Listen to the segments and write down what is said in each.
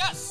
Yes.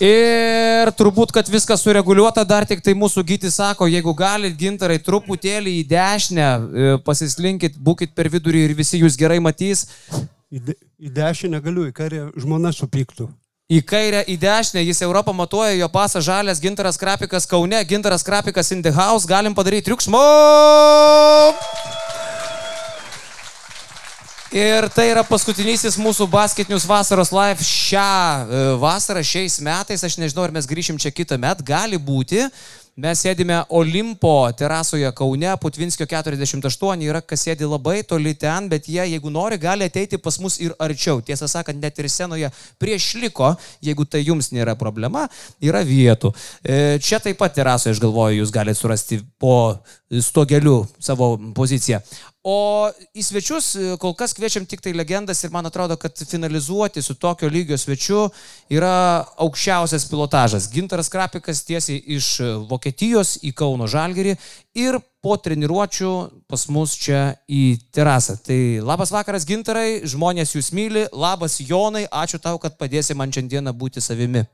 Ir turbūt, kad viskas sureguliuota, dar tik tai mūsų gyti sako, jeigu galit gintarai truputėlį į dešinę, e, pasislinkit, būkit per vidurį ir visi jūs gerai matys. Į, de, į dešinę galiu, į kairę žmona supyktų. Į kairę, į dešinę, jis Europą matuoja, jo pasas žalias, gintaras krapikas Kaune, gintaras krapikas in the house, galim padaryti triukšmo. Ir tai yra paskutinysis mūsų basketinius vasaros live šią e, vasarą, šiais metais. Aš nežinau, ar mes grįšim čia kitą metą. Gali būti. Mes sėdime Olimpo terasoje Kaune, Putvinskio 48, yra kas sėdi labai toli ten, bet jie, jeigu nori, gali ateiti pas mus ir arčiau. Tiesą sakant, net ir senoje prieš liko, jeigu tai jums nėra problema, yra vietų. E, Čia taip pat terasoje, aš galvoju, jūs galite surasti po stogeliu savo poziciją. O į svečius e, kol kas kviečiam tik tai legendas ir man atrodo, kad finalizuoti su tokio lygio svečiu yra aukščiausias pilotažas. Gintaras Krapikas tiesiai iš Vokietijos į Kauno Žalgerį ir po treniruočių pas mus čia į terasą. Tai labas vakaras Gintarai, žmonės jūs myli, labas Jonai, ačiū tau, kad padėsi man šiandieną būti savimi.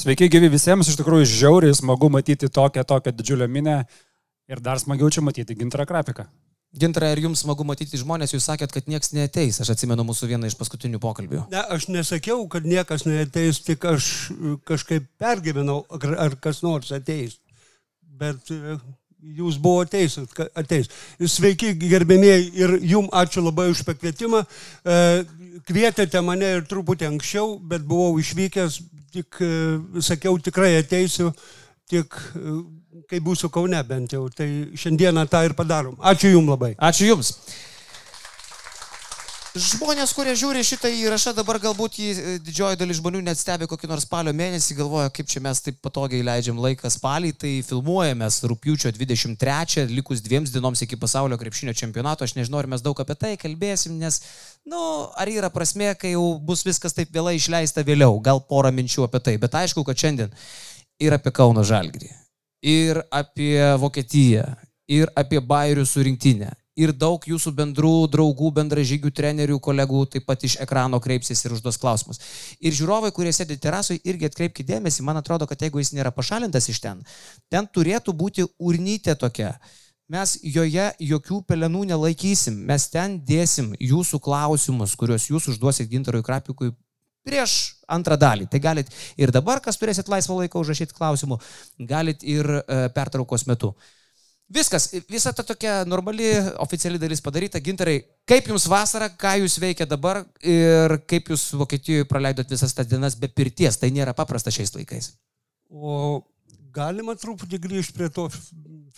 Sveiki gyvi visiems, iš tikrųjų žiauriai smagu matyti tokią, tokią didžiulę minę ir dar smagiau čia matyti Gintarą Krapiką. Gintarai, ar jums smagu matyti žmonės, jūs sakėt, kad niekas neateis, aš atsimenu mūsų vieną iš paskutinių pokalbių. Ne, aš nesakiau, kad niekas neateis, tik aš e, kažkaip pergyvenau, ar kas nors ateis. Bet e, jūs buvo teisūs, kad ateis. Sveiki, gerbėmėjai, ir jum ačiū labai už pakvietimą. E, Kvietėte mane ir truputį anksčiau, bet buvau išvykęs, tik sakiau, tikrai ateisiu, tik kai būsiu Kaune bent jau. Tai šiandieną tą ir padarom. Ačiū jum labai. Ačiū Jums. Žmonės, kurie žiūri šitą įrašą, dabar galbūt jį e, didžioji dalis žmonių net stebi kokį nors spalio mėnesį, galvoja, kaip čia mes taip patogiai leidžiam laiką spalį, tai filmuojamės rūpiučio 23, likus dviems dienoms iki pasaulio krepšinio čempionato. Aš nežinau, ar mes daug apie tai kalbėsim, nes, na, nu, ar yra prasme, kai jau bus viskas taip vėlai išleista vėliau, gal porą minčių apie tai, bet aišku, kad šiandien ir apie Kauno Žalgrį, ir apie Vokietiją, ir apie Bairių surinktinę, ir daug jūsų bendrų draugų, bendražygių, trenerių, kolegų taip pat iš ekrano kreipsis ir užduos klausimus. Ir žiūrovai, kurie sėdi terasoje, irgi atkreipkite dėmesį, man atrodo, kad jeigu jis nėra pašalintas iš ten, ten turėtų būti urnytė tokia. Mes joje jokių pelenų nelaikysim, mes ten dėsim jūsų klausimus, kuriuos jūs užduosit gintarui krapikui prieš antrą dalį. Tai galit ir dabar, kas turėsit laisvą laiką užrašyti klausimų, galit ir e, pertraukos metu. Viskas, visa ta tokia normali, oficiali dalis padaryta. Gintarai, kaip jums vasara, ką jūs veikia dabar ir kaip jūs Vokietijoje praleidot visas tas dienas be pirties, tai nėra paprasta šiais laikais. O galima truputį grįžti prie to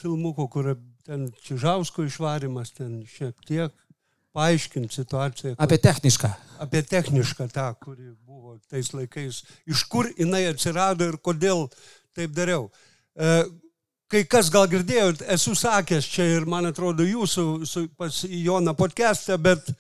filmuko, kur ten Čižausko išvarimas, ten šiek tiek paaiškinti situaciją. Apie technišką. apie technišką tą, kuri buvo tais laikais, iš kur jinai atsirado ir kodėl taip dariau. E, Kai kas gal girdėjot, esu sakęs čia ir man atrodo jūsų su, pas Joną podcast'e, bet e,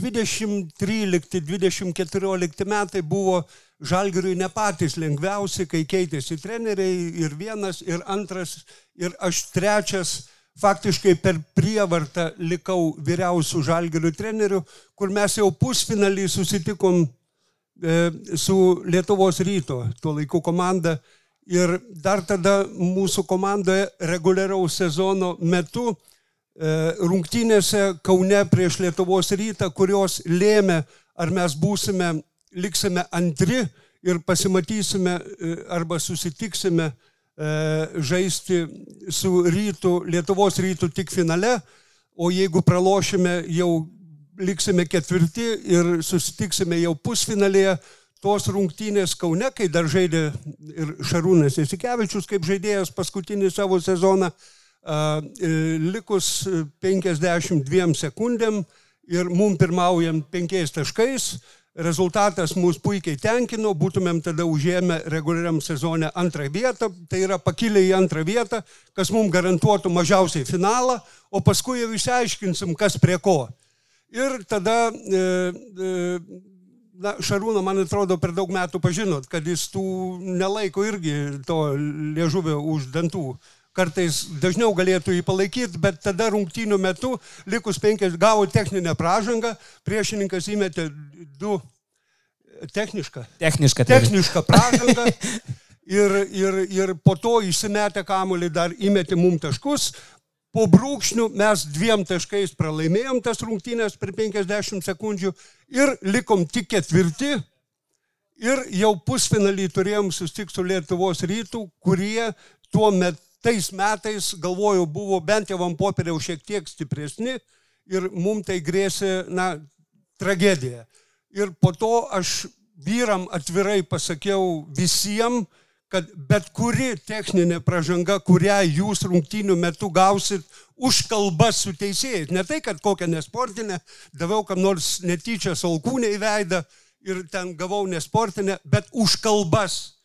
2013-2014 metai buvo Žalgiriui ne patys lengviausi, kai keitėsi treneriai ir vienas, ir antras, ir aš trečias faktiškai per prievartą likau vyriausių žalgerių trenerių, kur mes jau pusfinalį susitikom e, su Lietuvos ryto, tuo laiku komanda. Ir dar tada mūsų komandoje reguliaraus sezono metu rungtynėse Kaune prieš Lietuvos rytą, kurios lėmė, ar mes būsime, liksime antri ir pasimatysime e, arba susitiksime e, žaisti su rytų, Lietuvos rytų tik finale, o jeigu pralošime, jau liksime ketvirti ir susitiksime jau pusfinalėje. Tos rungtynės Kaune, kai dar žaidė ir Šarūnas Esikevičius kaip žaidėjas paskutinį savo sezoną, E, likus 52 sekundėm ir mum pirmaujam penkiais taškais, rezultatas mūsų puikiai tenkino, būtumėm tada užėmę reguliariam sezone antrą vietą, tai yra pakilę į antrą vietą, kas mums garantuotų mažiausiai finalą, o paskui jau išsiaiškinsim, kas prie ko. Ir tada, e, e, na, Šarūną, man atrodo, per daug metų pažinot, kad jis tų nelaiko irgi to liežuvio už dantų kartais dažniau galėtų jį palaikyti, bet tada rungtynių metu, likus penkias, gavo techninę pražangą, priešininkas įmetė du technišką. Technišką. Technišką pražangą. Ir, ir, ir po to įsimetę kamuolį dar įmetė mum taškus. Po brūkšnių mes dviem taškais pralaimėjom tas rungtynės per 50 sekundžių ir likom tik ketvirti. Ir jau pusfinalį turėjom susitikti su Lietuvos rytų, kurie tuo metu tais metais, galvoju, buvo bent jau ant popieriaus šiek tiek stipresni ir mums tai grėsė, na, tragedija. Ir po to aš vyram atvirai pasakiau visiems, kad bet kuri techninė pažanga, kurią jūs rungtynių metu gausit už kalbas su teisėjais, ne tai, kad kokią nesportinę, daviau kam nors netyčia salkūnę į veidą ir ten gavau nesportinę, bet už kalbas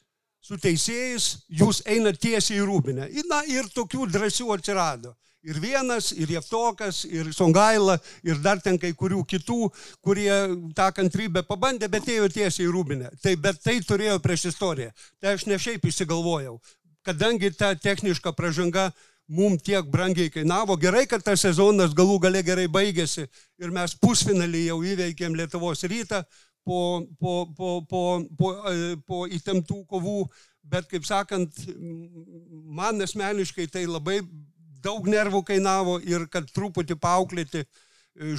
su teisėjais, jūs einate tiesiai į rūbinę. Na ir tokių drąsių atsirado. Ir vienas, ir Jeftokas, ir Songaila, ir dar ten kai kurių kitų, kurie tą kantrybę pabandė, bet ėjo tiesiai į rūbinę. Tai, bet tai turėjo prieš istoriją. Tai aš ne šiaip įsigalvojau. Kadangi ta techniška pažanga mums tiek brangiai kainavo, gerai, kad tas sezonas galų gale gerai baigėsi ir mes pusfinalį jau įveikėm Lietuvos rytą, po, po, po, po, po, e, po įtemptų kovų, bet kaip sakant, man asmeniškai tai labai daug nervų kainavo ir kad truputį paauklėti e,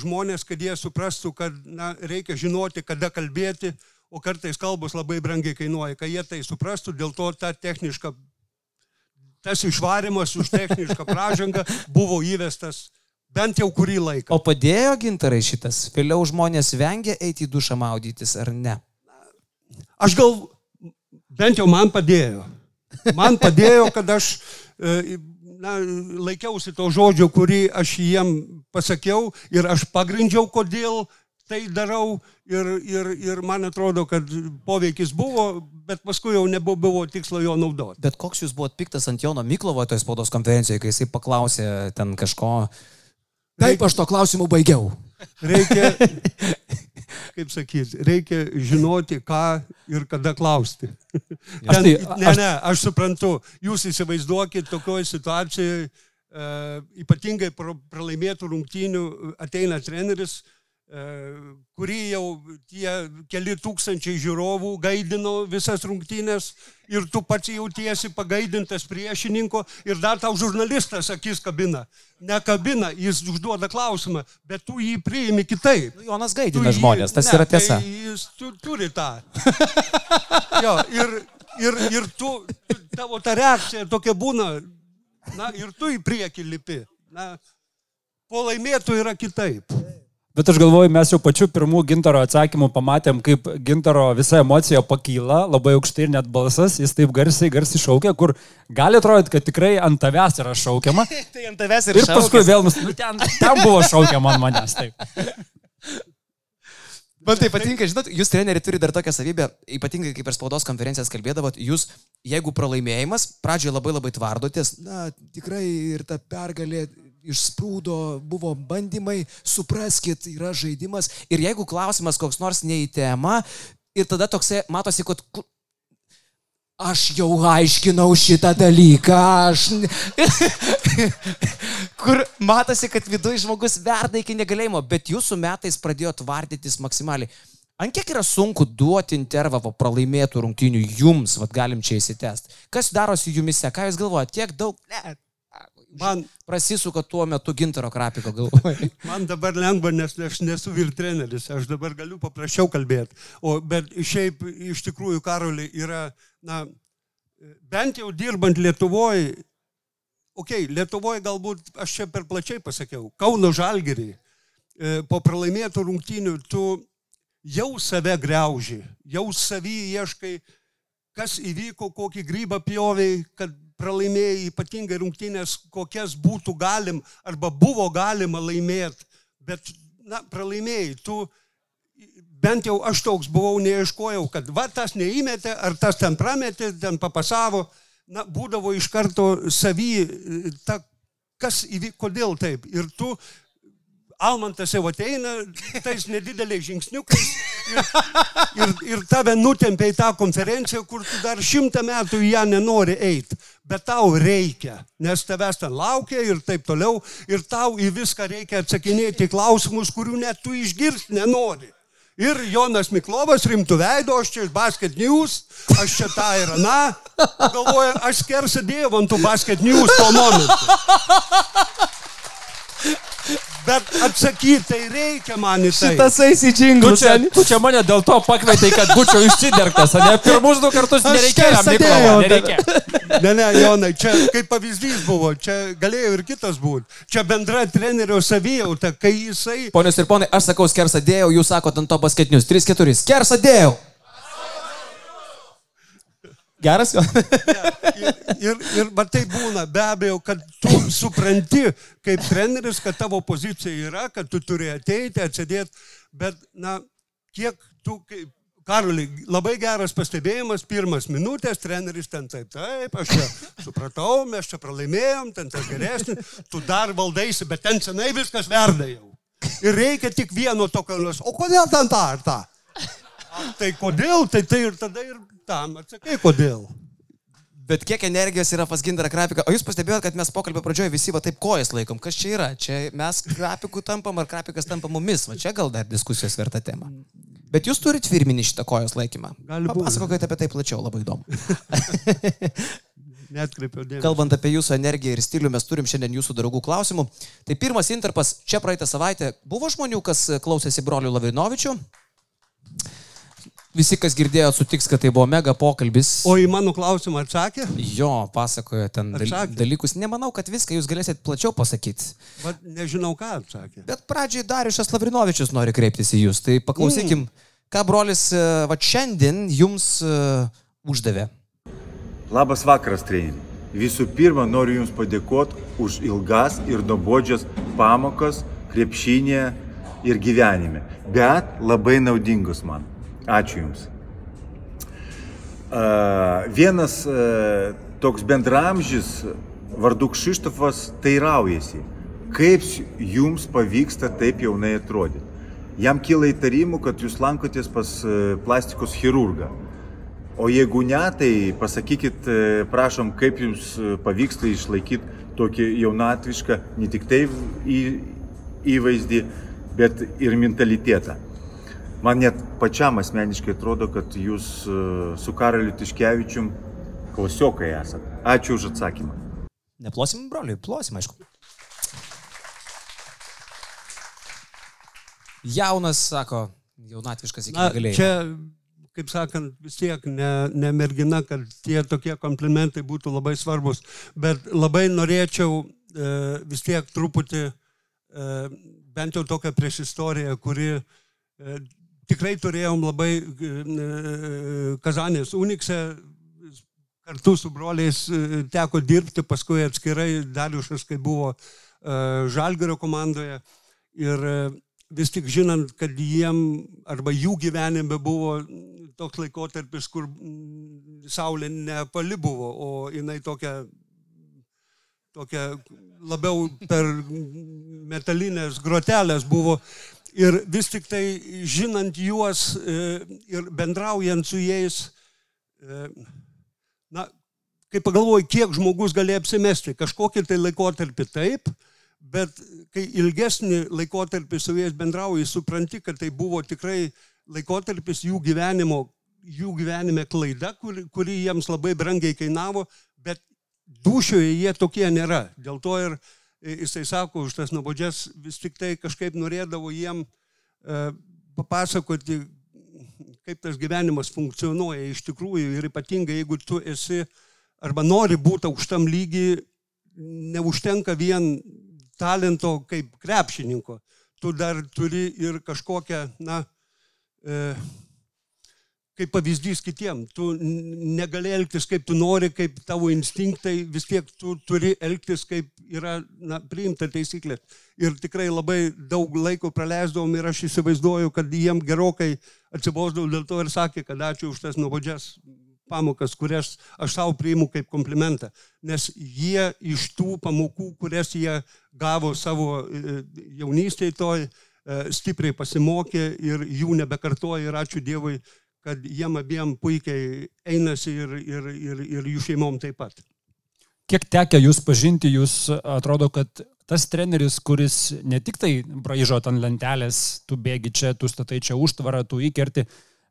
žmonės, kad jie suprastų, kad na, reikia žinoti, kada kalbėti, o kartais kalbos labai brangiai kainuoja, kad jie tai suprastų, dėl to ta techniška, tas išvarimas už technišką pražangą buvo įvestas Bent jau kurį laiką. O padėjo gintarai šitas? Vėliau žmonės vengia eiti į dušą maudytis ar ne? Aš gal, bent jau man padėjo. Man padėjo, kad aš e, na, laikiausi to žodžio, kurį aš jiem pasakiau ir aš pagrindžiau, kodėl tai darau ir, ir, ir man atrodo, kad poveikis buvo, bet paskui jau nebuvo tikslo jo naudoti. Bet koks jūs buvot piktas ant Jono Miklovo toje spaudos konferencijoje, kai jisai paklausė ten kažko, Taip, aš to klausimu baigiau. Reikia, kaip sakyti, reikia žinoti, ką ir kada klausti. Ten, tai, ne, ne, aš suprantu, jūs įsivaizduokit tokioje situacijoje, uh, ypatingai pralaimėtų rungtynių ateina treneris, kurį jau tie keli tūkstančiai žiūrovų gaidino visas rungtynės ir tu pats jautiesi pagaidintas priešininko ir dar tau žurnalistas akis kabina. Ne kabina, jis užduoda klausimą, bet tu jį priimi kitaip. Nu, Jonas gaidina jį, žmonės, tas ne, yra tiesa. Tai jis tu, turi tą. jo, ir, ir, ir tu, tavo ta reakcija tokia būna, na ir tu į priekį lipi. Na, po laimėtų yra kitaip. Bet aš galvoju, mes jau pačiu pirmų gintaro atsakymų pamatėm, kaip gintaro visa emocija pakyla, labai aukštai ir net balsas, jis taip garsiai, garsiai šaukia, kur gali atrodyti, kad tikrai ant tavęs yra šaukiama. tai ant tavęs yra šaukiama. Ir paskui vėl, nu, ten, ten buvo šaukiama ant manęs. Taip. Man tai patinka, žinot, jūs treneriai turi dar tokią savybę, ypatingai kaip per spaudos konferencijas kalbėdavot, jūs, jeigu pralaimėjimas, pradžioje labai labai tvardotės, na, tikrai ir ta pergalė išsprūdo, buvo bandymai, supraskit, yra žaidimas. Ir jeigu klausimas koks nors ne į temą, ir tada toksai, matosi, kad aš jau aiškinau šitą dalyką, aš... Kur matosi, kad viduje žmogus verda iki negalėjimo, bet jūsų metais pradėjo tvardytis maksimaliai. Ant kiek yra sunku duoti intervą po pralaimėtų rungtynių jums, vad galim čia įsitest. Kas darosi jumise, ką jūs galvojate, tiek daug, ne, Man, prasisuka tuo metu gintaro krapiko galvoje. man dabar lengva, nes aš nesu vyr treneris, aš dabar galiu paprasčiau kalbėti. O bet šiaip iš tikrųjų karoliai yra, na, bent jau dirbant Lietuvoje, okei, okay, Lietuvoje galbūt aš čia per plačiai pasakiau, Kauno Žalgerį, e, po pralaimėtų rungtynių tu jau save greuži, jau savį ieškai, kas įvyko, kokį grybą pjoviai, kad pralaimėjai ypatingai rungtynės, kokias būtų galim arba buvo galima laimėti, bet, na, pralaimėjai, tu bent jau aš toks buvau, neieškojau, kad va tas neįmetė, ar tas ten prametė, ten papasavo, na, būdavo iš karto savy, ta, kas įvyko, kodėl taip. Ir tu Almantas jau ateina tais nedideliais žingsniukais ir, ir, ir tave nutempia į tą konferenciją, kur tu dar šimtą metų į ją nenori eiti. Bet tau reikia, nes tavęs ten laukia ir taip toliau. Ir tau į viską reikia atsakinėti klausimus, kurių net tu išgirsti nenori. Ir Jonas Miklovas rimtų veido, aš čia iš Basket News, aš čia tą ir aną. Galvoju, aš skersą dėjau ant tų Basket News tuo momentu. Bet atsakyti tai reikia man į tai. Šitas eis į Tu čia, tu čia mane dėl to pakvietai, kad būčiau išsidergtas, ne? Pirmus du kartus Aš nereikėjo, čia Mykolo, sėdėjau, nereikėjo. Ne, ne, Jonai, čia kaip pavyzdys buvo, čia galėjo ir kitas būti. Čia bendra trenerio savijauta, kai jisai... Ponios ir ponai, aš sakau skersą dėjau, jūs sakote ant to basketinius. 3-4. Skersą dėjau. Geras jo. Ir, ir, ir va tai būna, be abejo, kad tu supranti kaip treneris, kad tavo pozicija yra, kad tu turi ateiti, atsidėti, bet, na, kiek tu kaip... Karoli, labai geras pastebėjimas, pirmas minutės, treneris ten taip, taip, aš čia supratau, mes čia pralaimėjom, ten tas geresnis, tu dar valdaisi, bet ten senai viskas verda jau. Ir reikia tik vieno tokio, o kodėl ten tą ar tą? Tai kodėl, tai tai ir tada ir tam atsakai, kodėl. Bet kiek energijos yra pas Gindarą Krapiką. O jūs pastebėjote, kad mes pokalbio pradžioje visi va taip kojas laikom. Kas čia yra? Čia mes Krapikų tampam ar Krapikas tampa mumis. Va čia gal dar diskusijos verta tema. Bet jūs turite firminį šitą kojos laikymą. Papasakokite apie tai plačiau, labai įdomu. Netkreipiau dėmesio. Kalbant apie jūsų energiją ir stilių, mes turim šiandien jūsų draugų klausimų. Tai pirmas interpas, čia praeitą savaitę buvo žmonių, kas klausėsi brolių Lavrinovičių. Visi, kas girdėjo, sutiks, kad tai buvo mega pokalbis. O į mano klausimą atsakė? Jo, pasakojo ten Atsakė. dalykus. Nemanau, kad viską jūs galėsit plačiau pasakyti. Vat nežinau, ką atsakė. Bet pradžiai Dariušas Lavrinovičius nori kreiptis į jūs. Tai paklausykim, ką brolis e, va šiandien jums uh, uždavė. Labas vakaras, treneri. Visų pirma, noriu Jums padėkoti už ilgas ir nuobodžias pamokas krepšinėje ir gyvenime, bet labai naudingus man. Ačiū Jums. Vienas toks bendramžis vardu Kšištofas teiraujasi, kaip Jums pavyksta taip jaunai atrodyti. Jam kyla įtarimų, kad Jūs lankotės pas a, plastikos chirurgą. O jeigu ne, tai pasakykit, e, prašom, kaip jums e, pavyksta išlaikyti tokį jaunatvišką, ne tik tai į, įvaizdį, bet ir mentalitetą. Man net pačiam asmeniškai atrodo, kad jūs e, su Karaliu Tiškevičium klausiokai esate. Ačiū už atsakymą. Neplosim, broliui, plosim, aišku. Jaunas, sako, jaunatviškas iki Na, negalėjimo. čia, kaip sakant, vis tiek ne, ne mergina, kad tie tokie komplimentai būtų labai svarbus, bet labai norėčiau e, vis tiek truputį, e, bent jau tokią prieš istoriją, kuri e, tikrai turėjom labai e, Kazanės Unikse, kartu su broliais e, teko dirbti, paskui atskirai Dariušas, kai buvo e, Žalgerio komandoje. Ir e, vis tik žinant, kad jiem arba jų gyvenime buvo toks laikotarpis, kur mm, saulė nepali buvo, o jinai tokia, tokia labiau per metalinės grotelės buvo. Ir vis tik tai žinant juos e, ir bendraujant su jais, e, na, kai pagalvoju, kiek žmogus gali apsimesti, kažkokį tai laikotarpį taip, bet kai ilgesnį laikotarpį su jais bendrauji, supranti, kad tai buvo tikrai laikotarpis jų gyvenimo, jų gyvenime klaida, kuri, kuri jiems labai brangiai kainavo, bet dušioje jie tokie nėra. Dėl to ir jisai sako, už tas nuobodžias vis tik tai kažkaip norėdavo jiem e, papasakoti, kaip tas gyvenimas funkcionuoja iš tikrųjų ir ypatingai jeigu tu esi arba nori būti aukštam lygiai, neužtenka vien talento kaip krepšininko. Tu dar turi ir kažkokią, na, e, kaip pavyzdys kitiem. Tu negali elgtis kaip tu nori, kaip tavo instinktai, vis tiek tu turi elgtis kaip yra na, priimta taisyklė. Ir tikrai labai daug laiko praleisdavom ir aš įsivaizduoju, kad jiem gerokai atsibosdavau dėl to ir sakė, kad ačiū už tas nuobodžias pamokas, kurias aš savo priimu kaip komplimentą. Nes jie iš tų pamokų, kurias jie gavo savo e, jaunystėje toj, e, stipriai pasimokė ir jų nebekartoja ir ačiū Dievui, kad jiem abiem puikiai einasi ir, ir, ir, ir jų šeimom taip pat. Kiek tekia jūs pažinti, jūs atrodo, kad tas treneris, kuris ne tik tai braižo ant lentelės, tu bėgi čia, tu statai čia užtvarą, tu įkerti,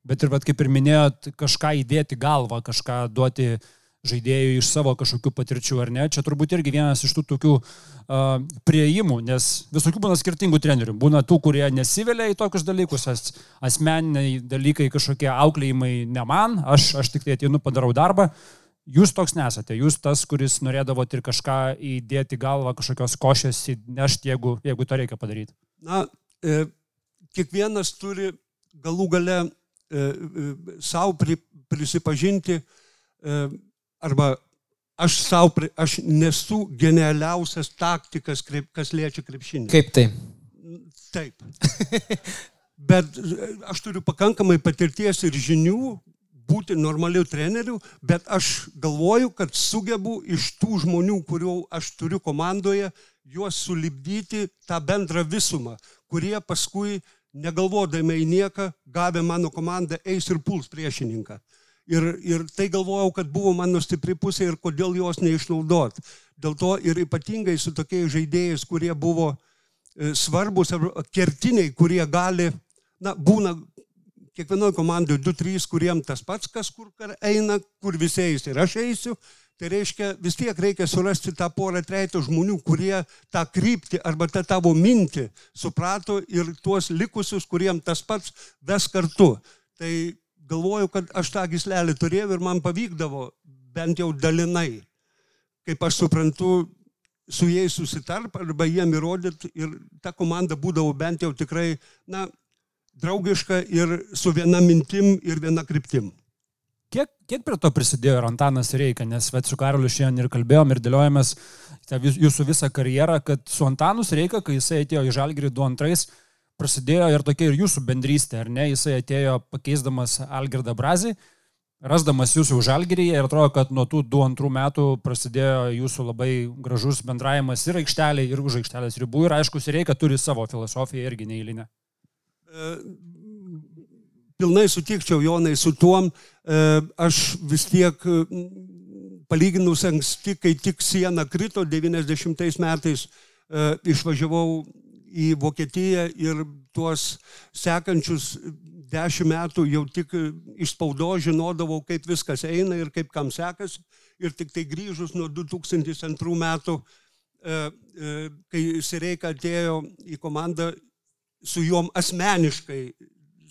bet ir, vat, kaip ir minėjot, kažką įdėti galvą, kažką duoti žaidėjui iš savo kažkokių patirčių, ar ne? Čia turbūt irgi vienas iš tų tokių uh, prieimų, nes visokių būna skirtingų trenerių. Būna tų, kurie nesivelia į tokius dalykus, as, asmeniniai dalykai, kažkokie auklėjimai ne man, aš, aš tik tai ateinu, padarau darbą. Jūs toks nesate, jūs tas, kuris norėdavote ir kažką įdėti galvą, kažkokios košės įnešti, jeigu, jeigu to reikia padaryti. Na, e, kiekvienas turi galų gale e, e, savo pri, prisipažinti, e, arba aš pri, aš nesu genialiausias taktikas, kas liečia krepšinį. Kaip tai? Taip. Bet e, aš turiu pakankamai patirties ir žinių būti normaliu treneriu, bet aš galvoju, kad sugebu iš tų žmonių, kurių aš turiu komandoje, juos sulibdyti tą bendrą visumą, kurie paskui, negalvodami į nieką, gavę mano komandą, eis ir puls priešininką. Ir, ir tai galvojau, kad buvo mano stipri pusė ir kodėl jos neišnaudot. Dėl to ir ypatingai su tokiais žaidėjais, kurie buvo e, svarbus ar kertiniai, kurie gali, na, būna kiekvienoje komandoje 2-3, kuriem tas pats, kas kur eina, kur visi eis ir aš eisiu. Tai reiškia, vis tiek reikia surasti tą porą treito žmonių, kurie tą kryptį arba tą tavo mintį suprato ir tuos likusius, kuriem tas pats ves kartu. Tai galvoju, kad aš tą gislelį turėjau ir man pavykdavo bent jau dalinai, kaip aš suprantu, su jais susitarp arba jiem įrodyti ir ta komanda būdavo bent jau tikrai, na, draugiška ir su viena mintim ir viena kryptim. Kiek, kiek prie to prisidėjo ir Antanas Reika, nes vet, su Karoliu šiandien ir kalbėjom ir dėliojomės jūsų visą karjerą, kad su Antanus Reika, kai jisai atėjo į Žalgirį 2-2, prasidėjo ir tokia ir jūsų bendrystė, ar ne? Jisai atėjo pakeisdamas Algirdą Brazį, rasdamas jūsų Žalgiryje ir atrodo, kad nuo tų 2-2 metų prasidėjo jūsų labai gražus bendravimas ir aikštelė, ir už aikštelės ribų. Ir aišku, Reika turi savo filosofiją irgi neįlinę. E, pilnai sutikčiau, Jonai, su tuom. E, aš vis tiek palyginus anksti, kai tik siena krito 90 metais, e, išvažiavau į Vokietiją ir tuos sekančius dešimt metų jau tik iš spaudo žinodavau, kaip viskas eina ir kaip kam sekasi. Ir tik tai grįžus nuo 2002 metų, kai Sireika atėjo į komandą, su juom asmeniškai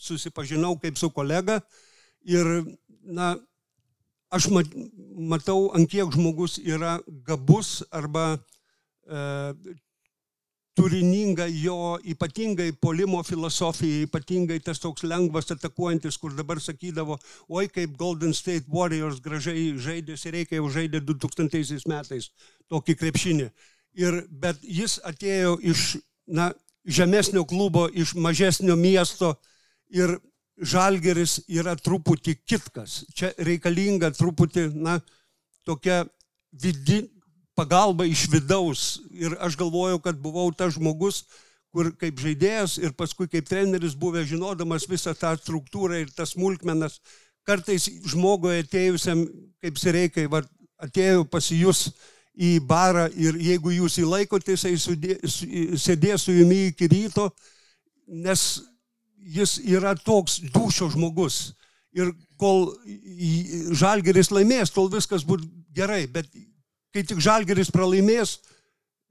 susipažinau kaip su kolega ir, na, aš matau, ant kiek žmogus yra gabus arba turininga jo ypatingai polimo filosofija, ypatingai tas toks lengvas atakuojantis, kur dabar sakydavo, oi kaip Golden State Warriors gražiai žaidė, reikia jau žaidė 2000 metais tokį krepšinį. Ir, bet jis atėjo iš, na, žemesnio klubo iš mažesnio miesto ir žalgeris yra truputį kitkas. Čia reikalinga truputį, na, tokia vidi, pagalba iš vidaus. Ir aš galvojau, kad buvau tas žmogus, kur kaip žaidėjas ir paskui kaip treneris buvęs žinodamas visą tą struktūrą ir tas smulkmenas, kartais žmogui atėjusiam, kaip sireikai, va, atėjo pasijus į barą ir jeigu jūs įlaikote, jisai sudė, sėdės su jumi iki ryto, nes jis yra toks dušo žmogus. Ir kol žalgeris laimės, tol viskas bus gerai, bet kai tik žalgeris pralaimės,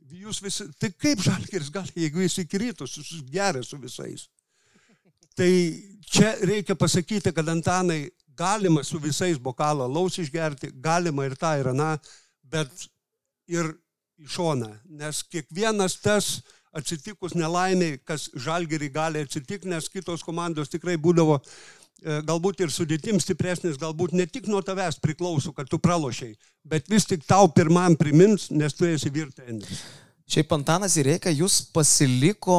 jūs visi, tai kaip žalgeris gali, jeigu jis iki ryto susigeria su visais. Tai čia reikia pasakyti, kad Antanai galima su visais bokalą laus išgerti, galima ir tą, ir aną, bet ir į šoną. Nes kiekvienas tas atsitikus nelaimiai, kas žalgerį gali atsitikti, nes kitos komandos tikrai būdavo galbūt ir sudėtim stipresnis, galbūt ne tik nuo tavęs priklauso, kad tu pralošiai, bet vis tik tau pirmam primins, nes tu esi virtendis. Šiaip Antanas Ireika, jūs pasiliko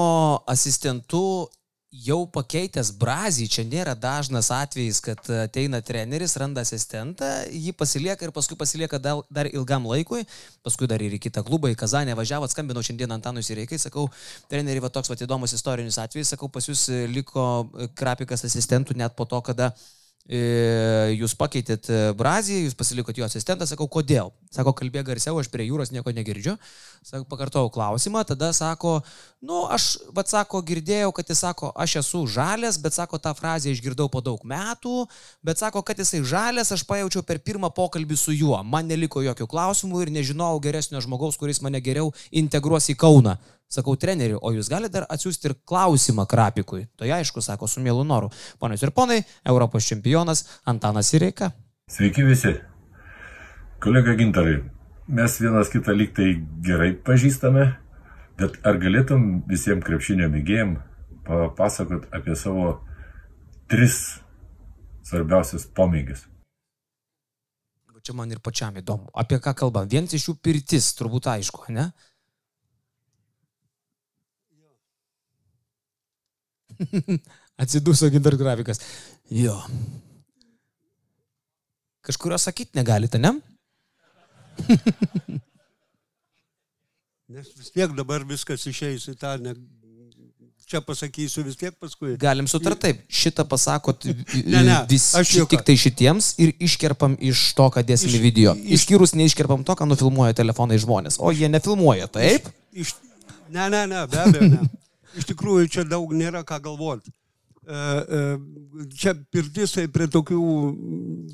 asistentu jau pakeitęs Brazį, čia nėra dažnas atvejis, kad ateina treneris, randa asistentą, jį pasilieka ir paskui pasilieka dar, dar ilgam laikui, paskui dar ir į kitą klubą, į Kazanę važiavo, skambinau šiandien Antanui Sireikai, sakau, treneri, va toks va įdomus istorinis atvejis, sakau, pas jūs liko Krapikas asistentų net po to, kada E, jūs pakeitėt e, Brazį, jūs pasilikot jo asistentą, sakau, kodėl? Sako, kalbė garsiau, aš prie jūros nieko negirdžiu. Sako, pakartojau klausimą, tada sako, nu, aš, vad sako, girdėjau, kad jis sako, aš esu žalės, bet sako, tą frazę išgirdau po daug metų, bet sako, kad jisai žalės, aš pajaučiau per pirmą pokalbį su juo. Man neliko jokių klausimų ir nežinojau geresnio žmogaus, kuris mane geriau integruos į Kauną. Sakau, treneri, o jūs galite dar atsiųsti ir klausimą Krapikui. To tai aišku, sako, su mielu noru. Ponios ir ponai, Europos čempionas Antanas Ireika. Sveiki visi. Kolega Gintarai, mes vienas kitą lygtai gerai pažįstame, bet ar galėtum visiems krepšinio mėgėjim papasakot apie savo tris svarbiausias pomėgis? Čia man ir pačiam įdomu. Apie ką kalba? Vienas iš jų pirtis, turbūt aišku, ne? Atsiduso gintar grafikas. Jo. Kažkurio sakyti negalite, ne? Nes vis tiek dabar viskas išeis į tą, ne, čia pasakysiu vis tiek paskui. Galim sutart taip, šitą pasakot ne, ne, vis, ši, tik tai šitiems ir iškerpam iš to, ką dėsim į video. Iš, Išskyrus neiškerpam to, ką nufilmuoja telefonai žmonės. O jie nefilmuoja, taip? Iš, iš, ne, ne, ne, be abejo, ne. Iš tikrųjų, čia daug nėra ką galvoti. E, e, čia pirtisai prie tokių,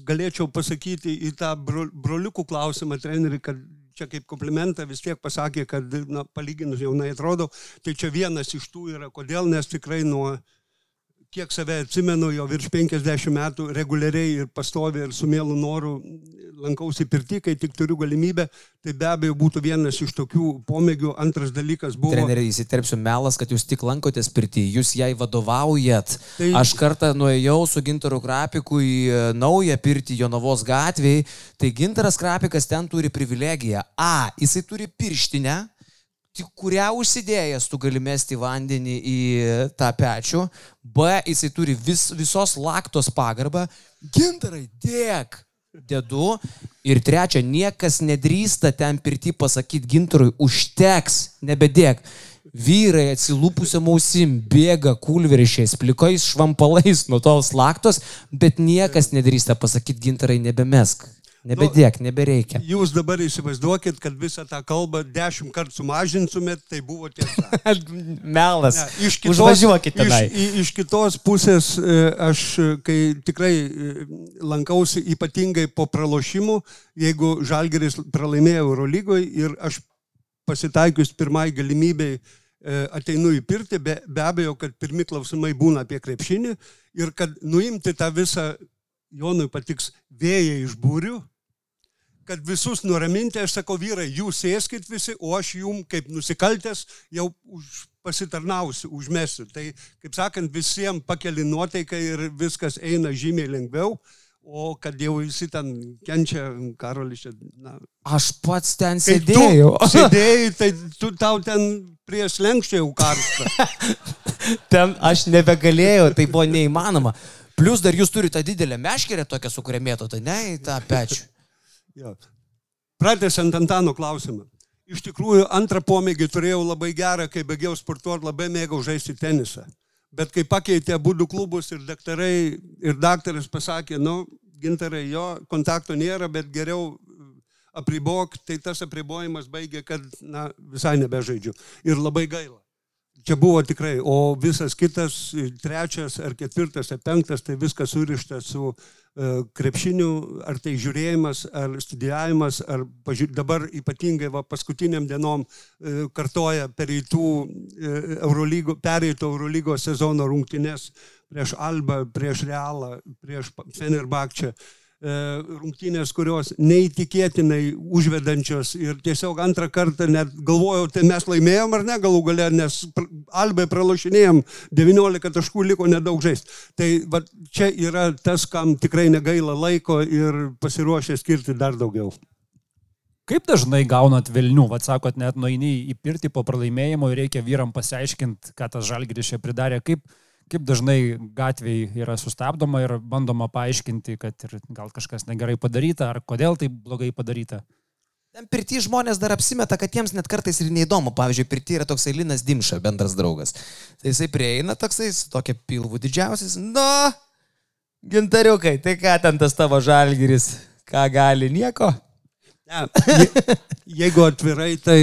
galėčiau pasakyti į tą broliukų klausimą treneriui, kad čia kaip komplimentą vis tiek pasakė, kad na, palyginus jaunai atrodo, tai čia vienas iš tų yra, kodėl, nes tikrai nuo kiek save atsimenu, jau virš 50 metų reguliariai ir pastovi ir su mielu noru lankausi pirti, kai tik turiu galimybę, tai be abejo būtų vienas iš tokių pomėgių. Antras dalykas buvo... Treneriai, įsiterpsiu melas, kad jūs tik lankotės pirti, jūs jai vadovaujat. Tai... Aš kartą nuėjau su Gintaru Krapiku į e, naują pirtį Jonavos gatvėje, tai Gintaras Krapikas ten turi privilegiją. A, jisai turi pirštinę, tik kurią užsidėjęs tu gali mesti vandenį į tą pečių, B, jisai turi vis, visos laktos pagarbą, gintarai, dėk, dedu, ir trečia, niekas nedrįsta ten pirti pasakyti gintarui, užteks, nebedėk. Vyrai atsilūpusiam ausim bėga kulveršiais, plikais švampalais nuo tos laktos, bet niekas nedrįsta pasakyti gintarai nebemesk. Nebedėk, nu, nebereikia. Jūs dabar įsivaizduokit, kad visą tą kalbą dešimt kartų sumažintumėt, tai buvo tiesa. Melas. Ne, iš kitos, Užvažiuokite. Iš, iš kitos pusės e, aš, e, kai tikrai e, lankausi ypatingai po pralošimų, jeigu Žalgeris pralaimėjo Eurolygoje ir aš pasitaikius pirmai galimybei ateinu į pirtį, be, be abejo, kad pirmi klausimai būna apie krepšinį ir kad nuimti tą visą Jonui patiks vėjai iš būrių, kad visus nuraminti, aš sakau, vyrai, jūs sėskit visi, o aš jum kaip nusikaltęs jau už, pasitarnausiu, užmesiu. Tai, kaip sakant, visiems pakeli nuotaiką ir viskas eina žymiai lengviau. O kad jau visi ten kenčia, karolis čia. Na, aš pats ten sėdėjau. Sėdėjai, tai tu tau ten prie slengščio jau karšta. ten aš nebegalėjau, tai buvo neįmanoma. Plus dar jūs turite tą didelę meškerę tokią, su kuria mėtote, ne, į tą pečių. Jo. Pratęsiant Antano klausimą. Iš tikrųjų, antrą pomėgį turėjau labai gerą, kai baigiau sportuoti, labai mėgau žaisti tenisą. Bet kai pakeitė du klubus ir daktarai, ir daktaras pasakė, nu, gintarai, jo, kontakto nėra, bet geriau apribok, tai tas apribojimas baigė, kad, na, visai nebežaidžiu. Ir labai gaila. čia buvo tikrai, o visas kitas, trečias ar ketvirtas ar penktas, tai viskas surišta su uh, krepšiniu, ar tai žiūrėjimas, ar studijavimas, ar pažiūr... dabar ypatingai va, paskutiniam dienom uh, kartoja pereitų uh, Eurolygo, pereito Eurolygos sezono rungtynes prieš Albą, prieš Realą, prieš Fenerbakčią. Uh, E, rungtynės, kurios neįtikėtinai užvedančios ir tiesiog antrą kartą net galvojau, tai mes laimėjom ar ne galų galę, nes Albai pralašinėjom, 19 taškų liko nedaug žaisti. Tai va, čia yra tas, kam tikrai negaila laiko ir pasiruošę skirti dar daugiau. Kaip dažnai gaunat Vilnių, vad sakot, net nueini į pirtį po pralaimėjimo ir reikia vyram pasiaiškinti, ką tas žalgris čia pridarė. Kaip, kaip dažnai gatviai yra sustabdoma ir bandoma paaiškinti, kad ir gal kažkas negerai padaryta, ar kodėl tai blogai padaryta. Ten pirti žmonės dar apsimeta, kad jiems net kartais ir neįdomu. Pavyzdžiui, pirti yra toksai Linas Dimša, bendras draugas. Tai jisai prieina toksai su tokia pilvu didžiausias. Nu, gintariukai, tai ką ten tas tavo žalgiris, ką gali, nieko? Ne, je, jeigu atvirai, tai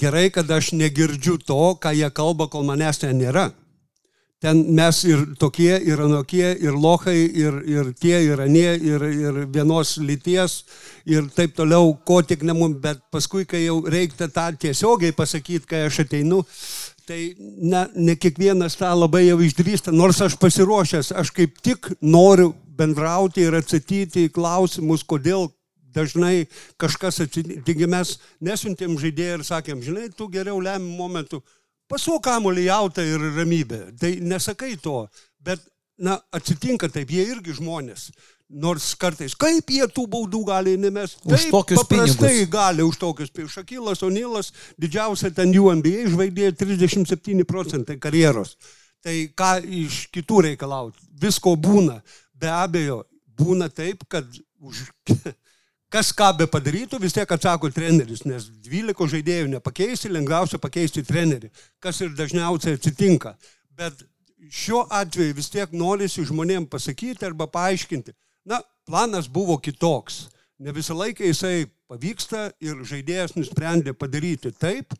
gerai, kad aš negirdžiu to, ką jie kalba, kol manęs ten nėra. Ten mes ir tokie, ir anokie, ir lohai, ir, ir tie, ir anie, ir, ir vienos lyties, ir taip toliau, ko tik ne mums, bet paskui, kai jau reikia tą tiesiogiai pasakyti, kai aš ateinu, tai ne, ne kiekvienas tą labai jau išdrįsta, nors aš pasiruošęs, aš kaip tik noriu bendrauti ir atsakyti į klausimus, kodėl dažnai kažkas atsitinka. Taigi mes nesiuntėm žaidėjai ir sakėm, žinai, tu geriau lemiam momentu Pasuok kamuolį jautą ir ramybę. Tai nesakai to, bet, na, atsitinka taip, jie irgi žmonės. Nors kartais, kaip jie tų baudų gali nemesti? Už tokius paprastai pinigus. gali už tokius pinigus. Šakilas Onilas, didžiausia ten jų NBA žvaigždė 37 procentai karjeros. Tai ką iš kitų reikalauti? Visko būna. Be abejo, būna taip, kad už kas ką be padarytų, vis tiek atsako treneris, nes 12 žaidėjų nepakeisti, lengviausia pakeisti trenerį, kas ir dažniausiai atsitinka. Bet šiuo atveju vis tiek norisi žmonėm pasakyti arba paaiškinti, na, planas buvo kitoks. Ne visą laiką jisai pavyksta ir žaidėjas nusprendė padaryti taip,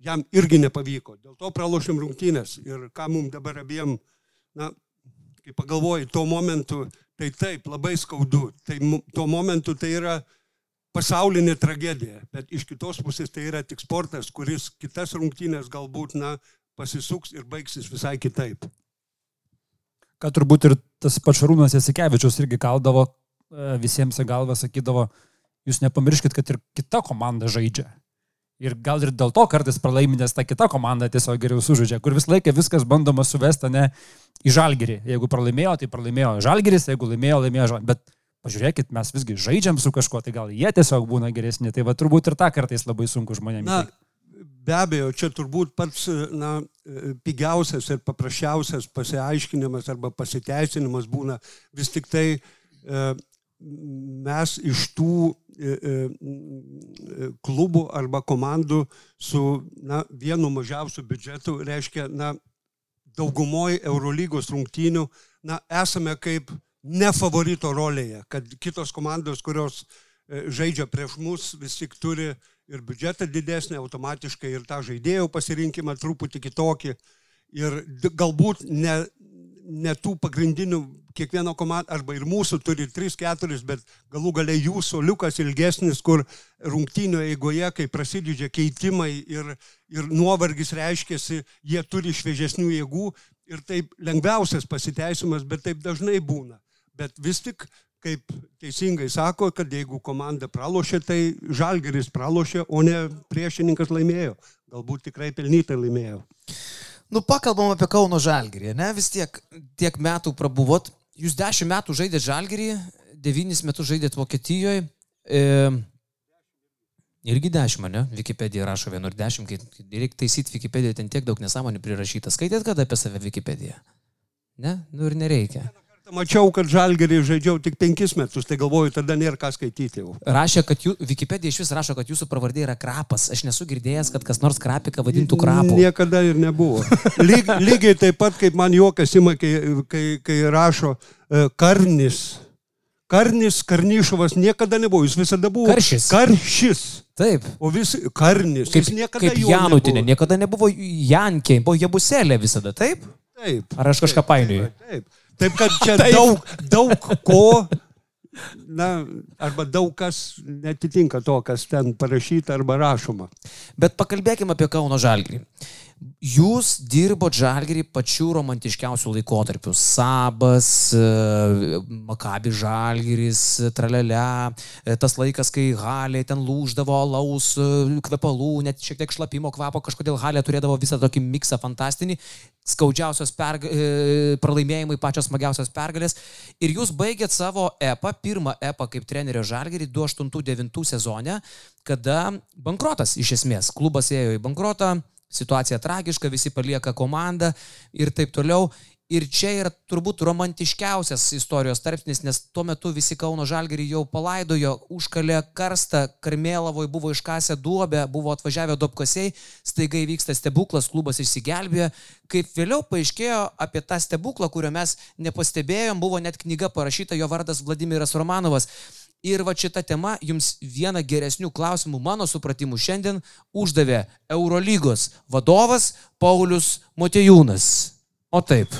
jam irgi nepavyko. Dėl to pralošėm rungtynės. Ir ką mums dabar abiem, na, kai pagalvoji, tuo momentu Tai taip, labai skaudu. Tai tuo momentu tai yra pasaulinė tragedija, bet iš kitos pusės tai yra tik sportas, kuris kitas rungtynės galbūt, na, pasisuks ir baigsis visai kitaip. Ką turbūt ir tas pačarūnas Jasikevičius irgi kaldavo e, visiems į galvą, sakydavo, jūs nepamirškit, kad ir kita komanda žaidžia. Ir gal ir dėl to kartais pralaiminės ta kita komanda tiesiog geriau sužaidžia, kur vis laiką viskas bandoma suvesti ne į žalgerį. Jeigu pralaimėjo, tai pralaimėjo žalgeris, jeigu laimėjo, laimėjo žalgeris. Bet pažiūrėkit, mes visgi žaidžiam su kažkuo, tai gal jie tiesiog būna geresni. Tai va turbūt ir tą kartais labai sunku žmonėms. Na, be abejo, čia turbūt pats na, pigiausias ir paprasčiausias pasiaiškinimas arba pasiteisinimas būna vis tik tai e, mes iš tų e, e, klubų arba komandų su na, vienu mažiausiu biudžetu, reiškia, na, daugumoje Eurolygos rungtynių, na, esame kaip ne favorito rolėje, kad kitos komandos, kurios e, žaidžia prieš mus, vis tik turi ir biudžetą didesnį, automatiškai ir tą žaidėjų pasirinkimą truputį kitokį. Ir galbūt ne, ne tų pagrindinių, kiekvieno komanda, arba ir mūsų turi 3-4, bet galų gale jų soliukas ilgesnis, kur rungtynio eigoje, kai prasidydžia keitimai ir, ir nuovargis reiškiasi, jie turi šviežesnių jėgų ir taip lengviausias pasiteisimas, bet taip dažnai būna. Bet vis tik, kaip teisingai sako, kad jeigu komanda pralošė, tai žalgeris pralošė, o ne priešininkas laimėjo. Galbūt tikrai pelnytai laimėjo. Nu, pakalbam apie Kauno Žalgirį, ne? Vis tiek tiek metų prabuvot. Jūs dešimt metų žaidėte Žalgirį, devynis metus žaidėte Vokietijoje. E, irgi dešimt, ne? Wikipedija rašo vienur dešimt, kai reikia taisyti Wikipediją, ten tiek daug nesąmonių prirašyta. Skaitėt kada apie save Wikipediją? Ne? Nu ir nereikia. Mačiau, kad žalgerį žaidžiau tik penkis metus, tai galvoju, tada nėra ką skaityti jau. Rašė, kad jų, Wikipedija iš vis rašo, kad jūsų pravardė yra krapas. Aš nesu girdėjęs, kad kas nors krapiką vadintų krapu. Niekada ir nebuvo. Lyg, lygiai taip pat, kaip man juokas ima, kai, kai, kai rašo e, karnis. Karnis, Karnišovas niekada nebuvo, jis visada buvo. Karšis. Karšis. Taip. O vis Karnis. Kaip, jis niekada kaip Janutinė, nebuvo. niekada nebuvo Jankė, buvo Jebuselė visada, taip? Taip. Ar aš kažką painioju? Taip. Taip, kad čia daug, daug ko, na, arba daug kas netitinka to, kas ten parašyta arba rašoma. Bet pakalbėkime apie Kauno Žalgirį. Jūs dirbote Žalgirį pačiu romantiškiausiu laikotarpiu. Sabas, e, Makabi Žalgiris, Tralelė, e, tas laikas, kai Halė ten lūždavo alaus, e, kvepalų, net šiek tiek šlapimo kvapo, kažkodėl Halė turėdavo visą tokį miksą fantastinį, skaudžiausios perg... pralaimėjimai, pačios smagiausios pergalės. Ir jūs baigėt savo epą, pirmą epą kaip trenerio Žalgirį 2008-2009 sezone, kada bankrotas iš esmės. Klubas ėjo į bankrotą, situacija tragiška, visi palieka komandą ir taip toliau. Ir čia yra turbūt romantiškiausias istorijos tarpsnis, nes tuo metu visi Kauno Žalgerį jau palaidojo, užkalė karstą, Karmėlavoje buvo iškasę duobę, buvo atvažiavę dopkasiai, staiga įvyksta stebuklas, klubas išsigelbėjo. Kaip vėliau paaiškėjo apie tą stebuklą, kurio mes nepastebėjom, buvo net knyga parašyta, jo vardas Vladimiras Romanovas. Ir va šita tema jums vieną geresnių klausimų mano supratimu šiandien uždavė Eurolygos vadovas Paulius Motejūnas. O taip.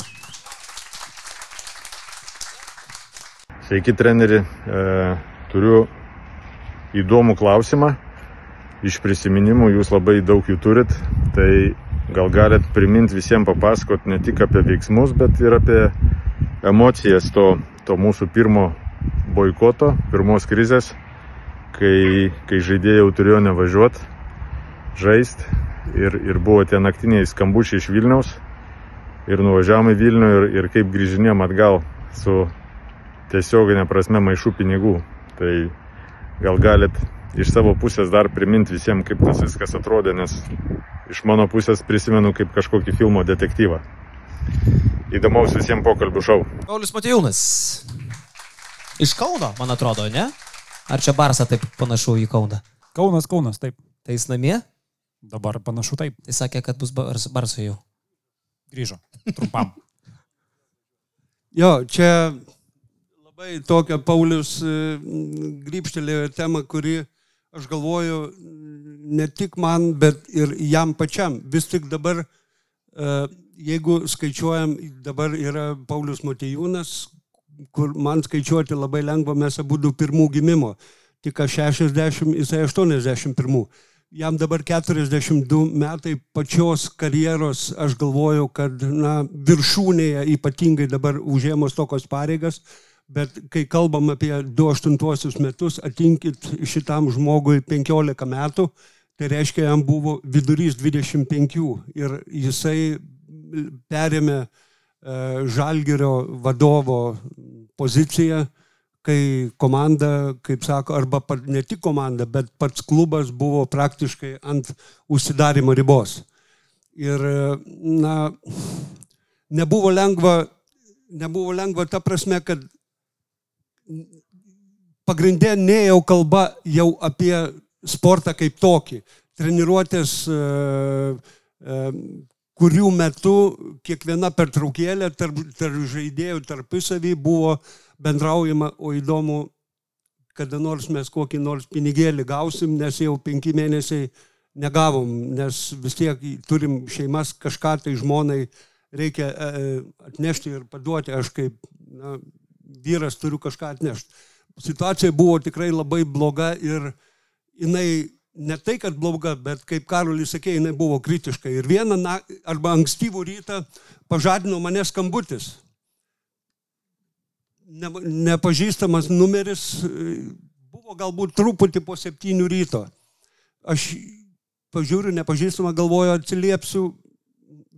Sveiki, treneri. E, turiu įdomų klausimą. Iš prisiminimų jūs labai daug jų turit. Tai gal galit priminti visiems papasakot ne tik apie veiksmus, bet ir apie emocijas to, to mūsų pirmo boikoto, pirmos krizės, kai, kai žaidėjai jau turėjo nevažiuoti, žaisti ir, ir buvo tie naktiniai skambučiai iš Vilniaus ir nuvažiavome į Vilnių ir, ir kaip grįžinėjom atgal su tiesioginė prasme maišų pinigų. Tai gal galit iš savo pusės dar priminti visiems, kaip tas viskas atrodė, nes iš mano pusės prisimenu kaip kažkokį filmo detektyvą. Įdomaus visiems pokalbių šau. Paulius Motejūnas. Iš Kauno, man atrodo, ne? Ar čia Barsa taip panašu į Kauną? Kaunas, Kaunas, taip. Tai jis namie? Dabar panašu taip. Tai sakė, kad bus Bars- Barso jau. Grįžo. Trumpam. Jo, čia labai tokia Paulius e, grįžtelėjo temą, kuri, aš galvoju, ne tik man, bet ir jam pačiam. Vis tik dabar, e, jeigu skaičiuojam, dabar yra Paulius Motejūnas, kur man skaičiuoti labai lengva, mes abu du pirmų gimimo. Tik aš 60, jisai 81 jam dabar 42 metai pačios karjeros, aš galvoju, kad na, viršūnėje ypatingai dabar užėmos tokios pareigas, bet kai kalbam apie 28 metus, atinkit šitam žmogui 15 metų, tai reiškia, jam buvo vidurys 25 ir jisai perėmė e, Žalgerio vadovo poziciją kai komanda, kaip sako, arba ne tik komanda, bet pats klubas buvo praktiškai ant užsidarimo ribos. Ir, na, nebuvo lengva, nebuvo lengva ta prasme, kad pagrindė neėjau kalba jau apie sportą kaip tokį. Treniruotės, e, e, kurių metu kiekviena pertraukėlė tarp, tarp žaidėjų tarpusavį buvo bendraujama, o įdomu, kada nors mes kokį nors pinigėlį gausim, nes jau penki mėnesiai negavom, nes vis tiek turim šeimas kažką tai žmonai reikia e, atnešti ir paduoti, aš kaip na, vyras turiu kažką atnešti. Situacija buvo tikrai labai bloga ir jinai ne tai, kad bloga, bet kaip Karolis sakė, jinai buvo kritiška. Ir vieną na, arba ankstyvų rytą pažadino mane skambutis. Ne, nepažįstamas numeris buvo galbūt truputį po septynių ryto. Aš pažiūriu, nepažįstamą galvoju, atsiliepsiu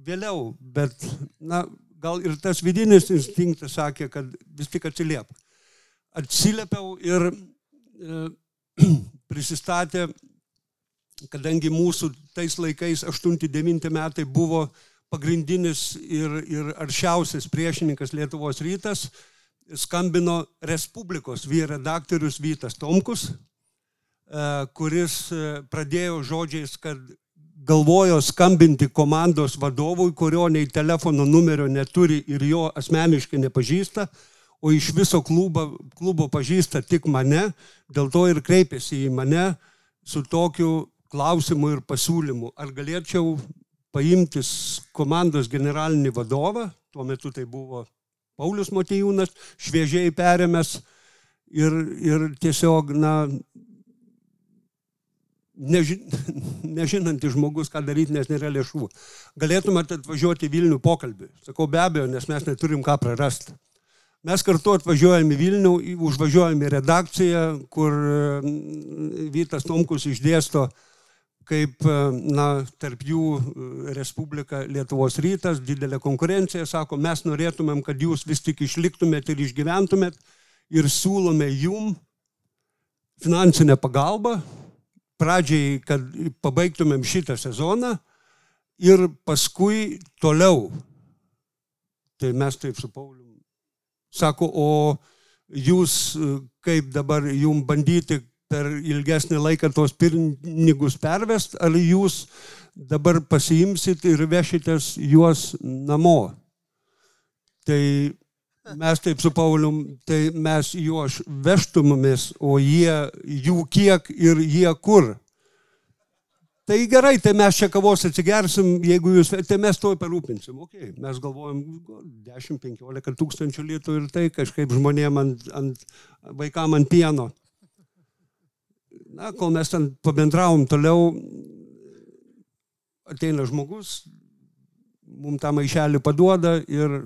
vėliau, bet na, gal ir tas vidinis instinktas sakė, kad vis tik atsiliep. Atsiliepiau ir e, prisistatė, kadangi mūsų tais laikais 8-9 metai buvo pagrindinis ir, ir aršiausias priešininkas Lietuvos rytas, skambino Respublikos vyredaktorius Vytas Tomkus, e, kuris e, pradėjo žodžiais, kad galvojo skambinti komandos vadovui, kurio nei telefono numerio neturi ir jo asmeniškai nepažįsta, o iš viso klubo, klubo pažįsta tik mane, dėl to ir kreipėsi į mane su tokiu klausimu ir pasiūlymu. Ar galėčiau paimtis komandos generalinį vadovą, tuo metu tai buvo Paulius Motijūnas, šviežiai perėmęs ir, ir tiesiog, na, neži, nežinantis žmogus, ką daryti, nes nėra lėšų. Galėtumėte atvažiuoti į Vilnių pokalbį. Sakau, be abejo, nes mes neturim ką prarasti. Mes kartu atvažiuojame į Vilnių, užvažiuojame į redakciją, kur mm, Vytas Tomkus išdėsto, kaip, na, tarp jų Respublika Lietuvos rytas, didelė konkurencija, sako, mes norėtumėm, kad jūs vis tik išliktumėt ir išgyventumėt ir siūlome jum finansinę pagalbą, pradžiai, kad pabaigtumėm šitą sezoną ir paskui toliau. Tai mes taip su Pauliu. Sako, o jūs kaip dabar jum bandyti per ilgesnį laiką tos pinigus pervest, ar jūs dabar pasiimsit ir vešitės juos namo. Tai mes taip su Paulium, tai mes juos vežtumėmės, o jie, jų kiek ir jie kur. Tai gerai, tai mes čia kavos atsigersim, jeigu jūs, tai mes to parūpinsim. Okay, mes galvojam 10-15 tūkstančių litų ir tai kažkaip žmonėm ant, ant vaikam ant pieno. Na, kol mes ten pabendravom toliau, ateina žmogus, mums tą maišelį paduoda ir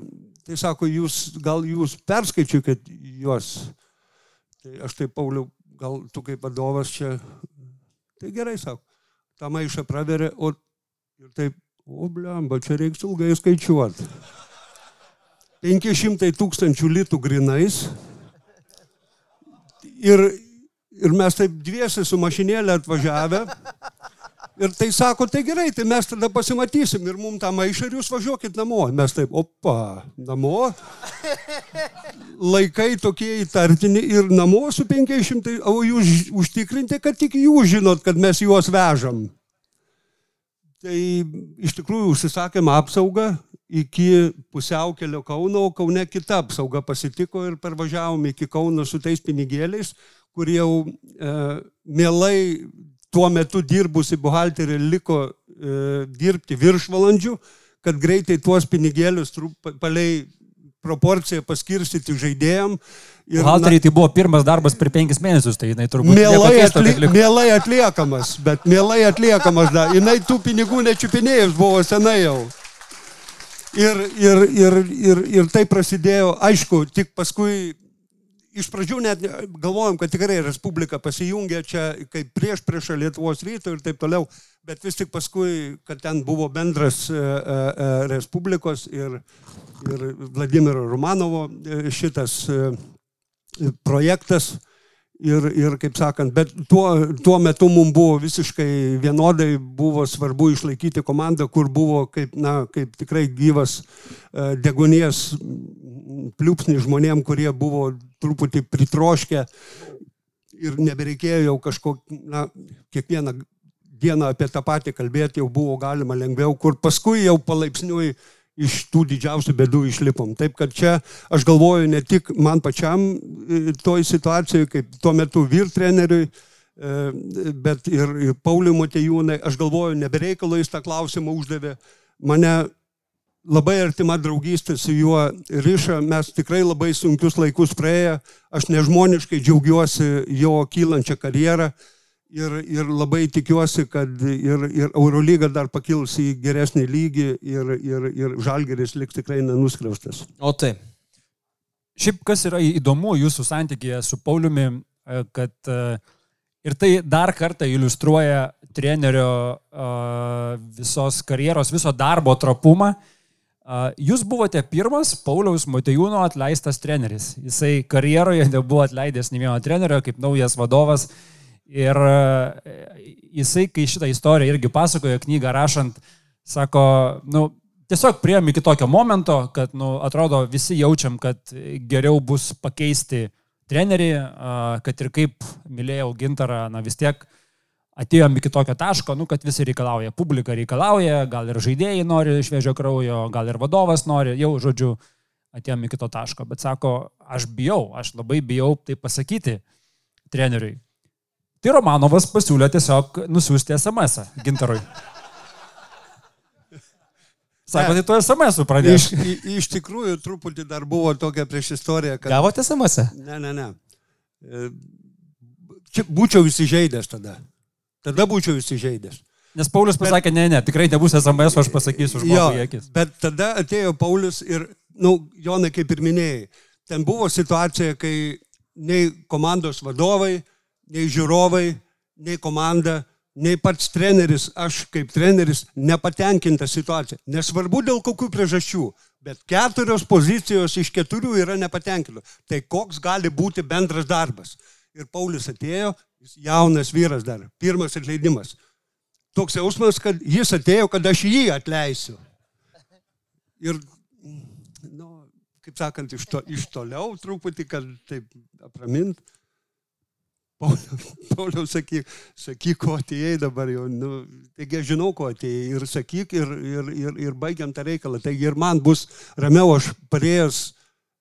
tai sako, jūs, gal jūs perskaičiukit juos. Tai aš tai, Pauliu, gal tu kaip vadovas čia. Tai gerai, sako tą maišą praverė, o ir taip, o blemba, čia reiks ilgai skaičiuoti. 500 tūkstančių litų grinais. Ir, ir mes taip dviesi su mašinėlė atvažiavę. Ir tai sako, tai gerai, tai mes tada pasimatysim ir mums tą maišą ir jūs važiuokit namo. Mes taip, opa, namo. Laikai tokie įtartini ir namo su 500, o jūs užtikrinti, kad tik jūs žinot, kad mes juos vežam. Tai iš tikrųjų užsisakėm apsaugą iki pusiaukelio Kauno, o Kaune kita apsauga pasitiko ir pervažiavom iki Kauno su tais pinigėliais, kur jau e, mielai tuo metu dirbusi buhalterė liko e, dirbti viršvalandžių, kad greitai tuos pinigėlius palei proporciją paskirstyti žaidėjim. Buhalteriai tai buvo pirmas darbas per penkis mėnesius, tai jinai turbūt mielai, atli mielai atliekamas, bet mielai atliekamas, da. jinai tų pinigų nečiupinėjus buvo senai jau. Ir, ir, ir, ir, ir tai prasidėjo, aišku, tik paskui iš pradžių net galvojom, kad tikrai Respublika pasijungė čia kaip prieš priešą Lietuvos ryto ir taip toliau, bet vis tik paskui, kad ten buvo bendras e, e, Respublikos ir, ir Vladimiro Romanovo e, šitas projektas. Ir, ir kaip sakant, bet tuo, tuo metu mums buvo visiškai vienodai, buvo svarbu išlaikyti komandą, kur buvo kaip, na, kaip tikrai gyvas degonies pliūpsnį žmonėm, kurie buvo truputį pritroškę ir nebereikėjo jau kažko, na, kiekvieną dieną apie tą patį kalbėti jau buvo galima lengviau, kur paskui jau palaipsniui iš tų didžiausių bėdų išlipom. Taip kad čia aš galvoju ne tik man pačiam e, toj situacijoje, kaip tuo metu vyr treneriui, e, bet ir, ir Pauliui Motejūnai, aš galvoju, nebereikalai jis tą klausimą uždavė. Mane labai artima draugystė su juo ryša, mes tikrai labai sunkius laikus praėję, aš nežmoniškai džiaugiuosi jo kylančią karjerą ir, ir labai tikiuosi, kad ir, ir Eurolyga dar pakils į geresnį lygį ir, ir, ir Žalgeris liks tikrai nenuskriaustas. O taip. Šiaip kas yra įdomu jūsų santykėje su Pauliumi, e, kad e, ir tai dar kartą iliustruoja trenerio e, visos karjeros, viso darbo trapumą. Jūs buvote pirmas Pauliaus Matejūno atleistas treneris. Jisai karjeroje nebuvo atleidęs nei vieno trenerio kaip naujas vadovas. Ir jisai, kai šitą istoriją irgi pasakojo knygą rašant, sako, nu, tiesiog prieėm iki tokio momento, kad, nu, atrodo, visi jaučiam, kad geriau bus pakeisti trenerį, kad ir kaip mylėjau gintarą, na vis tiek atėjom iki tokio taško, nu, kad visi reikalauja, publika reikalauja, gal ir žaidėjai nori šviežio kraujo, gal ir vadovas nori, jau, žodžiu, atėjom iki to taško, bet sako, aš bijau, aš labai bijau tai pasakyti treneriui. Tai Romanovas pasiūlė tiesiog nusiųsti SMS gintarui. Sako, tai tu SMS pradėjai. Iš, i- iš tikrųjų, truputį dar buvo tokia prieš istoriją, kad... Gavote SMS? -ą? Ne, ne, ne. E, Čia būčiau įsižeidęs tada. Tada būčiau įsižeidęs. Nes Paulius pasakė, ne, ne, tikrai nebus SMS, aš pasakysiu žmogui akis. bet tada atėjo Paulius ir, na, nu, Jonai, kaip ir minėjai, ten buvo situacija, kai nei komandos vadovai, nei žiūrovai, nei komanda, nei pats treneris, aš kaip treneris, nepatenkinta situacija. Nesvarbu dėl kokių priežasčių, bet keturios pozicijos iš keturių yra nepatenkintos. Tai koks gali būti bendras darbas? Ir Paulius atėjo, jis jaunas vyras dar, pirmas atleidimas. Toks jausmas, kad jis atėjo, kad aš jį atleisiu. Ir, nu, kaip sakant, iš, to, iš toliau truputį, kad taip apramint. Pauliau, sakyk, sakyk, ko atėjai dabar jau. Nu, taigi aš žinau, ko atėjai. Ir sakyk, ir, ir, ir, ir baigiam tą reikalą. Taigi ir man bus ramiau, aš parėjęs,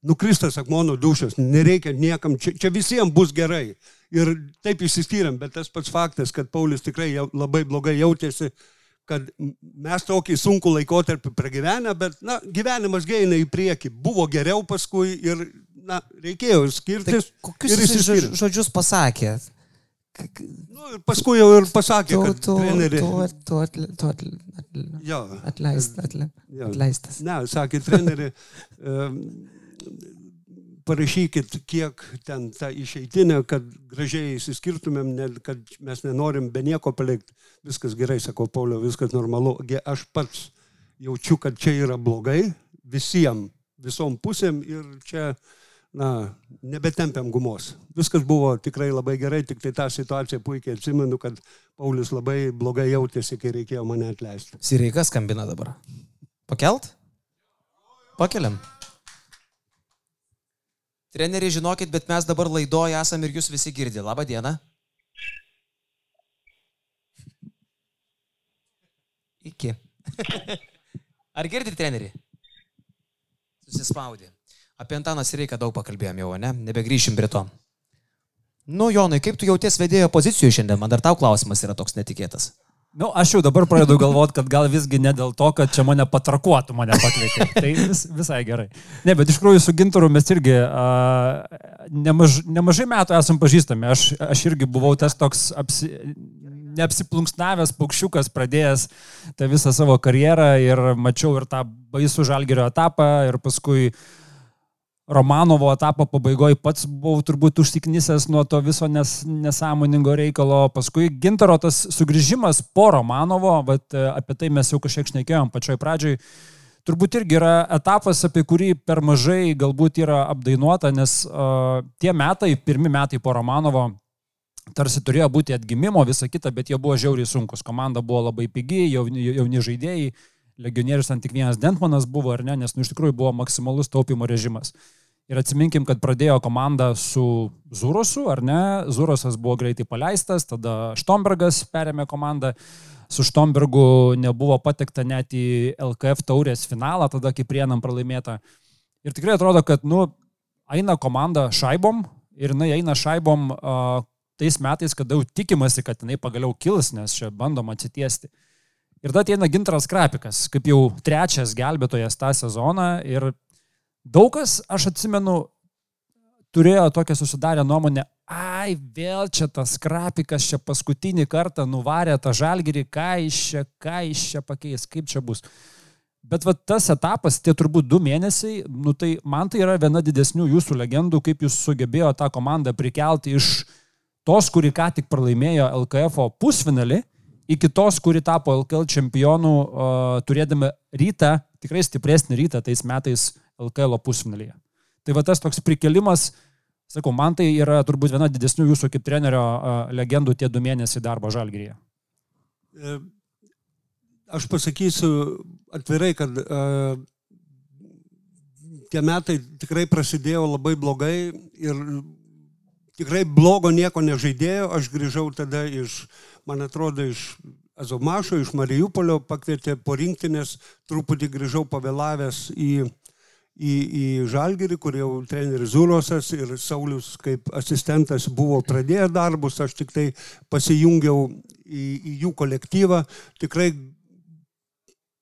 nukristas akmono dušas. Nereikia niekam, čia, čia visiems bus gerai. Ir taip išsiskyrėm, bet tas pats faktas, kad Paulius tikrai jau, labai blogai jautėsi, kad mes tokį sunkų laikotarpį pragyvenę, bet, na, gyvenimas eina į priekį. Buvo geriau paskui ir, na, reikėjo Tai skirtis. kokius ir jis žodžius pasakė? Nu, ir paskui jau ir pasakė, Tu, kad tu, treneri. tu, tu, atle- tu atle- atle- Jo, atleist, atle- jo. atleistas. Ne, sakė treneri, parašykit, kiek ten ta išeitinė, kad gražiai įsiskirtumėm, ne, kad mes nenorim be nieko palikti. Viskas gerai, sako Paulio, viskas normalu. Aš pats jaučiu, kad čia yra blogai visiems, visom pusėm ir čia, na, nebetempiam gumos. Viskas buvo tikrai labai gerai, tik tai tą situaciją puikiai atsimenu, kad Paulius labai blogai jautėsi, kai reikėjo mane atleisti. Sireikas skambina dabar. Pakelt? Pakeliam. Treneriai, žinokit, bet mes dabar laidoje esam ir jūs visi girdė. Labą dieną. Iki. Ar girdite treneri? Susispaudė. Apie Antaną Sireiką daug pakalbėjom jau, ne? Nebegrįšim prie to. Nu, Jonai, kaip tu jauties vedėjo pozicijoje šiandien? Man dar tau klausimas yra toks netikėtas. Nu, aš jau dabar pradedu galvoti, kad gal visgi ne dėl to, kad čia mane patrakuotų, mane pakvietė. Tai vis, visai gerai. Ne, bet iš tikrųjų su Gintaru mes irgi a, nemaž, nemažai metų esam pažįstami. Aš, aš irgi buvau tas toks apsi, neapsiplunksnavęs paukščiukas, pradėjęs tą visą savo karjerą ir mačiau ir tą baisų žalgerio etapą ir paskui Romanovo etapo pabaigoje pats buvau turbūt užsiknisęs nuo to viso nes, nesąmoningo reikalo. Paskui Gintaro tas sugrįžimas po Romanovo, bet e, apie tai mes jau kažkiek šnekėjom pačioj pradžioj. Turbūt irgi yra etapas, apie kurį per mažai galbūt yra apdainuota, nes uh, tie metai, pirmi metai po Romanovo, tarsi turėjo būti atgimimo, visa kita, bet jie buvo žiauriai sunkus. Komanda buvo labai pigi, jauni, jauni žaidėjai, legionierius ant tik vienas Dentmanas buvo, ar ne, nes nu, iš tikrųjų buvo maksimalus taupimo režimas. Ir atsiminkim, kad pradėjo komanda su Zurosu, ar ne? Zurosas buvo greitai paleistas, tada Štombergas perėmė komandą. Su Štombergu nebuvo patekta net į LKF taurės finalą, tada kaip prienam pralaimėta. Ir tikrai atrodo, kad, nu, eina komanda šaibom ir jinai eina šaibom uh, tais metais, kada jau tikimasi, kad jinai pagaliau kils, nes čia bandom atsitiesti. Ir tada ateina Gintaras Krapikas, kaip jau trečias gelbėtojas tą sezoną ir daug kas, aš atsimenu, turėjo tokią susidarę nuomonę, ai, vėl čia tas Krapikas čia paskutinį kartą nuvarė tą žalgerį, ką iš čia, ką iš čia pakeis, kaip čia bus. Bet va, tas etapas, tie turbūt du mėnesiai, nu, tai man tai yra viena didesnių jūsų legendų, kaip jūs sugebėjo tą komandą prikelti iš tos, kuri ką tik pralaimėjo LKF pusfinalį, iki tos, kuri tapo LKL čempionu, uh, turėdami rytą, tikrai stipresnį rytą tais metais LKL pusfinalyje. Tai va tas toks prikelimas, sakau, man tai yra turbūt viena didesnių jūsų kaip trenerio uh, legendų tie du mėnesiai darbo žalgyryje. E, Aš pasakysiu atvirai, kad uh, tie metai tikrai prasidėjo labai blogai ir tikrai blogo nieko nežaidėjo. Aš grįžau tada iš, man atrodo, iš Azomašo, iš Marijupolio, pakvietė po rinktinės, truputį grįžau pavėlavęs į, į, į Žalgirį, kur jau treneris Zurosas ir Saulis kaip asistentas buvo pradėję darbus, aš tik tai pasijungiau į, į jų kolektyvą. Tikrai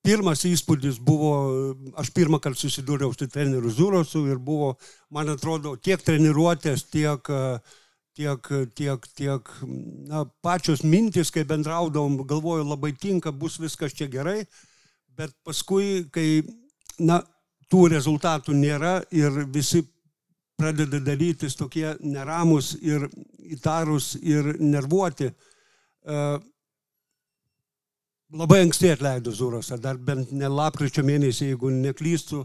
pirmas įspūdis buvo, aš pirmą kartą susidūriau su treneriu Zurosu ir buvo, man atrodo, tiek treniruotės, tiek, tiek, tiek, tiek na, pačios mintis, kai bendraudom, galvoju, labai tinka, bus viskas čia gerai, bet paskui, kai, na, tų rezultatų nėra ir visi pradeda darytis tokie neramus ir įtarus ir nervuoti. Uh, labai anksti atleido Zurosą, dar bent ne lapkričio mėnesį, jeigu neklystu.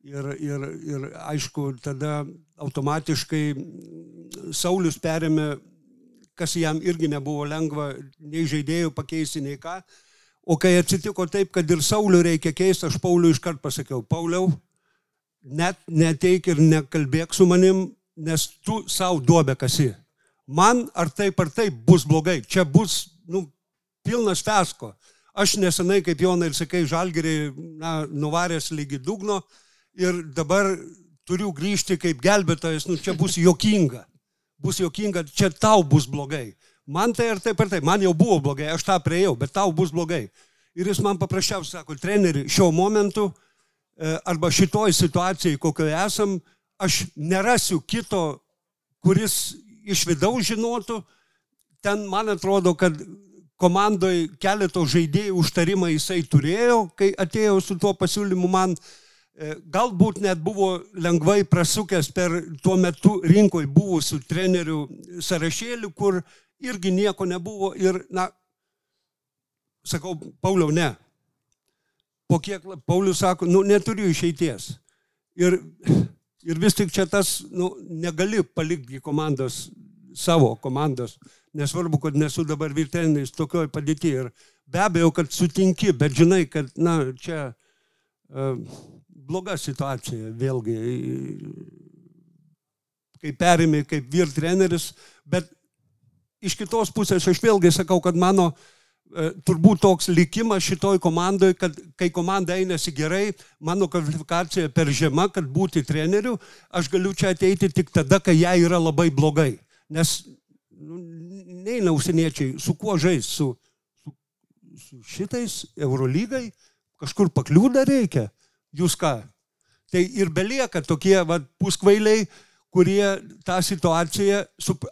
Ir, ir, ir aišku, tada automatiškai Saulis perėmė, kas jam irgi nebuvo lengva, nei žaidėjų pakeisti, nei ką. O kai atsitiko taip, kad ir Sauliu reikia keisti, aš Pauliu iškart pasakiau, Pauliau, net neteik ir nekalbėk su manim, nes tu savo duobę kasi. Man ar taip ar taip bus blogai, čia bus nu, pilnas fesko. Aš nesenai, kaip Jonai ir sakai, žalgerį na, nuvaręs lygi dugno ir dabar turiu grįžti kaip gelbėtojas, nu čia bus jokinga. Bus jokinga, čia tau bus blogai. Man tai ar taip ar taip, man jau buvo blogai, aš tą prieėjau, bet tau bus blogai. Ir jis man paprasčiausiai sako, treneri, šiuo momentu e, arba šitoj situacijai, kokioje esam, aš nerasiu kito, kuris iš vidaus žinotų. Ten man atrodo, kad komandoje keleto žaidėjų užtarimą jisai turėjo, kai atėjo su tuo pasiūlymu man. E, galbūt net buvo lengvai prasukęs per tuo metu rinkoje buvusių trenerių sąrašėlių, kur irgi nieko nebuvo ir, na, sakau, Pauliau, ne. Po kiek, Paulius sako, nu, neturiu išeities. Ir, ir vis tik čia tas, nu, negali palikti komandos, savo komandos nesvarbu, kad nesu dabar virtenais tokioj padėti ir be abejo, kad sutinki, bet žinai, kad, na, čia uh, bloga situacija vėlgi, kai perėmė kaip vyr treneris, bet iš kitos pusės aš vėlgi sakau, kad mano uh, turbūt toks likimas šitoj komandoje, kad kai komanda einasi gerai, mano kvalifikacija per žema, kad būti treneriu, aš galiu čia ateiti tik tada, kai jai yra labai blogai. Nes nu, neina užsieniečiai, su kuo žais, su, su, su šitais Eurolygai, kažkur pakliūda reikia, jūs ką. Tai ir belieka tokie va, puskvailiai, kurie tą situaciją,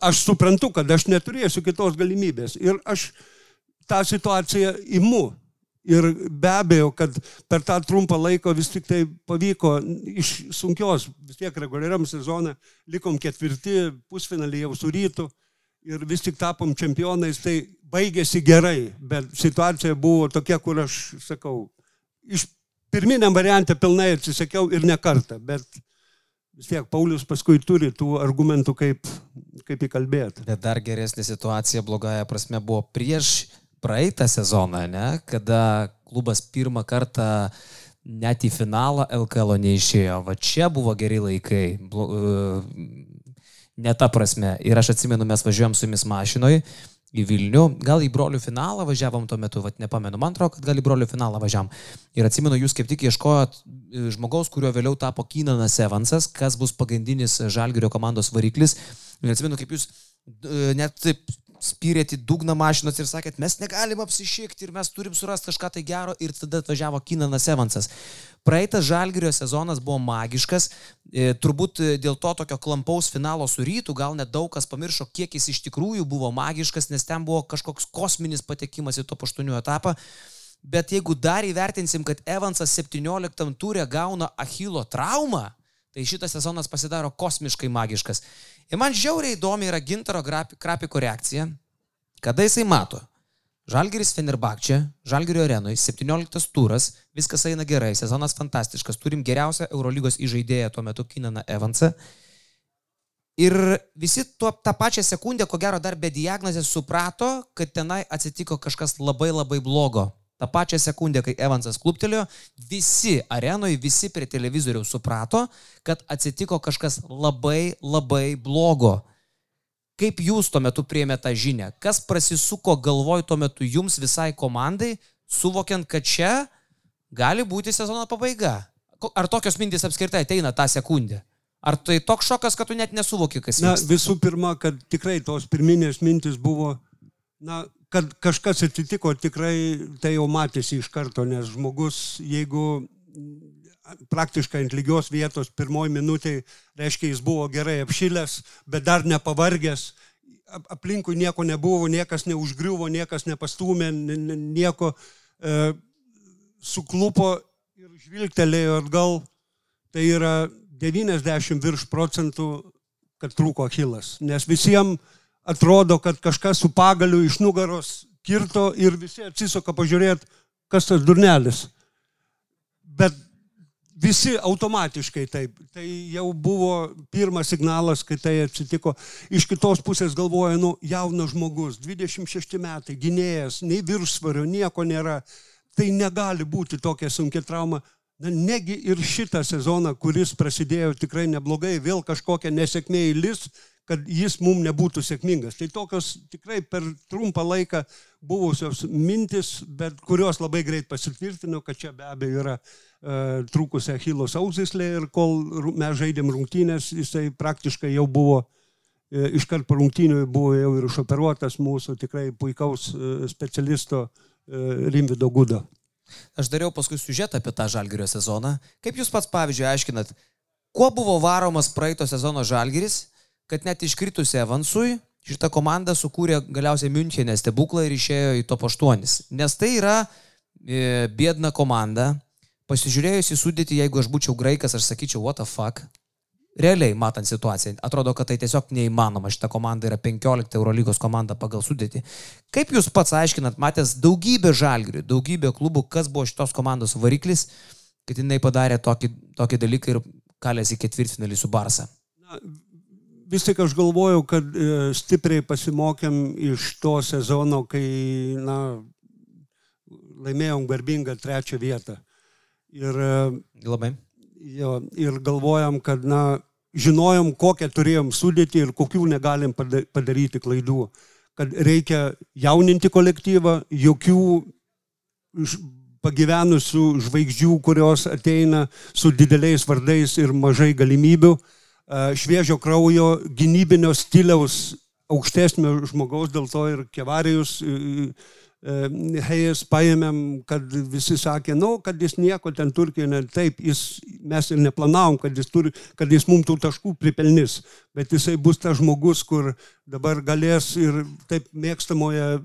aš suprantu, kad aš neturėsiu kitos galimybės ir aš tą situaciją imu. Ir be abejo, kad per tą trumpą laiką vis tik tai pavyko iš sunkios, vis tiek reguliariam sezonui, likom ketvirti, pusfinalį jau su rytu ir vis tik tapom čempionais, tai baigėsi gerai, bet situacija buvo tokia, kur aš sakau, iš pirminiam variantė pilnai atsisakiau ir ne kartą, bet vis tiek Paulius paskui turi tų argumentų, kaip, kaip įkalbėti. Bet dar geresnė situacija blogąją prasme buvo prieš praeitą sezoną, ne? kada klubas pirmą kartą net į finalą LKL neišėjo. Va čia buvo geri laikai. Ne ta prasme. Ir aš atsimenu, mes važiuojam su jumis mašinoje į Vilnių, gal į brolių finalą važiavom tuo metu, vat nepamenu, man atrodo, kad gal į brolių finalą važiavam. Ir atsimenu, jūs kaip tik ieškojot e, žmogaus, kurio vėliau tapo Kynanas Evansas, kas bus pagrindinis Žalgirio komandos variklis. Ir atsimenu, kaip jūs e, net taip spyrėt į dugną mašinos ir sakėt, mes negalim apsišykti ir mes turim surasti kažką tai gero ir tada atvažiavo Kinanas Evansas. Praeitas Žalgirio sezonas buvo magiškas, e, turbūt dėl to tokio klampaus finalo su rytų, gal net daug kas pamiršo, kiek jis iš tikrųjų buvo magiškas, nes ten buvo kažkoks kosminis patekimas į to paštonių etapą. Bet jeigu dar įvertinsim, kad Evansas 17 turė gauna Achilo traumą, tai šitas sezonas pasidaro kosmiškai magiškas. Ir man žiauriai įdomi yra Gintaro Krapiko reakcija, kada jisai mato. Žalgeris Fenerbakčia, Žalgerio arenoje, 17 turas, viskas eina gerai, sezonas fantastiškas, turim geriausią Eurolygos įžaidėją tuo metu Kinaną Evansą. Ir visi tuo, tą pačią sekundę, ko gero dar be diagnozės, suprato, kad tenai atsitiko kažkas labai labai blogo. Ta pačią sekundę, kai Evansas kluptelėjo, visi arenoje, visi prie televizoriaus suprato, kad atsitiko kažkas labai labai blogo. Kaip jūs tuo metu priemė tą žinią? Kas prasisuko galvoj tuo metu jums visai komandai, suvokiant, kad čia gali būti sezono pabaiga? Ar tokios mintys apskritai ateina tą sekundę? Ar tai toks šokas, kad tu net nesuvoki, kas Na, vyksta? visų pirma, kad tikrai tos pirminės mintis buvo, na, kad kažkas atsitiko, tikrai tai jau matėsi iš karto, nes žmogus, jeigu praktiškai ant lygios vietos pirmoji minutė, reiškia, jis buvo gerai apšilęs, bet dar nepavargęs, ap- aplinkui nieko nebuvo, niekas neužgriuvo, niekas nepastumė, n- n- nieko e, suklupo ir žvilgtelėjo atgal, tai yra 90 virš procentų, kad trūko Achilas. Nes visiems atrodo, kad kažkas su pagaliu iš nugaros kirto ir visi atsisuka pažiūrėti, kas tas durnelis. Bet visi automatiškai taip. Tai jau buvo pirmas signalas, kai tai atsitiko. Iš kitos pusės galvoja, nu, jaunas žmogus, 26 metai, gynėjas, nei viršsvario, nieko nėra. Tai negali būti tokia sunkia trauma. Na, negi ir šitą sezoną, kuris prasidėjo tikrai neblogai, vėl kažkokia nesėkmė įlis, kad jis mums nebūtų sėkmingas. Tai tokios tikrai per trumpą laiką buvusios mintis, bet kurios labai greit pasitvirtino, kad čia be abejo yra e, trūkusi Achilo sausislė ir kol mes žaidėm rungtynės, jisai praktiškai jau buvo, e, iškart po rungtynių buvo jau ir išoperuotas mūsų tikrai puikaus e, specialisto e, Rimvido Gudo. Aš dariau paskui siužetą apie tą žalgerio sezoną. Kaip jūs pats, pavyzdžiui, aiškinat, kuo buvo varomas praeito sezono žalgeris, kad net iškritus Evansui šitą komandą sukūrė galiausiai Münchenė stebuklą ir išėjo į top 8. Nes tai yra e, biedna komanda. Pasižiūrėjus į sudėtį, jeigu aš būčiau graikas, aš sakyčiau, what the fuck. Realiai matant situaciją, atrodo, kad tai tiesiog neįmanoma. Šita komanda yra 15 Eurolygos komanda pagal sudėtį. Kaip jūs pats aiškinat, matęs daugybę žalgrių, daugybę klubų, kas buvo šitos komandos variklis, kad jinai padarė tokį, tokį dalyką ir kalėsi ketvirtfinalį su Barsa? Na, vis tik aš galvoju, kad e, stipriai pasimokėm iš to sezono, kai na, laimėjom garbingą trečią vietą. Ir, e, Labai. jo, ir galvojam, kad na, žinojom, kokią turėjom sudėti ir kokių negalim pada- padaryti klaidų. Kad reikia jauninti kolektyvą, jokių pagyvenusių žvaigždžių, kurios ateina su dideliais vardais ir mažai galimybių, e, šviežio kraujo, gynybinio stiliaus aukštesnio žmogaus, dėl to ir kevarijus Hejas paėmėm, kad visi sakė, nu, kad jis nieko ten Turkijoje, ne, taip, jis, mes ir neplanavom, kad jis, turi, kad jis mums tų taškų pripelnys, bet jisai bus tas žmogus, kur dabar galės ir taip mėgstamoje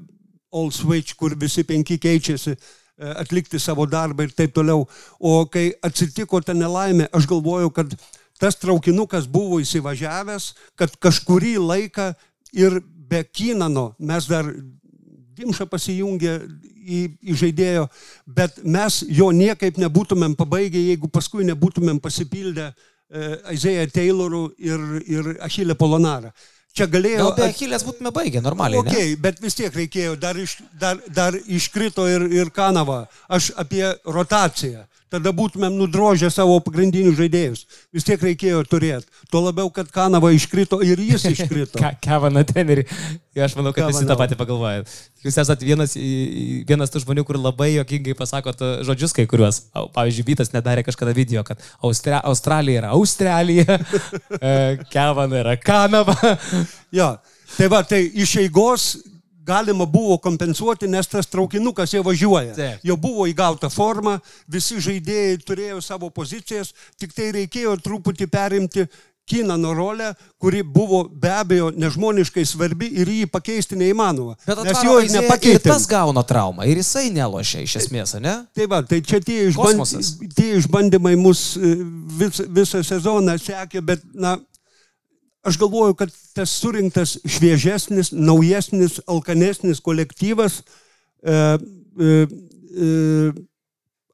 all switch, kur visi penki keičiasi, e, atlikti savo darbą ir taip toliau. O kai atsitiko ta nelaimė, aš galvojau, kad tas traukinukas buvo įsivažiavęs, kad kažkurį laiką ir be Kinano mes dar Dimša pasijungė į, į žaidėjo, bet mes jo niekaip nebūtumėm pabaigę, jeigu paskui nebūtumėm pasipildę e, Aizėją Taylorų ir, ir Achilę Polonarą. Čia galėjo... Gal be Achilės būtume baigę normaliai. Ne? Okay, bet vis tiek reikėjo, dar, iš, dar, dar iškrito ir, ir Kanava. Aš apie rotaciją. Tada būtumėm nudrožę savo pagrindinius žaidėjus. Vis tiek reikėjo turėti. Tuo labiau, kad Kanava iškrito ir jis iškrito. Ke- Kevaną trenerį. Aš manau, kad visi tą patį pagalvoja. Jūs esate vienas, vienas tų žmonių, kur labai jokingai pasakot žodžius kai kuriuos. Pavyzdžiui, Vytas nedarė kažkada video, kad Austra Australija yra Australija, e, Kevana yra Kanava. Jo. Tai va, tai iš eigos galima buvo kompensuoti, nes tas traukinukas jau važiuoja. Taip. Jau buvo įgauta forma, visi žaidėjai turėjo savo pozicijas, tik tai reikėjo truputį perimti Kinano rolę, kuri buvo be abejo nežmoniškai svarbi ir jį pakeisti neįmanoma. Bet Nes atrodo, jo ir Aizėja ir nepakeitė. tas gauna traumą ir jisai nelošia iš esmės, ne? Tai va, tai čia tie, išband, tie išbandymai mus e, vis, visą sezoną sekė, bet, na, aš galvoju, kad tas surinktas šviežesnis, naujesnis, alkanesnis kolektyvas e, e, e,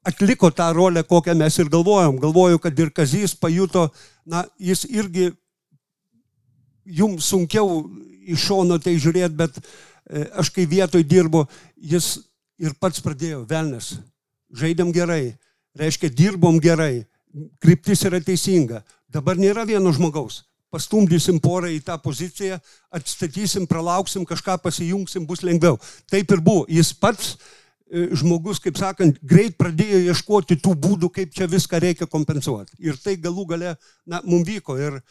atliko tą rolę, kokią mes ir galvojom. Galvoju, kad ir Kazys pajuto, na, jis irgi jums sunkiau iš šono tai žiūrėti, bet e, aš kai vietoj dirbu, jis ir pats pradėjo, velnes. Žaidėm gerai, reiškia, dirbom gerai, kryptis yra teisinga. Dabar nėra vieno žmogaus. Pastumdysim porą į tą poziciją, atstatysim, pralauksim, kažką pasijungsim, bus lengviau. Taip ir buvo. Jis pats e, žmogus, kaip sakant, greit pradėjo ieškoti tų būdų, kaip čia viską reikia kompensuoti. Ir tai galų gale, na, mums vyko. Ir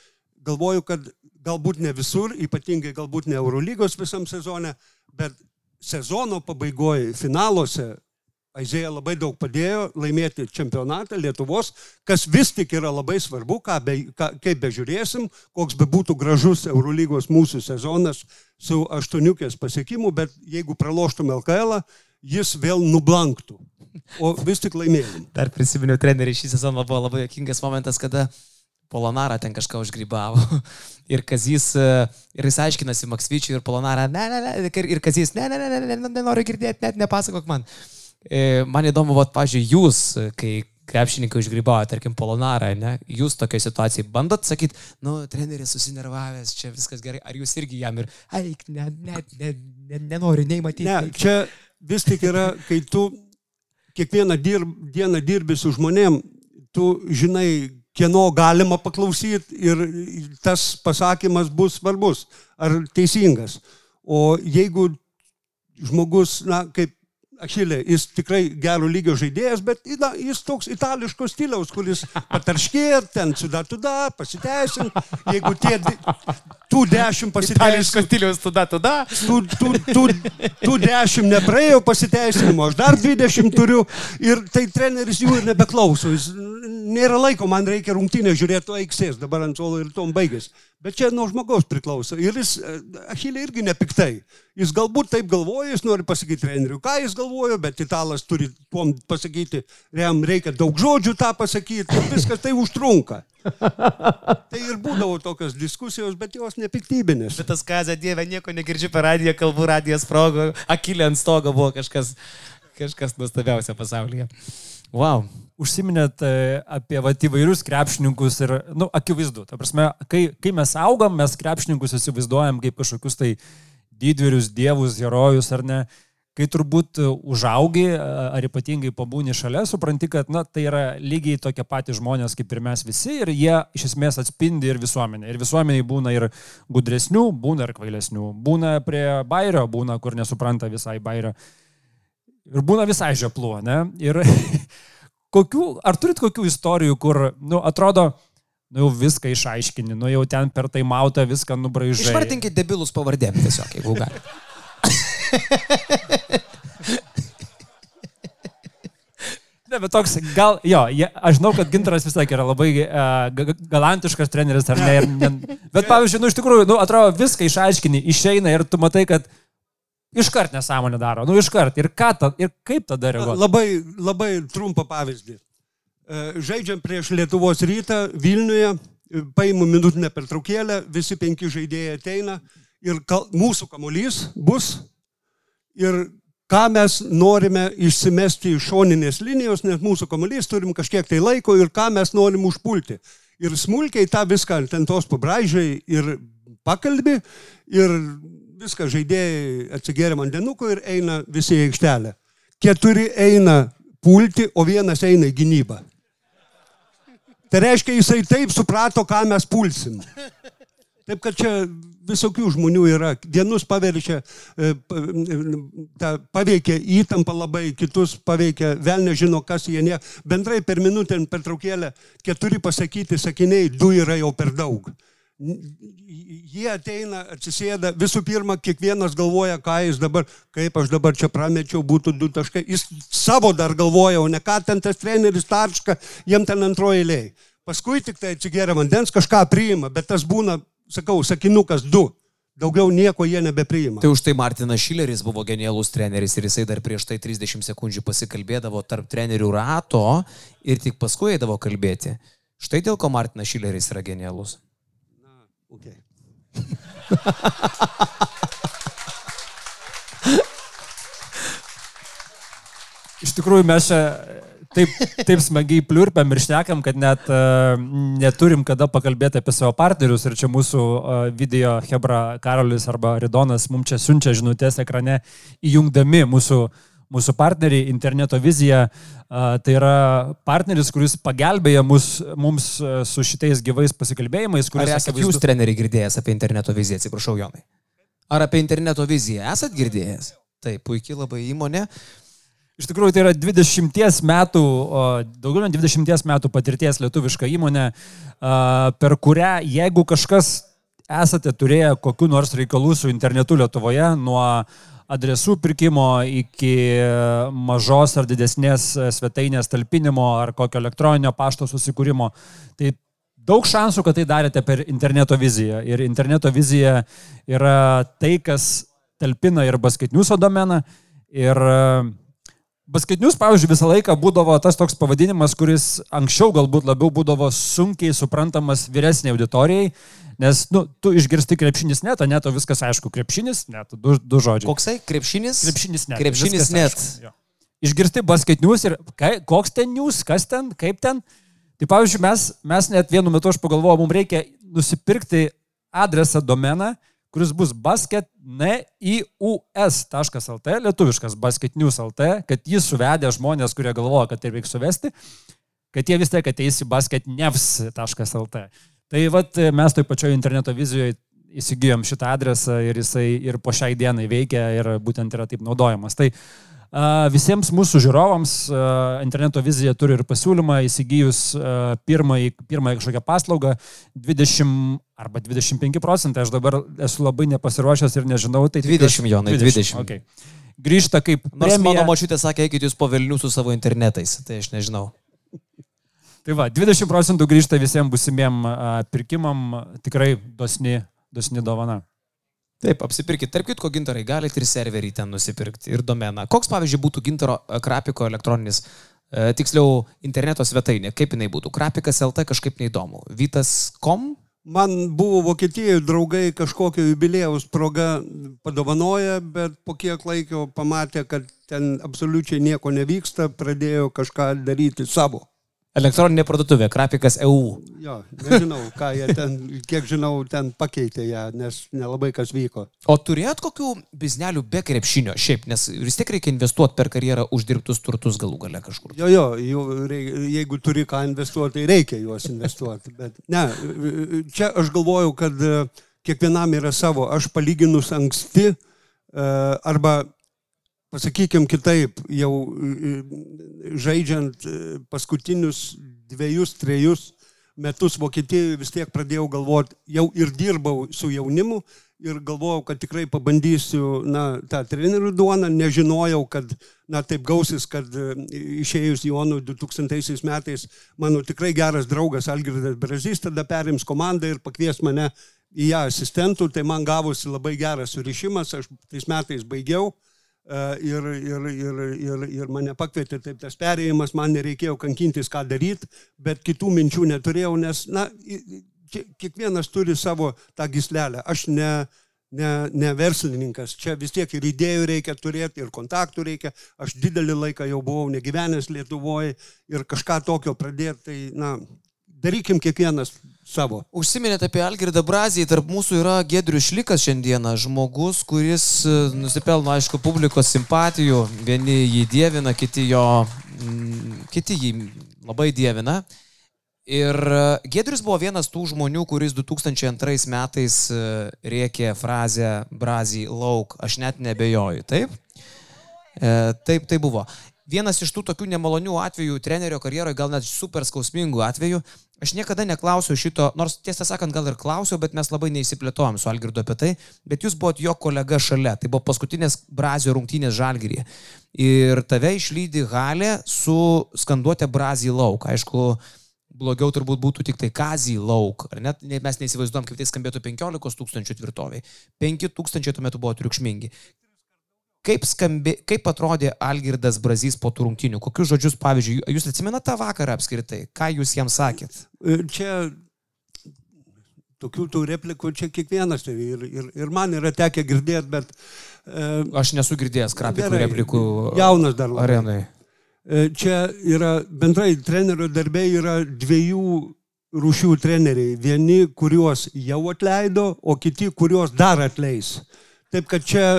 galvoju, kad galbūt ne visur, ypatingai galbūt ne Eurolygos visam sezone, bet sezono pabaigoje, finaluose Aizėja labai daug padėjo laimėti čempionatą Lietuvos, kas vis tik yra labai svarbu, ką be, ką, kaip bežiūrėsim, koks be būtų gražus Eurolygos mūsų sezonas su aštuoniukės pasiekimu, bet jeigu praloštum LKL, jis vėl nublanktų. O vis tik laimėjom. Dar prisiminiau trenerių šį sezoną buvo labai jokingas momentas, kada Polonara ten kažką užgrybavo. Ir Kazys, ir jis aiškinasi Maksvyčiui ir Polonara, ne, ne, ne, ir Kazys, ne, ne, ne, ne, ne, nenoriu girdėti, net nepasakok man. E, man įdomu, vat, pažiūrėjau, jūs, kai krepšininkai užgrybavo, tarkim, polonarą, ne? Jūs tokioje situacijoje bandot sakyti, nu, treneris susinervavęs, čia viskas gerai, ar jūs irgi jam ir, eik, net ne, ne, ne, nenoriu nei matyti. Ne, čia vis tik yra, kai tu kiekvieną dirb, dieną dirbi su žmonėm, tu žinai, kieno galima paklausyti ir tas pasakymas bus svarbus ar teisingas. O jeigu žmogus, na, kaip Achilė, jis tikrai gero lygio žaidėjas, bet na, jis toks itališko stiliaus, kuris patarškė, ten suda tuda, pasiteisin, jeigu tie tų dešimt pasiteisinimų. Itališko stiliaus tuda tuda. Tų, tų, tų, tų dešimt nepraėjo pasiteisinimo, aš dar dvidešimt turiu ir tai treneris jų ir nebeklauso. Jis nėra laiko, man reikia rungtynę žiūrėti, o eiksės dabar ant suolo ir tom baigės. Bet čia nuo žmogaus priklauso. Ir jis, Achilė irgi nepiktai. Jis galbūt taip galvoja, jis nori pasakyti treneriui, ką jis galvoja, bet italas turi tuom pasakyti, jam reikia daug žodžių tą pasakyti, viskas tai užtrunka. tai ir būdavo tokios diskusijos, bet jos nepiktybinės. Bet tas kazė dievė, nieko negirdžiu per radiją, kalbų radijas sprogo, Achilė ant stogo buvo kažkas, kažkas nuostabiausia pasaulyje. Wow. Užsiminėt e, apie vat, įvairius krepšininkus ir, na, nu, akivaizdu, ta prasme, kai, kai mes augam, mes krepšininkus įsivaizduojam kaip kažkokius tai didvyrius, dievus, herojus ar ne. Kai turbūt užaugi, ar ypatingai pabūni šalia, supranti, kad, na, tai yra lygiai tokie patys žmonės kaip ir mes visi ir jie iš esmės atspindi ir visuomenę. Ir visuomeniai būna ir gudresnių, būna ir kvailesnių. Būna prie bairio, būna, kur nesupranta visai bairio. Ir būna visai žiopluo, ne? Ir kokių, ar turit kokių istorijų, kur, nu, atrodo, nu jau viską išaiškini, nu jau ten per tai mautą viską nubraižai. Išvardinkit debilus pavardėm tiesiog, jeigu gali. Ne, bet toks, gal, jo, je, aš žinau, kad Gintaras vis tiek yra labai uh, galantiškas treneris, ar ne, ir, ne. Bet pavyzdžiui, nu iš tikrųjų, nu atrodo, viską išaiškini, išeina ir tu matai, kad Iškart nesąmonę daro, nu iškart. Ir, ta, ir kaip tada reaguoti? Labai, labai trumpą pavyzdį. E, žaidžiam prieš Lietuvos rytą Vilniuje, e, paimu minutinę pertraukėlę, visi penki žaidėjai ateina ir kal, mūsų kamuolys bus ir ką mes norime išsimesti iš šoninės linijos, nes mūsų kamuolys turim kažkiek tai laiko ir ką mes norim užpulti. Ir smulkiai tą viską ant tos pabraižai ir pakalbi ir viską žaidėjai atsigėrė vandenuko ir eina visi į aikštelę. Keturi eina pulti, o vienas eina į gynybą. Tai reiškia, jisai taip suprato, ką mes pulsim. Taip kad čia visokių žmonių yra. Vienus paverčia, e, paveikia įtampą labai, kitus paveikia, vėl nežino, kas jie ne. Bendrai per minutę per traukėlę keturi pasakyti sakiniai, du yra jau per daug jie ateina, atsisėda, visų pirma, kiekvienas galvoja, ką jis dabar, kaip aš dabar čia pramečiau, būtų du taškai. Jis savo dar galvoja, o ne ką ten tas treneris tarška, jiem ten antroji eilė. Paskui tik tai atsigeria vandens, kažką priima, bet tas būna, sakau, sakinukas du. Daugiau nieko jie nebepriima. Tai už tai Martinas Šileris buvo genialus treneris ir jisai dar prieš tai 30 sekundžių pasikalbėdavo tarp trenerių rato ir tik paskui eidavo kalbėti. Štai dėl ko Martinas Šileris yra genialus. Okay. Iš tikrųjų, mes čia taip, taip smagiai pliurpiam ir šnekam, kad net uh, neturim kada pakalbėti apie savo partnerius. Ir čia mūsų uh, video Hebra Karolis arba Ridonas mums čia siunčia žinutės ekrane įjungdami mūsų uh, mūsų partneriai, interneto vizija, tai yra partneris, kuris pagelbėja mus, mums su šitais gyvais pasikalbėjimais. Ar esate akivaizdu... jūs treneri girdėjęs apie interneto viziją, atsiprašau, Jonai? Ar apie interneto viziją esat girdėjęs? Taip, puikiai labai įmonė. Iš tikrųjų, tai yra 20 metų, daugiau nei 20 metų patirties lietuviška įmonė, per kurią, jeigu kažkas esate turėję kokiu nors reikalų su internetu Lietuvoje, nuo adresų pirkimo iki mažos ar didesnės svetainės talpinimo ar kokio elektroninio pašto susikūrimo, tai daug šansų, kad tai darėte per interneto viziją. Ir interneto vizija yra tai, kas talpina ir basketniuso domeną. Ir Basketinius, pavyzdžiui, visą laiką būdavo tas toks pavadinimas, kuris anksčiau galbūt labiau būdavo sunkiai suprantamas vyresniai auditorijai, nes, nu, tu išgirsti krepšinis net, net, o viskas aišku, krepšinis net, du, du žodžiai. Koksai? Krepšinis? Krepšinis net. Krepšinis net. aišku, jo. Išgirsti basketinius ir kai, koks ten news, kas ten, kaip ten. Tai pavyzdžiui, mes, mes net vienu metu aš pagalvojau, mums reikia nusipirkti adresą domeną, kuris bus basketnius.lt, lietuviškas basketnius.lt, kad jis suvedė žmonės, kurie galvoja, kad tai reikia suvesti, kad jie vis tiek ateis į basketnevs.lt. Tai vat mes toj pačioj interneto vizijoje įsigijom šitą adresą ir jisai ir po šiai dienai veikia ir būtent yra taip naudojamas. Tai a, visiems mūsų žiūrovams interneto vizija turi ir pasiūlymą įsigijus pirmąjį, pirmąją kažkokią paslaugą 20 arba 25 procentai, aš dabar esu labai nepasiruošęs ir nežinau, tai 20, Jonai, 20. Okay. Grįžta kaip Nors premija. mano močiutė sakė, eikit jūs po Vilnių su savo internetais, tai aš nežinau. Tai va, 20 procentų grįžta visiems busimiem pirkimam, tikrai dosni, dosni dovana. Taip, apsipirkit. Tarp kitko, gintarai, galite ir serverį ten nusipirkti, ir domeną. Koks, pavyzdžiui, būtų gintaro e, krapiko elektroninis, e, tiksliau, interneto svetainė? Kaip jinai būtų? Krapikas LT kažkaip neįdomu. Vytas.com? Man buvo Vokietijoje draugai kažkokio jubilėjaus proga padovanoję, bet po kiek laiko pamatė, kad ten absoliučiai nieko nevyksta, pradėjo kažką daryti savo. Elektroninė parduotuvė, krapikas EU. Jo, nežinau, ką jie ten, kiek žinau, ten pakeitė ją, nes nelabai kas vyko. O turėjot kokių biznelių be krepšinio šiaip, nes vis tiek reikia investuoti per karjerą uždirbtus turtus galų gale kažkur. Jo, jo, rei- jeigu turi ką investuoti, tai reikia juos investuoti. Bet ne, čia aš galvoju, kad e, kiekvienam yra savo. Aš palyginus anksti e, arba, pasakykime kitaip, jau žaidžiant e, paskutinius dviejus, trejus metus Vokietijoje vis tiek pradėjau galvoti, jau ir dirbau su jaunimu ir galvojau, kad tikrai pabandysiu, na, tą trenerių duoną, nežinojau, kad, na, taip gausis, kad e, išėjus Jonų 2000 metais mano tikrai geras draugas Algirdas Brazys tada perims komandą ir pakvies mane į ją asistentų, tai man gavosi labai geras surišimas, aš tais metais baigiau. E, Ir, ir, ir, ir, ir mane pakvietė taip tas perėjimas, man nereikėjo kankintis, ką daryti, bet kitų minčių neturėjau, nes, na, kiekvienas turi savo tą gislelę. Aš ne, ne, ne verslininkas, čia vis tiek ir idėjų reikia turėti, ir kontaktų reikia. Aš didelį laiką jau buvau negyvenęs Lietuvoje ir kažką tokio pradėti, tai, na, darykim kiekvienas savo. Užsiminėte apie Algirdą Brazį, tarp mūsų yra Gedrius Šlikas šiandieną, žmogus, kuris e, nusipelno, aišku, publikos simpatijų, vieni jį dievina, kiti, jo, mm, kiti jį labai dievina. Ir e, Gedrius buvo vienas tų žmonių, kuris 2002 metais e, rėkė frazę Brazį lauk, aš net nebejoju, taip? Taip, tai buvo. Vienas iš tų tokių nemalonių atvejų trenerio karjeroje, gal net super skausmingų atvejų. Aš niekada neklausiau šito, nors tiesą sakant, gal ir klausiau, bet mes labai neįsiplėtojom su Algirdu apie tai, bet jūs buvot jo kolega šalia, tai buvo paskutinės Brazio rungtynės Žalgirėje. Ir tave išlydi Halė su skanduotė Brazį lauk. Aišku, blogiau turbūt būtų tik tai Kazį lauk, ar net ne- mes neįsivaizduom, kaip tai skambėtų 15 tūkstančių tvirtoviai. 5 tūkstančiai tuo metu buvo triukšmingi. Kaip, skambė, kaip atrodė Algirdas Brazys po tų rungtynių? Kokius žodžius, pavyzdžiui, jūs atsimenate tą vakarą apskritai? Ką jūs jam sakėt? Ir Čia tokių tų replikų čia kiekvienas ir, ir, ir man yra tekę girdėti, bet e, Aš nesu girdėjęs krapikų Gerai. replikų Jaunas dar labai. arenai. e, čia yra bendrai trenerio darbė yra dviejų rūšių treneriai. Vieni, kuriuos jau atleido, o kiti, kuriuos dar atleis. Taip kad čia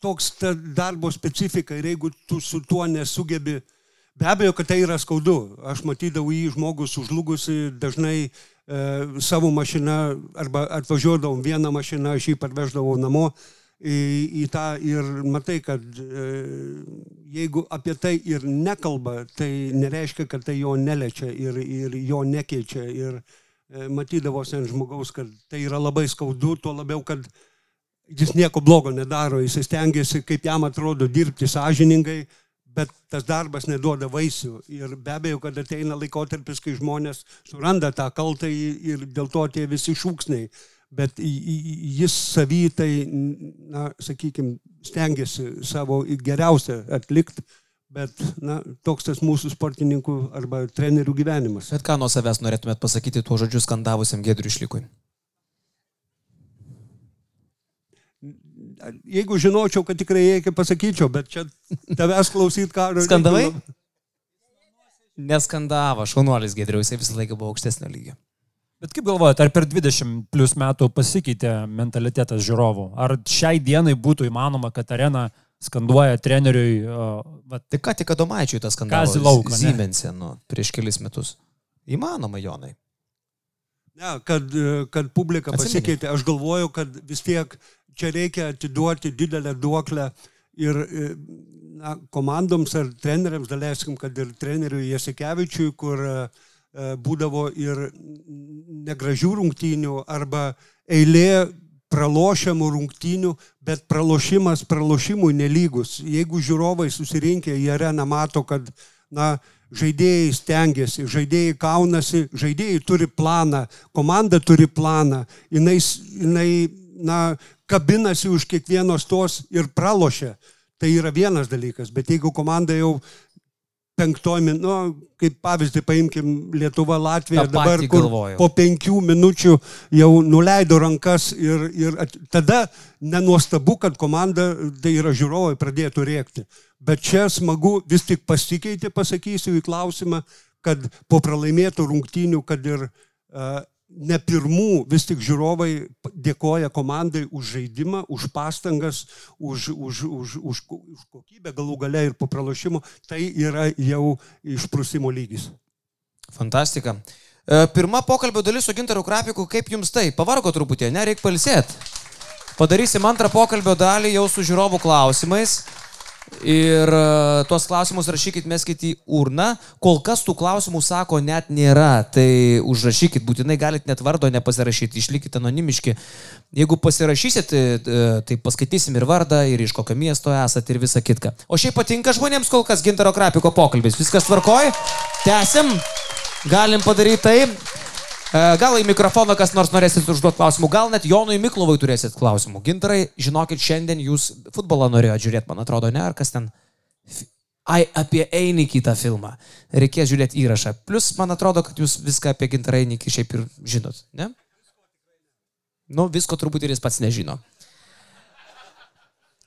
toks ta darbo specifika ir jeigu tu su tuo nesugebi, be abejo, kad tai yra skaudu. Aš matydavau jį žmogus užlugusi, dažnai e, savo mašiną arba atvažiuodavom vieną mašiną, aš jį parveždavau namo į, į tą ir matai, kad e, jeigu apie tai ir nekalba, tai nereiškia, kad tai jo neliečia ir, ir jo nekeičia. Ir e, matydavosi ant žmogaus, kad tai yra labai skaudu, tuo labiau, kad jis nieko blogo nedaro, jis stengiasi, kaip jam atrodo, dirbti sąžiningai, bet tas darbas neduoda vaisių. Ir be abejo, kad ateina laikotarpis, kai žmonės suranda tą kaltą ir dėl to tie visi šūksniai. Bet jis savy tai, na, sakykime, stengiasi savo geriausią atlikti, bet, na, toks tas mūsų sportininkų arba trenerių gyvenimas. Bet ką nuo savęs norėtumėt pasakyti tuo žodžiu skandavusiam Gedriui Išlikui? Jeigu žinočiau, kad tikrai reikia pasakyčiau, bet čia tavęs klausyt karo. Skandavai? Neskandavo, šaunuolis Gedrius, jis visą laiką buvo aukštesnio lygio. Bet kaip galvojate, ar per 20 plus metų pasikeitė mentalitetas žiūrovų? Ar šiai dienai būtų įmanoma, kad arena skanduoja treneriui... Uh, tai ką tik Adomaičiui tas skandalas? Kazilauką. Siemensė, nu, prieš kelis metus. Įmanoma, Jonai. Ne, kad, kad publika pasikeitė. Aš galvoju, kad vis tiek čia reikia atiduoti didelę duoklę ir na, komandoms ar treneriams, daleiskim, kad ir treneriui Jasikevičiui, kur uh, E, būdavo ir negražių rungtynių arba eilė pralošiamų rungtynių, bet pralošimas pralošimui nelygus. Jeigu žiūrovai susirinkę į areną mato, kad na, žaidėjai stengiasi, žaidėjai kaunasi, žaidėjai turi planą, komanda turi planą, jinai, jinai na, kabinasi už kiekvienos tos ir pralošia. Tai yra vienas dalykas, bet jeigu komanda jau penktoj, nu, kaip pavyzdį paimkim Lietuva, Latvija, dabar kur galvoju. po penkių minučių jau nuleido rankas ir, ir at, tada nenuostabu, kad komanda, tai yra žiūrovai, pradėtų rėkti. Bet čia smagu vis tik pasikeitė, pasakysiu į klausimą, kad po pralaimėtų rungtynių, kad ir uh, ne pirmų vis tik žiūrovai dėkoja komandai už žaidimą, už pastangas, už, už, už, už, už kokybę galų gale ir po pralašimo. Tai yra jau išprusimo lygis. Fantastika. E, pirma pokalbio dalis su Gintaru Krapiku, kaip jums tai? Pavargo truputį, nereik palsėti. Padarysim antrą pokalbio dalį jau su žiūrovų klausimais. Ir e, tuos klausimus rašykit, meskit į urną. Kol kas tų klausimų, sako, net nėra. Tai užrašykit, būtinai galite net vardo nepasirašyti, išlikite anonimiški. Jeigu pasirašysit, e, e, tai paskaitysim ir vardą, ir iš kokio miesto esate, ir visą kitką. O šiaip patinka žmonėms kol kas Gintaro Krapiko pokalbis. Viskas tvarkoj? Tęsim. Galim padaryti tai. E, gal į mikrofoną kas nors norėsit užduoti klausimų, gal net Jonui Miklovai turėsit klausimų. Gintarai, žinokit, šiandien jūs futbolą norėjote žiūrėti, man atrodo, ne, ar kas ten. Ai, apie Einikį tą filmą. Reikės žiūrėti įrašą. Plus, man atrodo, kad jūs viską apie Gintarą Einikį šiaip ir žinot, ne? Nu, visko turbūt ir jis pats nežino.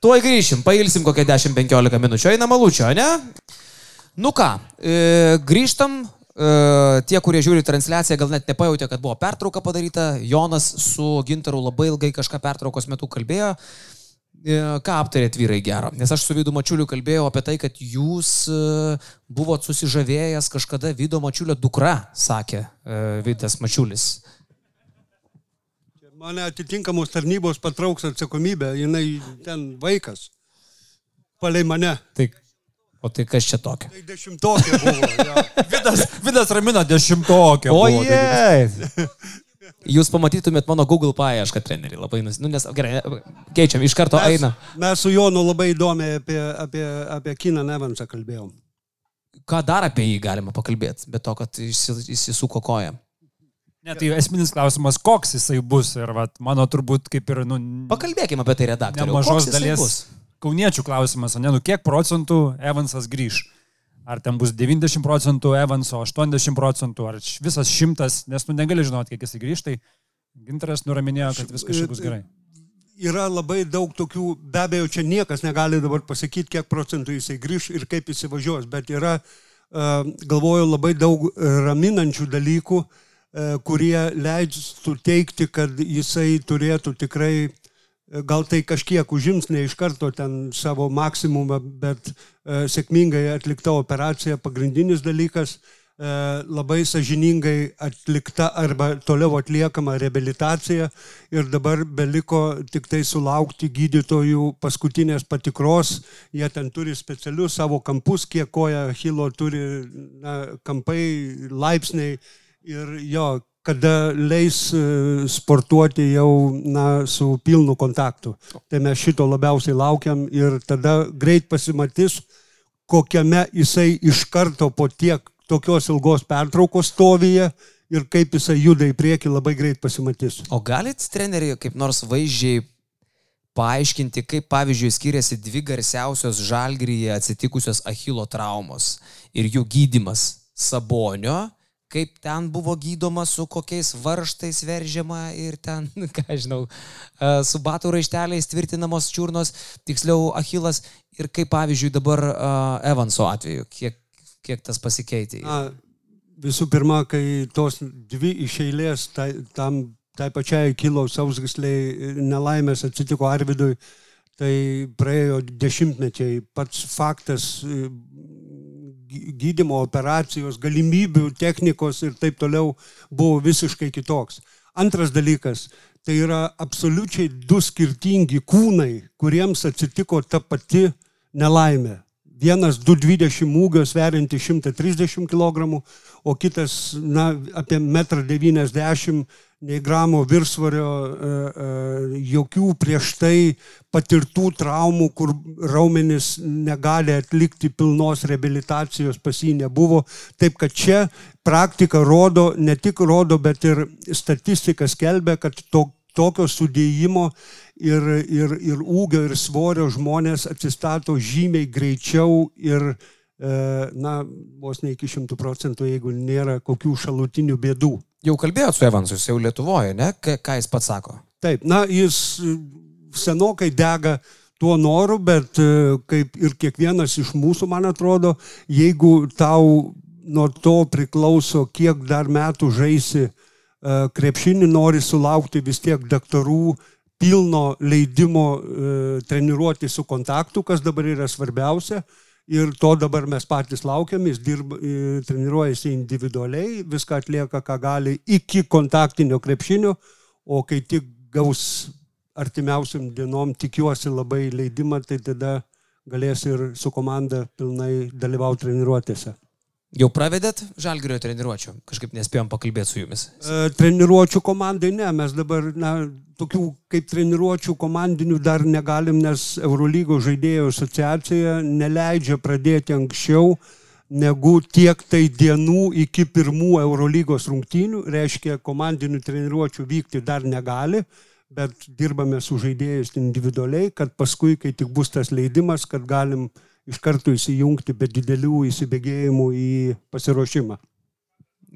Tuoj grįšim, pailsim kokią 10-15 minučių. Einam malučio, ne? Nu ką, e, grįžtam tie, kurie žiūri transliaciją, gal net nepajautė, kad buvo pertrauka padaryta. Jonas su Gintaru labai ilgai kažką pertraukos metu kalbėjo. E, ką aptarėt vyrai gero? Nes aš su Vidu Mačiuliu kalbėjau apie tai, kad jūs e, buvot susižavėjęs kažkada Vido Mačiulio dukra, sakė Vidas Mačiulis. Mane atitinkamos tarnybos patrauks atsakomybę, jinai ten vaikas. Palei mane. Tai O tai kas čia tokia? Tai dešimtokė buvo. Ja. vidas, vidas ramina dešimtokė. O jei. Jūs pamatytumėt mano Google paiešką trenerių. Labai, nus... nu, nes, gerai, keičiam, iš karto mes, eina. Mes su Jonu labai įdomiai apie, apie, apie Kiną Nevansą kalbėjom. Ką dar apie jį galima pakalbėti, be to, kad įsisuko koją? Ne, tai esminis klausimas, koks jisai bus ir vat, mano turbūt kaip ir, nu... Pakalbėkime apie tai redaktorių. Nemažos dalies. Bus? Kauniečių klausimas, ne, nu kiek procentų Evansas grįž? Ar ten bus 90 procentų Evanso, 80 procentų, ar visas šimtas, nes nu negali žinoti, kiek jis grįž, tai Ginteras nuraminėjo, kad viskas bus gerai. Yra labai daug tokių, be abejo, čia niekas negali dabar pasakyti, kiek procentų jisai grįž ir kaip jisai važiuos, bet yra, galvoju, labai daug raminančių dalykų, kurie leidžia teikti, kad jisai turėtų tikrai gal tai kažkiek užims ne iš karto ten savo maksimumą, bet e, sėkmingai atlikta operacija, pagrindinis dalykas, labai sažiningai atlikta arba toliau atliekama rehabilitacija ir dabar beliko tik tai sulaukti gydytojų paskutinės patikros. Jie ten turi specialius savo kampus, kiek koja Hilo turi na, kampai, laipsniai ir jo, kada leis e, sportuoti jau na, su pilnu kontaktu. Tai mes šito labiausiai laukiam ir tada greit pasimatys, kokiame jisai iš karto po tiek tokios ilgos pertraukos stovyje ir kaip jisai juda į priekį labai greit pasimatys. O galit, treneri, kaip nors vaizdžiai paaiškinti, kaip pavyzdžiui skiriasi dvi garsiausios žalgryje atsitikusios Achilo traumos ir jų gydimas Sabonio kaip ten buvo gydoma, su kokiais varštais veržiama ir ten, ką žinau, su batų raišteliais tvirtinamos čiurnos, tiksliau Achilas ir kaip pavyzdžiui dabar Evanso atveju, kiek, kiek tas pasikeitė. Na, visų pirma, kai tos dvi iš eilės tai, tam, tai pačiai kilo sausgisliai nelaimės atsitiko Arvidui, tai praėjo dešimtmečiai. Pats faktas gydimo operacijos, galimybių, technikos ir taip toliau buvo visiškai kitoks. Antras dalykas, tai yra absoliučiai du skirtingi kūnai, kuriems atsitiko ta pati nelaimė. Vienas 220 ūgio sverianti 130 kg, o kitas na, apie 1,90 m nei gramo virsvario, e, e, jokių prieš tai patirtų traumų, kur raumenis negali atlikti pilnos rehabilitacijos pas jį nebuvo. Taip kad čia praktika rodo, ne tik rodo, bet ir statistika skelbia, kad to, tokio sudėjimo ir, ir, ir ūgio ir svorio žmonės atsistato žymiai greičiau ir e, na, vos ne iki šimtų procentų, jeigu nėra kokių šalutinių bėdų. Jau kalbėjot su Evansu, jis jau Lietuvoje, ne? Ką jis pats sako? Taip, na, jis e, senokai dega tuo noru, bet e, kaip ir kiekvienas iš mūsų, man atrodo, jeigu tau nuo to priklauso, kiek dar metų žaisi e, krepšinį, nori sulaukti vis tiek daktarų pilno leidimo treniruoti su kontaktu, kas dabar yra svarbiausia ir to dabar mes patys laukiam, jis dirba, treniruojasi individualiai, viską atlieka, ką gali iki kontaktinio krepšinio, o kai tik gaus artimiausiam dienom, tikiuosi labai leidimą, tai tada galės ir su komanda pilnai dalyvauti treniruotėse. Jau pravedėt žalgerio treniruočio? Kažkaip nespėjom pakalbėti su jumis. E, treniruočių komandai ne, mes dabar, na, tokių kaip treniruočių komandinių dar negalim, nes Eurolygos žaidėjų asociacija neleidžia pradėti anksčiau negu tiek tai dienų iki pirmų Eurolygos rungtynių, reiškia, komandinių treniruočių vykti dar negali, bet dirbame su žaidėjais individualiai, kad paskui, kai tik bus tas leidimas, kad galim iš karto įsijungti be didelių įsibėgėjimų į pasiruošimą.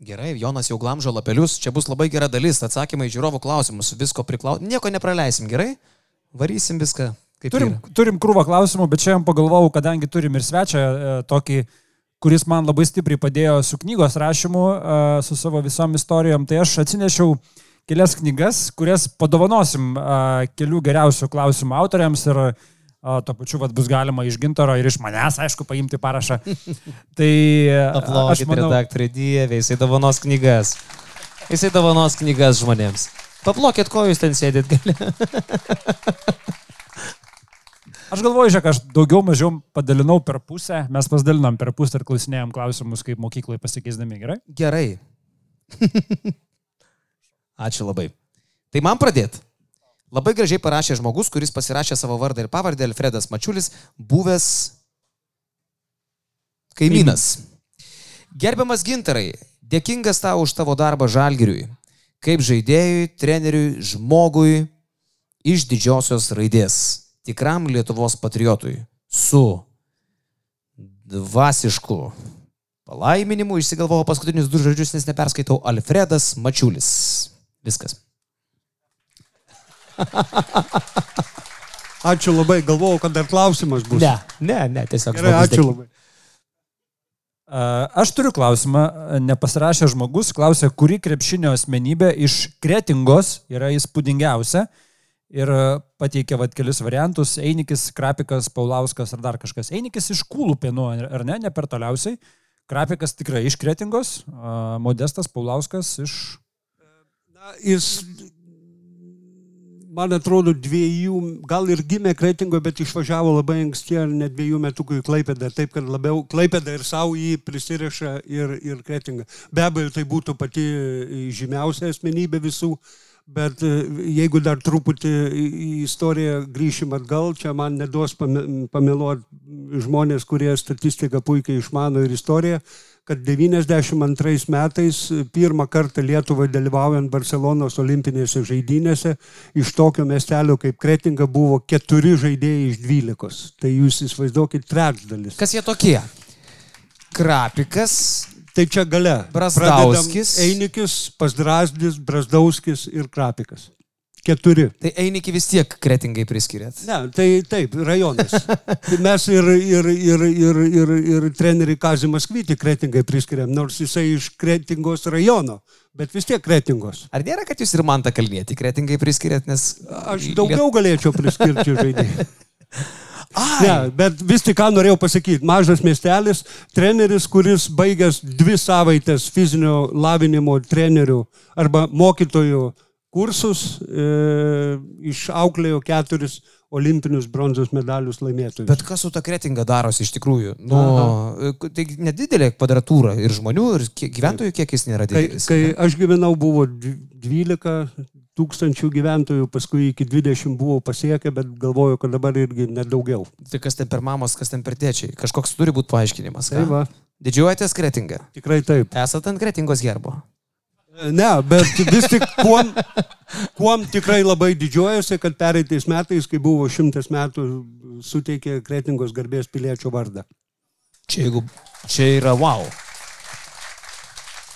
Gerai, Jonas jau glamžo lapelius, čia bus labai gera dalis, atsakymai į žiūrovų klausimus, visko priklausom, nieko nepraleisim, gerai? Varysim viską. Turim, yra. turim krūvą klausimų, bet šiandien pagalvojau, kadangi turim ir svečią e, tokį, kuris man labai stipriai padėjo su knygos rašymu, e, su savo visom istorijom, tai aš atsinešiau kelias knygas, kurias padovanosim e, kelių geriausių klausimų autoriams ir e, O tuo pačiu vat, bus galima iš gintaro ir iš manęs, aišku, paimti parašą. Tai Aplaukit, manau... redaktorė Dievė, jisai dovanos knygas. Jisai dovanos knygas žmonėms. Paplokit, ko jūs ten sėdit gali. Aš galvoju, žiūrėk, aš daugiau mažiau padalinau per pusę, mes pasidalinom per pusę ir klausinėjom klausimus, kaip mokykloje pasikeisdami, gerai? Gerai. Ačiū labai. Tai man pradėti. Labai gražiai parašė žmogus, kuris pasirašė savo vardą ir pavardę, Alfredas Mačiulis, buvęs kaimynas. Gerbiamas gintarai, dėkingas tau už tavo darbą žalgiriui, kaip žaidėjui, treneriui, žmogui iš didžiosios raidės, tikram Lietuvos patriotui, su dvasišku palaiminimu išsigalvojo paskutinius du žodžius, nes neperskaitau Alfredas Mačiulis. Viskas. Ačiū labai, galvojau, kad dar klausimas bus. Ne, ne, ne, tiesiog. Gerai, ačiū labai. Aš turiu klausimą, nepasirašė žmogus, klausė, kuri krepšinio asmenybė iš kretingos yra įspūdingiausia ir pateikė vat, kelis variantus - Einikis, Krapikas, Paulauskas ar dar kažkas. Einikis iš Kūlų pienų, ar ne, ne per toliausiai. Krapikas tikrai iš Kretingos, a, Modestas Paulauskas iš... Na, jis, man atrodo, dviejų, gal ir gimė Kretingoje, bet išvažiavo labai anksti, ar net dviejų metų į Klaipėdą, taip kad labiau Klaipėdą ir savo jį prisiriša ir, ir Kretingą. Be abejo, tai būtų pati žymiausia asmenybė visų, bet e, jeigu dar truputį į istoriją grįšim atgal, čia man neduos pame- pameluoti žmonės, kurie statistiką puikiai išmano ir istoriją, kad 92 metais pirmą kartą Lietuvai dalyvaujant Barcelonos olimpinėse žaidynėse iš tokio miestelio kaip Kretinga buvo keturi žaidėjai iš dvylikos. Tai jūs įsivaizduokit trečdalis. Kas jie tokie? Krapikas, Tai čia gale. Brazdauskis. Pradedam Einikis, Pasdrasdis, Brazdauskis ir Krapikas. Keturi. tai Einikį vis tiek kretingai priskiriat. Ne, tai taip, rajonas. Mes ir, ir, ir, ir, ir, ir trenerių Kazimas Kvyti kretingai priskiriam, nors jisai iš kretingos rajono, bet vis tiek kretingos. Ar nėra, kad jūs ir man tą kalnėti kretingai priskiriat, nes... Aš daugiau galėčiau priskirti žaidėjų. Ne, bet vis tik ką norėjau pasakyti. Mažas miestelis, treneris, kuris baigęs dvi savaitės fizinio lavinimo trenerių arba mokytojų kursus, e, išauklėjo keturis olimpinius bronzos medalius laimėtojus. Bet kas su ta kretinga darosi iš tikrųjų? Nu, tai nedidelė kvadratūra ir žmonių, ir kiek, gyventojų kiekis nėra Kai, didelis. kai aš gyvenau, buvo dv- 12 tūkstančių gyventojų, paskui iki 20 buvau pasiekę, bet galvoju, kad dabar irgi nedaugiau. Tai kas ten per mamos, kas ten per tėčiai? Kažkoks turi būti paaiškinimas. ką? Tai va, Didžiuojatės kretingą. tikrai taip. Esate ant kretingos gerbo. Ne, bet vis tik kuom, kuom tikrai labai didžiuojuosi, kad pereitais metais, kai buvo šimtas metų, suteikė Kretingos garbės piliečio vardą. Čia, jeigu, čia yra wow.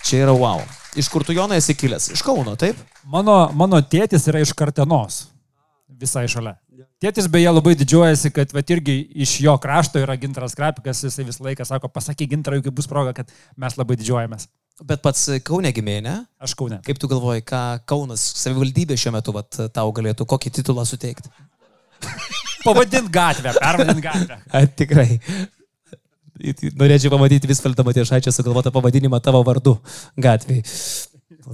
Čia yra wow. Iš kur tu Jonai esi kilęs? Iš Kauno, taip? Mano, mano tėtis yra iš Kartenos. Visai šalia. Tėtis beje labai didžiuojasi, kad vat, irgi iš jo krašto yra gintaras Krapikas, jisai visą laiką sako, pasakyk gintarui, kai bus proga, kad mes labai didžiuojamės. Bet pats Kaune gimė, ne? Aš kaune. Kaip tu galvoji, ką Kaunas savivaldybė šiuo metu vat, tau galėtų, kokį titulą suteikti? Pavadint gatvę, pervadint gatvę. A, tikrai. Norėčiau pamatyti Visvaldą Matiešaičią sugalvotą pavadinimą tavo vardu gatvėje.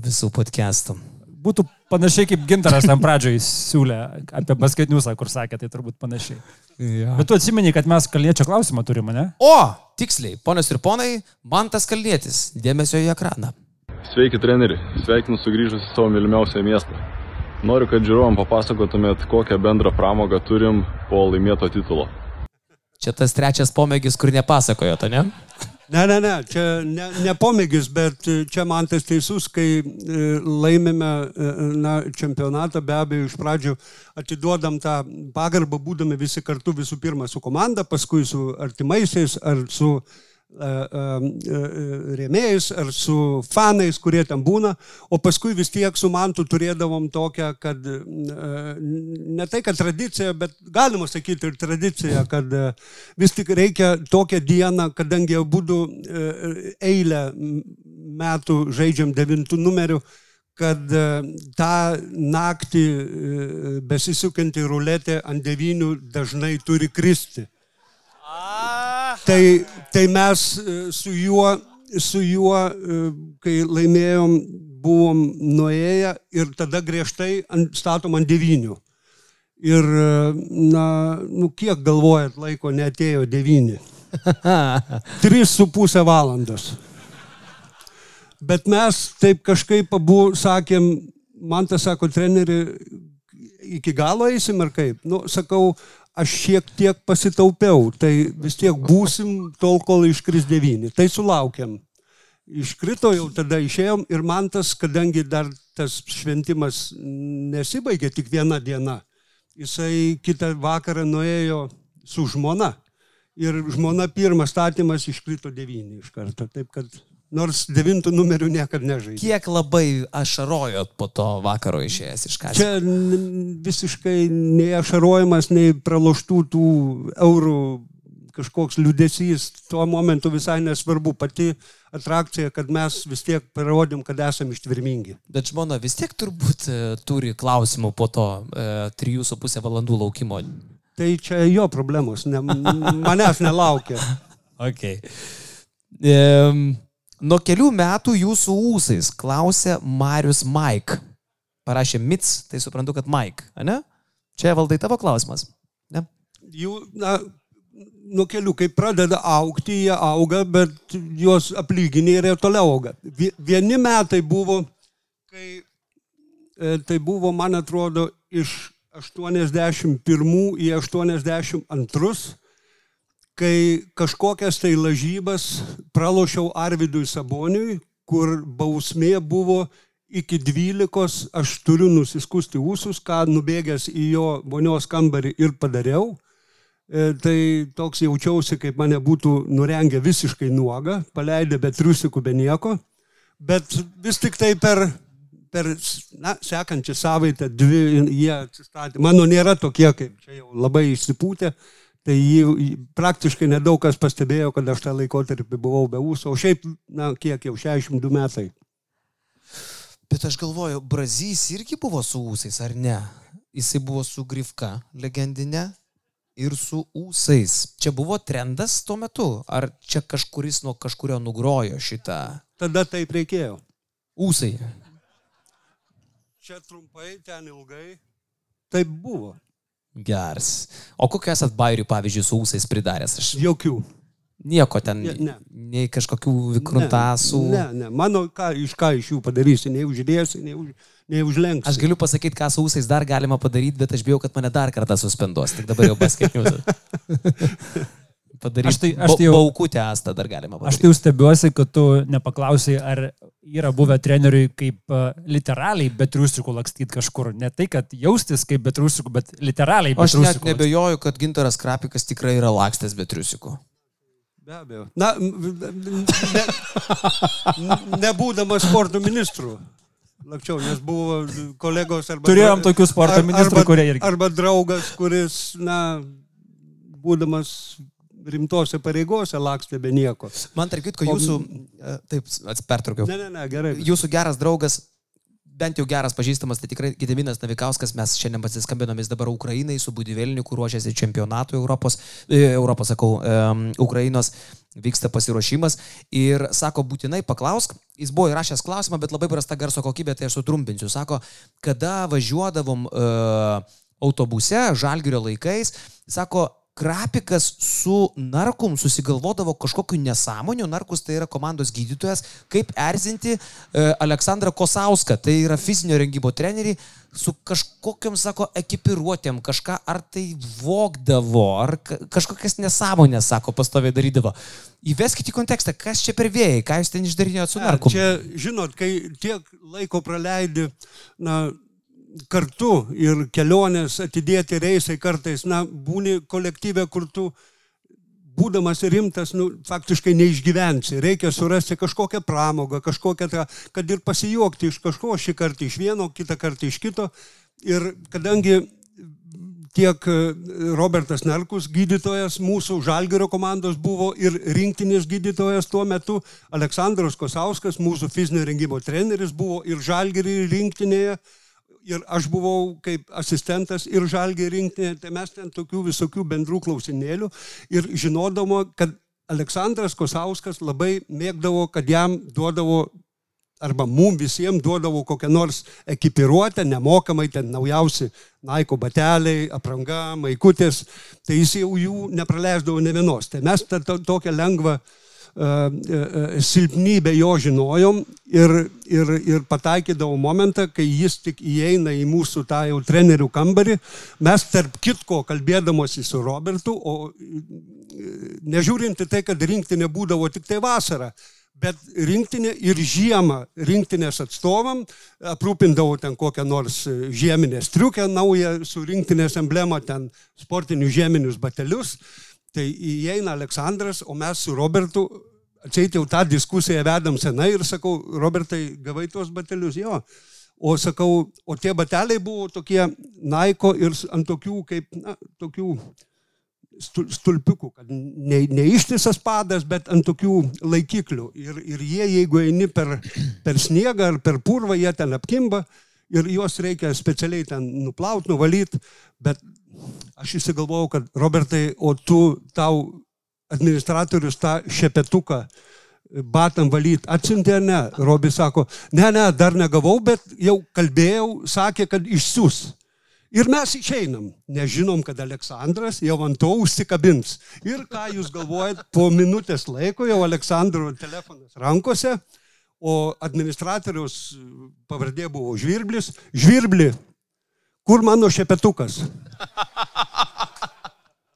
Visų podcastų. Būtų panašiai kaip gintaras ten pradžioj siūlė apie basketniusą, kur sakė, tai turbūt panašiai. Ja. Bet tu atsimeni, kad mes kalniečio klausimą turime, ne? O, tiksliai, ponios ir ponai, man tas kalnėtis. Dėmesio į ekraną. Sveiki treneri, sveikinu sugrįžus į savo mylimiausią miestą. Noriu, kad žiūrovam papasakotumėt, kokią bendrą pramogą turim po laimėto titulo. Čia tas trečias pomėgis, kur nepasakojo, to ne? Ne, ne, ne, čia ne, ne pomėgis, bet e, čia man tas teisus, kai e, laimime e, na, čempionatą, be abejo, iš pradžių atiduodam tą pagarbą, būdami visi kartu visų pirma su komanda, paskui su artimaisiais ar su rėmėjais ar su fanais, kurie ten būna, o paskui vis tiek su mantu turėdavom tokią, kad e, ne tai, kad tradicija, bet galima sakyti ir tradicija, kad e, vis tik reikia tokią dieną, kadangi būtų eilę metų žaidžiam devintų numerių, kad e, tą naktį e, besisukantį ruletę ant devynių dažnai turi kristi. Tai, tai mes e, su juo, su juo, e, kai laimėjom, buvom nuėję ir tada griežtai ant, statom ant devynių. Ir, e, na, nu kiek galvojat, laiko netėjo devyni. Tris su pusę valandos. Bet mes taip kažkaip abu sakėm, man tas sako, treneri, iki galo eisim ar kaip? Nu, sakau, aš šiek tiek pasitaupiau, tai vis tiek būsim tol, kol iškris devyni. Tai sulaukėm. Iškrito jau tada išėjom ir man tas, kadangi dar tas šventimas nesibaigė tik viena diena, jisai kitą vakarą nuėjo su žmona. Ir žmona pirmas statymas iškrito devyni iš karto. Taip kad nors devintų numerių niekada nežaidė. Kiek labai ašarojot po to vakaro išėjęs iš ką? Čia visiškai nei ašarojimas, nei praloštų tų eurų kažkoks liudesys. Tuo momentu visai nesvarbu. Pati atrakcija, kad mes vis tiek parodėm, kad esame ištvirmingi. Bet žmona vis tiek turbūt e, turi klausimų po to e, 3,5 valandų laukimo. Tai čia jo problemos, ne, manęs nelaukia. Okay. Ehm, nuo kelių metų jūsų ūsais klausė Marius Mike. Parašė Mits, tai suprantu, kad Mike, ne? Čia valdai tavo klausimas. Ne? Jų, na, nuo kelių, kai pradeda aukti, jie auga, bet juos aplyginiai ir toliau auga. Vie- Vieni metai buvo, kai e, tai buvo, man atrodo, iš 81 į 82, kai kažkokias tai lažybas pralošiau Arvidui Saboniui, kur bausmė buvo iki 12, aš turiu nusiskusti ūsus, ką nubėgęs į jo vonios kambarį ir padariau. E, Tai toks jaučiausi, kaip mane būtų nurengę visiškai nuogą, paleidę be triusikų, be nieko. Bet vis tik tai per, per na, sekančią savaitę, dvi jie atsistatė. Mano nėra tokie, kaip čia jau labai išsipūtę. Tai jį praktiškai nedaug kas pastebėjo, kad aš tą laikotarpį buvau be ūsų. O šiaip, na, kiek jau 62 metai. Bet aš galvoju, Brazys irgi buvo su ūsais, ar ne? Jisai buvo su Grifka legendinė ir su ūsais. Čia buvo trendas tuo metu? Ar čia kažkuris nuo kažkurio nugrojo šitą Tada taip reikėjo. ūsai? Čia trumpai, ten ilgai. Taip buvo. Geras. O kokią esat bairių, pavyzdžiui, su ūsais pridaręs? Aš Jokių. nieko ten, Ne, ne. nei kažkokių vikruntasų. Ne, ne. Mano, ką, iš ką iš jų padarysi, nei uždėsi, nei, už, nei užlenksi. Aš galiu pasakyti, ką su ūsais dar galima padaryti, bet aš bijau, kad mane dar kartą suspenduos. Tik dabar jau paskaičiu. Padaryti. Aš tai- aš tai jau- Baukutę astą dar galima Aš padaryti. tai jau stebiuosi, kad tu nepaklausai, ar yra buvę treneriui kaip uh, literaliai be triusikų lakstyti kažkur. Ne tai, kad jaustis kaip be triusikų, bet literaliai be Aš net nebejoju, kad Gintaras Krapikas tikrai yra lakstęs be triusikų. Be abejo. Na, ne, nebūdamas sporto ministru. Lakčiau, nes buvo kolegos arba... Turėjom tokių sporto ministrų, kurie irgi- Arba draugas, kuris, na, būdamas rimtose pareigose lakstė be nieko. Man tarp kitko, jūsų, e, taip, atsipertraukiau. Ne, ne, ne, gerai. Jūsų geras draugas, bent jau geras pažįstamas, tai tikrai Gediminas Navikauskas, mes šiandien pasiskambinome jis dabar Ukrainai su Budivelniku, ruošiasi čempionatui Europos, e, Europos, sakau, um, Ukrainos vyksta pasiruošimas ir sako, būtinai paklausk, jis buvo įrašęs klausimą, bet labai prasta garso kokybė, tai aš sutrumpinsiu. Sako, kada važiuodavom uh, autobuse, žalgerio laikais, sako, Krapikas su narkum susigalvodavo kažkokiu nesąmoniu, narkus tai yra komandos gydytojas, kaip erzinti e, Aleksandrą Kosauską, tai yra fizinio rengimo trenerių, su kažkokiam, sako, ekipiruotėm, kažką ar tai vogdavo, ar ka- kažkokias nesąmonės, sako, pastoviai darydavo. Įveskite į kontekstą, kas čia per vėjai, ką jūs ten išdarinėjot su narkum. Čia, žinot, kai tiek laiko praleidi na, kartu ir kelionės atidėti reisai kartais, na, būni kolektyvė, kur tu būdamas rimtas, nu, faktiškai neišgyvensi. Reikia surasti kažkokią pramogą, kažkokią, tą, kad ir pasijuokti iš kažko, šį kartą iš vieno, kitą kartą iš kito. Ir kadangi tiek e, Robertas Narkus, gydytojas mūsų Žalgerio komandos buvo ir rinktinės gydytojas tuo metu, Aleksandras Kosauskas, mūsų fizinio rengimo treneris buvo ir Žalgerį rinktinėje. Ir aš buvau kaip asistentas ir žalgiai rinktinė, tai mes ten tokių visokių bendrų klausimėlių ir žinodamo, kad Aleksandras Kosauskas labai mėgdavo, kad jam duodavo arba mum visiems duodavo kokią nors ekipiruotę, nemokamai ten naujausi naiko bateliai, apranga, maikutės, tai jis jau jų nepraleisdavo ne vienos. Tai mes tą to, tokią lengvą uh, silpnybę jo žinojom ir, ir, ir pataikydavo momentą, kai jis tik įeina į mūsų tą jau trenerių kambarį, mes tarp kitko kalbėdamosi su Robertu, o e, nežiūrint į tai, kad rinktinė būdavo tik tai vasarą, Bet rinktinė ir žiemą rinktinės atstovam aprūpindavo ten kokią nors e, žieminę striukę naują su rinktinės emblema, ten sportinius žieminius batelius. Tai įeina Aleksandras, o mes su Robertu atseit jau tą diskusiją vedam senai ir sakau, Robertai, gavai tuos batelius, jo. O sakau, o tie bateliai buvo tokie naiko ir ant tokių kaip, na, tokių stu- stulpiukų, kad ne, ne ištisas padas, bet ant tokių laikiklių. Ir, ir jie, jeigu eini per, per sniegą ar per purvą, jie ten apkimba ir juos reikia specialiai ten nuplauti, nuvalyti. Bet aš įsigalvojau, kad Robertai, o tu tau administratorius tą šepetuką batam valyti. Atsintė ar ne? Robis sako, ne, ne, dar negavau, bet jau kalbėjau, sakė, kad išsiūs. Ir mes išeinam. Nežinom, kad Aleksandras jau ant to užsikabins. Ir ką jūs galvojat, po minutės laiko jau Aleksandro telefonas rankose, o administratorius pavardė buvo Žvirblis. Žvirbli, kur mano šepetukas?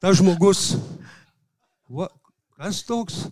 Tas žmogus, va, kas toks?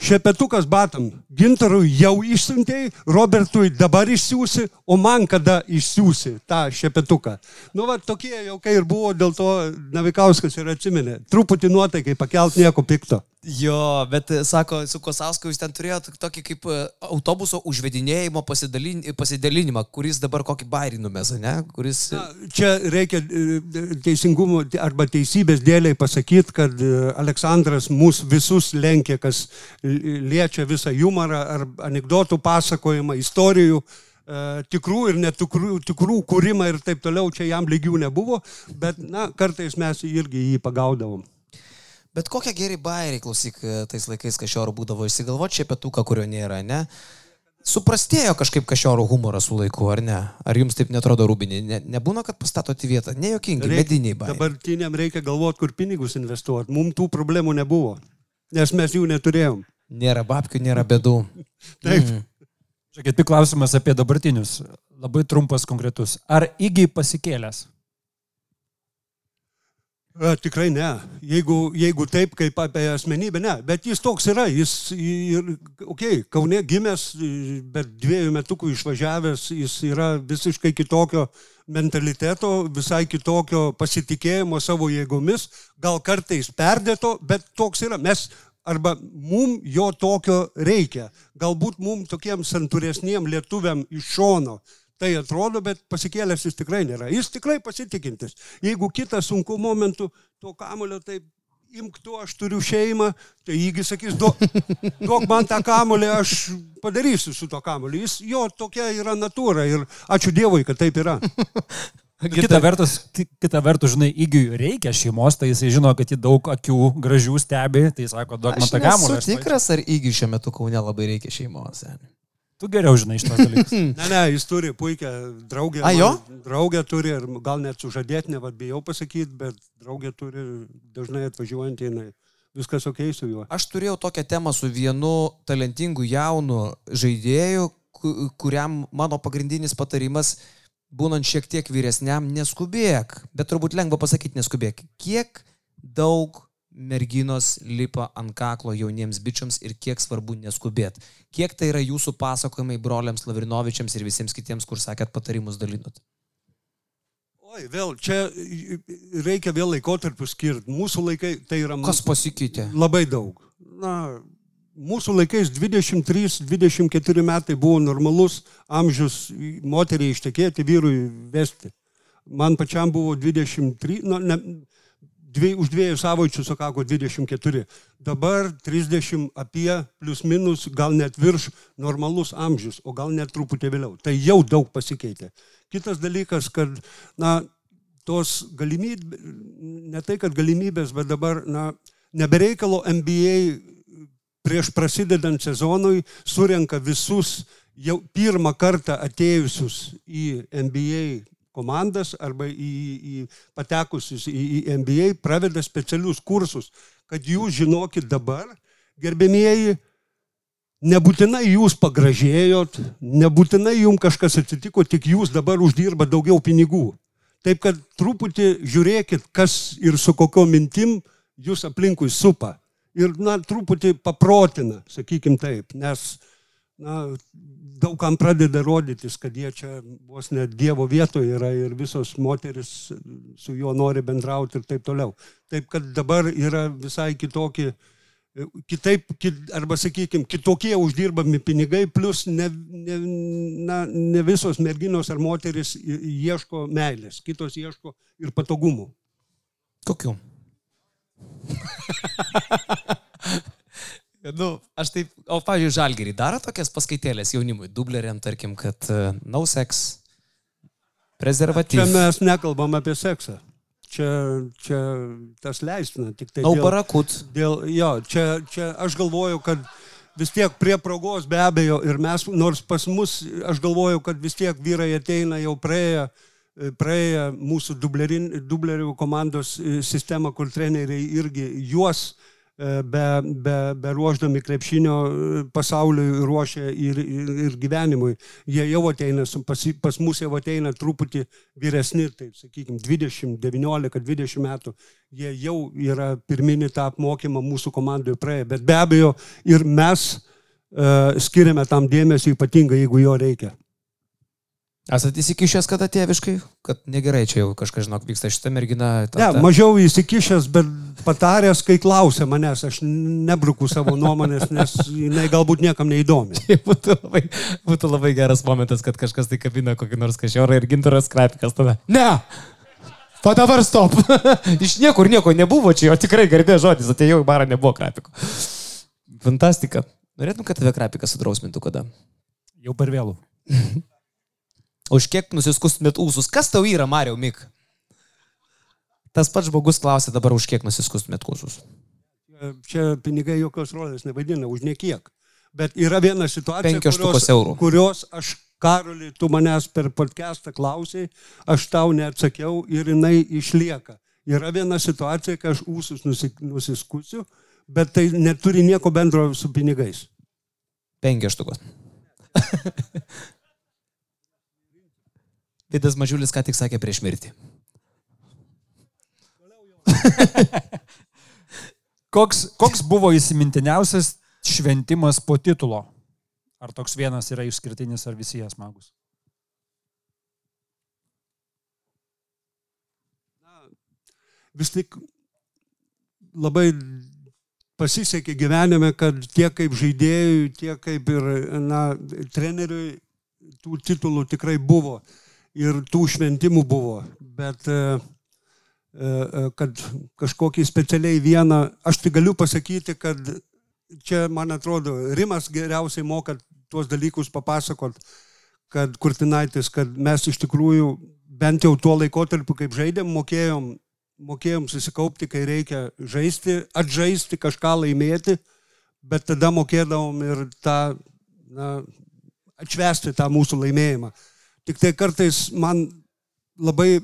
Šepetukas batam. Gintarui jau išsiuntėjai, Robertui dabar išsiųsi, o man kada išsiųsi tą šepetuką. Nu, va, tokie jau kai ir buvo, dėl to Navikauskas ir atsiminė. Truputį nuotaikai pakelt nieko pikto. Jo, bet e, sako, su Kosausku jūs ten turėjote tokį kaip e, autobuso užvedinėjimo pasidalin, pasidalinimą, kuris dabar kokį bairį numesa, ne? Kuris... Na, čia reikia e, teisingumo arba teisybės dėliai pasakyti, kad e, Aleksandras mus visus lenkia, kas liečia visą humorą ar anegdotų pasakojimą, istorijų e, tikrų ir netikrų tikrų kūrimą ir taip toliau, čia jam lygių nebuvo, bet na, kartais mes irgi jį pagaudavom. Bet kokie geri bairiai, klausyk, e, tais laikais kašiorų būdavo išsigalvoti čia pietuką, kurio nėra, ne? Suprastėjo kažkaip kašiorų humoras su laiku, ar ne? Ar jums taip netrodo rūbinė? Ne, nebūna, kad pastatot į vietą? Nejokingi, mediniai bairiai. Dabartiniam reikia galvoti, kur pinigus investuoti. Mums tų problemų nebuvo, nes mes jų neturėjom. Nėra babkių, nėra bėdų. Taip. Mm. Žiūrėkit, tik klausimas apie dabartinius. Labai trumpas, konkretus. Ar įgy pasikėlęs? A, tikrai ne. Jeigu, jeigu taip kaip apie asmenybę, ne. Bet jis toks yra. Jis, ir, okay, Kaune gimęs, bet dviejų metukų išvažiavęs, jis yra visiškai kitokio mentaliteto, visai kitokio pasitikėjimo savo jėgomis, gal kartais perdėto, bet toks yra. Mes arba mum jo tokio reikia. Galbūt mum tokiem santūresniem lietuviam iš šono tai atrodo, bet pasikėlęs jis tikrai nėra. Jis tikrai pasitikintis. Jeigu kitas sunku momentu to kamulio taip imk tu, aš turiu šeimą, tai jįgi sakys, duok, duok man tą kamulį, aš padarysiu su to kamuliu. Jis jo tokia yra natūra ir ačiū Dievui, kad taip yra. Kita vertus, ki- kita vertus, žinai, įgiui reikia šeimos, tai jisai žino, kad jį daug akių gražių stebi, tai sako, duok man tą kamuolį. aš tikras, ar įgy šiuo metu Kaune labai reikia šeimos. seni. Tu geriau žinai iš tos dalykus. Ne, ne, jis turi puikią draugę. A, jo? Draugę turi ir gal net sužadėtinę, vad bijau pasakyti, bet draugė turi dažnai atvažiuojant, jinai viskas ok su juo. Aš turėjau tokią temą su vienu talentingu jaunu žaidėju, ku- kuriam mano pagrindinis patarimas, būnant šiek tiek vyresniam, neskubėk. Bet turbūt lengva pasakyti neskubėk. Kiek daug merginos lipa ant kaklo jauniems bičiams ir kiek svarbu neskubėti. Kiek tai yra jūsų pasakojimai broliams Lavrinovičiams ir visiems kitiems, kur sakėt patarimus dalinot. Oi, vėl, čia reikia vėl laikotarpių skirti. Mūsų laikai tai yra Kas pasikeitė? labai daug. Na, mūsų laikais 23-24 metai buvo normalus amžius moteriai ištekėti, vyrui vesti. Man pačiam buvo 23, nu, ne, dvi, už dviejų savaičių sukako 24. Dabar 30 apie, plus minus, gal net virš normalus amžius, o gal net truputį vėliau. Tai jau daug pasikeitė. Kitas dalykas, kad, na, tos galimybės, ne tai, kad galimybės, bet dabar, na, nebereikalo NBA prieš prasidedant sezonui surenka visus jau pirmą kartą atėjusius į NBA komandas arba į, į patekusius į, į NBA, praveda specialius kursus, kad jūs žinokit dabar, gerbėmieji, nebūtinai jūs pagražėjot, nebūtinai jums kažkas atsitiko, tik jūs dabar uždirba daugiau pinigų. Taip kad truputį žiūrėkit, kas ir su kokio mintim jūs aplinkui supa. Ir, na, truputį paprotina, sakykim taip, nes, na, daugam pradeda rodytis, kad jie čia vos net Dievo vietoje yra ir visos moteris su juo nori bendrauti ir taip toliau. Taip kad dabar yra visai kitokie, kitaip, kit, arba sakykime, kitokie uždirbami pinigai, plus ne, ne, na, ne visos merginos ar moteris ieško meilės, kitos ieško ir patogumų. Kokiu? nu, aš taip, o pavyzdžiui, žalgerį daro tokias paskaitėlės jaunimui, dubleriam, tarkim, kad uh, no sex, Čia prezervatyvas. mes nekalbam apie seksą. Čia, čia tas leistina, tik tai No dėl, barakut. dėl jo, čia, čia aš galvoju, kad vis tiek prie progos be abejo ir mes, nors pas mus, aš galvoju, kad vis tiek vyrai ateina jau praėję, praėję mūsų dublerių komandos e, sistemą, kur treneriai irgi juos e, be, be, be ruoždami krepšinio e, pasauliui ruošia ir, ir, ir gyvenimui. Jie jau ateina, pas, pas mus jau ateina truputį vyresni, taip sakykime, 20, 19, 20 metų. Jie jau yra pirminį tą apmokymą mūsų komandoje praėję. Bet be abejo ir mes uh, skiriame tam dėmesio ypatingai, jeigu jo reikia. Esate įsikišęs kada tėviškai, kad negerai čia jau kažkas, žinok, vyksta šitą merginą. ta- Ne, ta- mažiau įsikišęs, bet pataręs, kai klausia manęs, aš nebruku savo nuomonės, nes jinai galbūt niekam neįdomi. Tai būtų labai, būtų labai geras momentas, kad kažkas tai kabina kokį nors kašiorą ir gintaras krapikas tada. Ne! O dabar stop. Iš niekur nieko nebuvo čia, o tikrai garbė žodis, atėjau į barą, nebuvo krapiko. Fantastika. Norėtum, kad tave krapikas sudrausmintų kada? Jau per vėlų. Už kiek nusiskustumėt ūsus? Kas tau yra, Mario Mik? Tas pats žmogus klausė dabar, už kiek nusiskustumėt ūsus. Čia pinigai jokios rolės nevaidina, už niekiek. Bet yra viena situacija, kurios, kurios aš, Karoli, tu manęs per podcastą klausai, aš tau neatsakiau ir jinai išlieka. Yra viena situacija, kai aš ūsus nusi- nusiskusiu, bet tai neturi nieko bendro su pinigais. Penkios štukos. Vidas Mažiulis ką tik sakė prieš mirtį. Koks, koks buvo įsimintiniausias šventimas po titulo? Ar toks vienas yra išskirtinis, ar visi jie smagus? vis tik labai pasisekė gyvenime, kad tiek kaip žaidėjui, tiek kaip ir na, treneriui tų titulų tikrai buvo ir tų šventimų buvo. Bet e, e, kad kažkokį specialiai vieną, aš tik galiu pasakyti, kad čia, man atrodo, Rimas geriausiai moka tuos dalykus papasakot, kad Kurtinaitis, kad mes iš tikrųjų bent jau tuo laikotarpiu, kaip žaidėm, mokėjom, mokėjom susikaupti, kai reikia žaisti, atžaisti, kažką laimėti, bet tada mokėdavom ir tą, na, atšvesti tą mūsų laimėjimą. Tik tai kartais man labai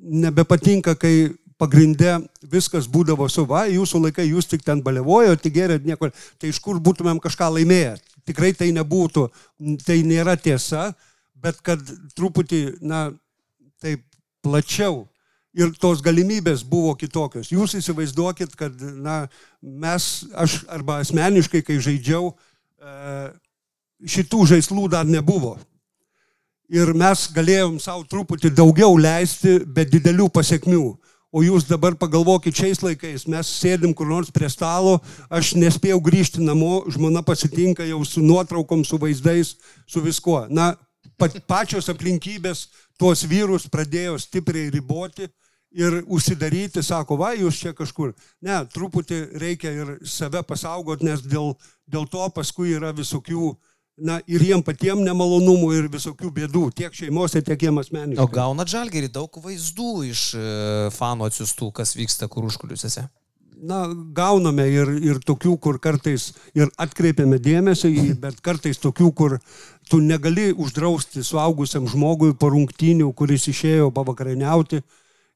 nebepatinka, kai pagrindė viskas būdavo su, va, jūsų laikai, jūs tik ten balevojo, tik gerėt nieko, tai iš kur būtumėm kažką laimėję. Tikrai tai nebūtų, tai nėra tiesa, bet kad truputį, na, taip plačiau ir tos galimybės buvo kitokios. Jūs įsivaizduokit, kad, na, mes, aš arba asmeniškai, kai žaidžiau, e, šitų žaislų dar nebuvo. Ir mes galėjom savo truputį daugiau leisti, be didelių pasiekmių. O jūs dabar pagalvokit šiais laikais, mes sėdim kur nors prie stalo, aš nespėjau grįžti namo, žmona pasitinka jau su nuotraukom, su vaizdais, su viskuo. Na, pačios aplinkybės tuos vyrus pradėjo stipriai riboti ir užsidaryti, sako, va, jūs čia kažkur. Ne, truputį reikia ir save pasaugot, nes dėl, dėl to paskui yra visokių, na, ir jiem patiem nemalonumų ir visokių bėdų, tiek šeimose, tiek jiem asmeniškai. O gauna žalgerį daug vaizdų iš e, fanų atsiustų, kas vyksta kur užkuliuose. na, gauname ir, ir tokių, kur kartais ir atkreipiame dėmesį, bet kartais tokių, kur tu negali uždrausti suaugusiam žmogui po rungtynių, kuris išėjo pavakarieniauti.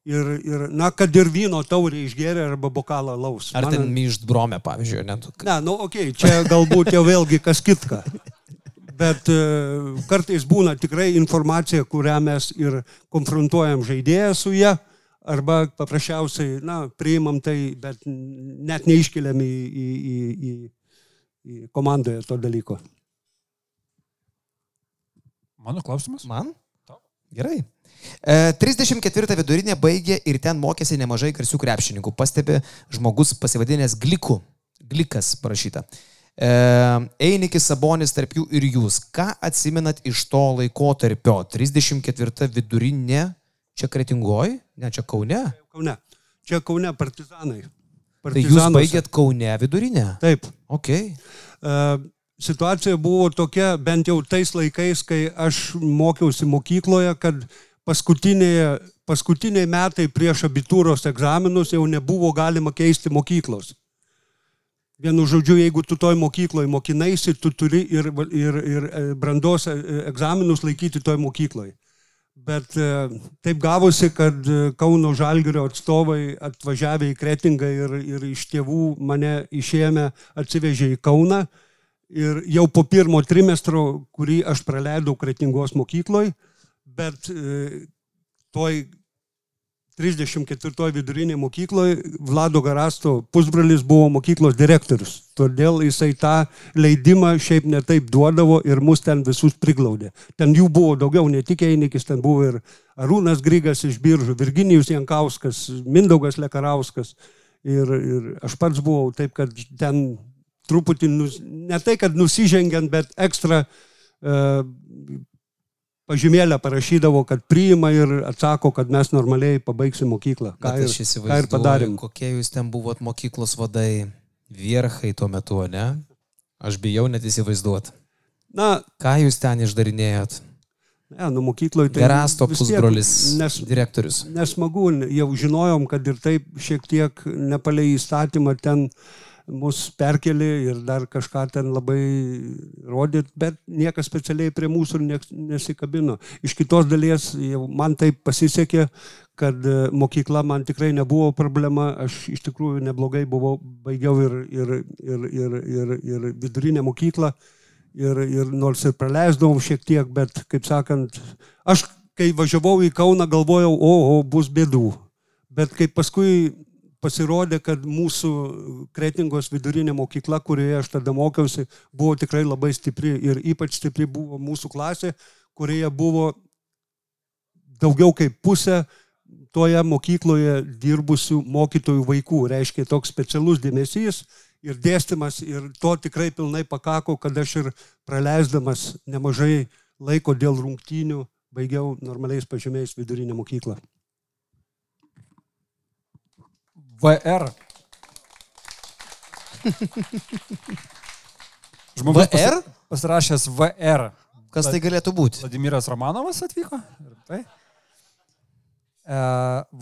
Ir, ir, na, kad ir vyno taurį išgeria arba bokalą laus. Ar Man- ten myžt brome, pavyzdžiui, net. Ne, nu, okei, okay, čia galbūt jau vėlgi kas kitka. Bet e, kartais būna tikrai informacija, kurią mes ir konfrontuojam žaidėją su ją, arba paprasčiausiai, na, priimam tai, bet net neiškeliam į, į, į, į, į komandoje to dalyko. Mano klausimas? Man? Gerai. E, 34 vidurinė baigė ir ten mokėsi nemažai garsių krepšininkų. Pastebi žmogus pasivadinęs Gliku. Glikas parašyta. E, Einikis Sabonis tarp jų ir jūs. Ką atsimenat iš to laikotarpio? 34 vidurinė. Čia Kretingoj? Ne, čia Kaune. Kaune. Čia Kaune partizanai. Tai jūs baigėt Kaune vidurinę. Taip. Ok. E, situacija buvo tokia, bent jau tais laikais, kai aš mokiausi mokykloje, kad paskutiniai, paskutiniai metai prieš abitūros egzaminus jau nebuvo galima keisti mokyklos. Vienu žodžiu, jeigu tu toj mokykloje mokinaisi, tu turi ir, ir, ir e, brandos e, egzaminus laikyti toj mokykloje. Bet e, taip gavosi, kad e, Kauno Žalgirio atstovai atvažiavę į Kretingą ir, ir iš tėvų mane išėmė, atsivežė į Kauną. Ir jau po pirmo trimestro, kurį aš praleidau Kretingos mokykloje, bet e, toj 34 vidurinėje mokykloje Vlado Garasto pusbrolis buvo mokyklos direktorius. Todėl jisai tą leidimą šiaip netaip duodavo ir mus ten visus priglaudė. Ten jų buvo daugiau, ne tik Einikis, ten buvo ir Arūnas Grygas iš Biržų, Virginijus Jankauskas, Mindaugas Lekarauskas. Ir, ir aš pats buvau taip, kad ten truputį, nus, ne tai, kad nusižengiant, bet ekstra uh, pažymėlę parašydavo, kad priima ir atsako, kad mes normaliai pabaigsim mokyklą. Ką, ir, ką ir padarėm. kokie jūs ten buvot mokyklos vadai, vierchai tuo metu, ne? Aš bijau net įsivaizduoti. Na, Ką jūs ten išdarinėjot? ne, nu mokykloje tai... Gerasto pusbrolis, Nes, direktorius. nesmagu, jau žinojom, kad ir taip šiek tiek nepalei įstatymą ten mus perkelė ir dar kažką ten labai rodyt, bet niekas specialiai prie mūsų nesikabino. Iš kitos dalies man taip pasisekė, kad e, mokykla man tikrai nebuvo problema, aš iš tikrųjų neblogai buvau, baigiau ir, ir, ir, ir, ir, ir vidurinę mokyklą, ir, ir nors ir praleisdavom šiek tiek, bet, kaip sakant, aš kai važiavau į Kauną galvojau, o, o bus bėdų. Bet kai paskui pasirodė, kad mūsų Kretingos vidurinė mokykla, kurioje aš tada mokiausi, buvo tikrai labai stipri ir ypač stipri buvo mūsų klasė, kurioje buvo daugiau kaip pusė toje mokykloje dirbusių mokytojų vaikų. Reiškia toks specialus dėmesys ir dėstymas ir to tikrai pilnai pakako, kad aš ir praleisdamas nemažai laiko dėl rungtynių baigiau normaliais pažymiais vidurinę mokyklą. VR. Žmogus VR? pasirašęs VR. Kas tai galėtų būti? Vladimiras Romanovas atvyko. Tai. E,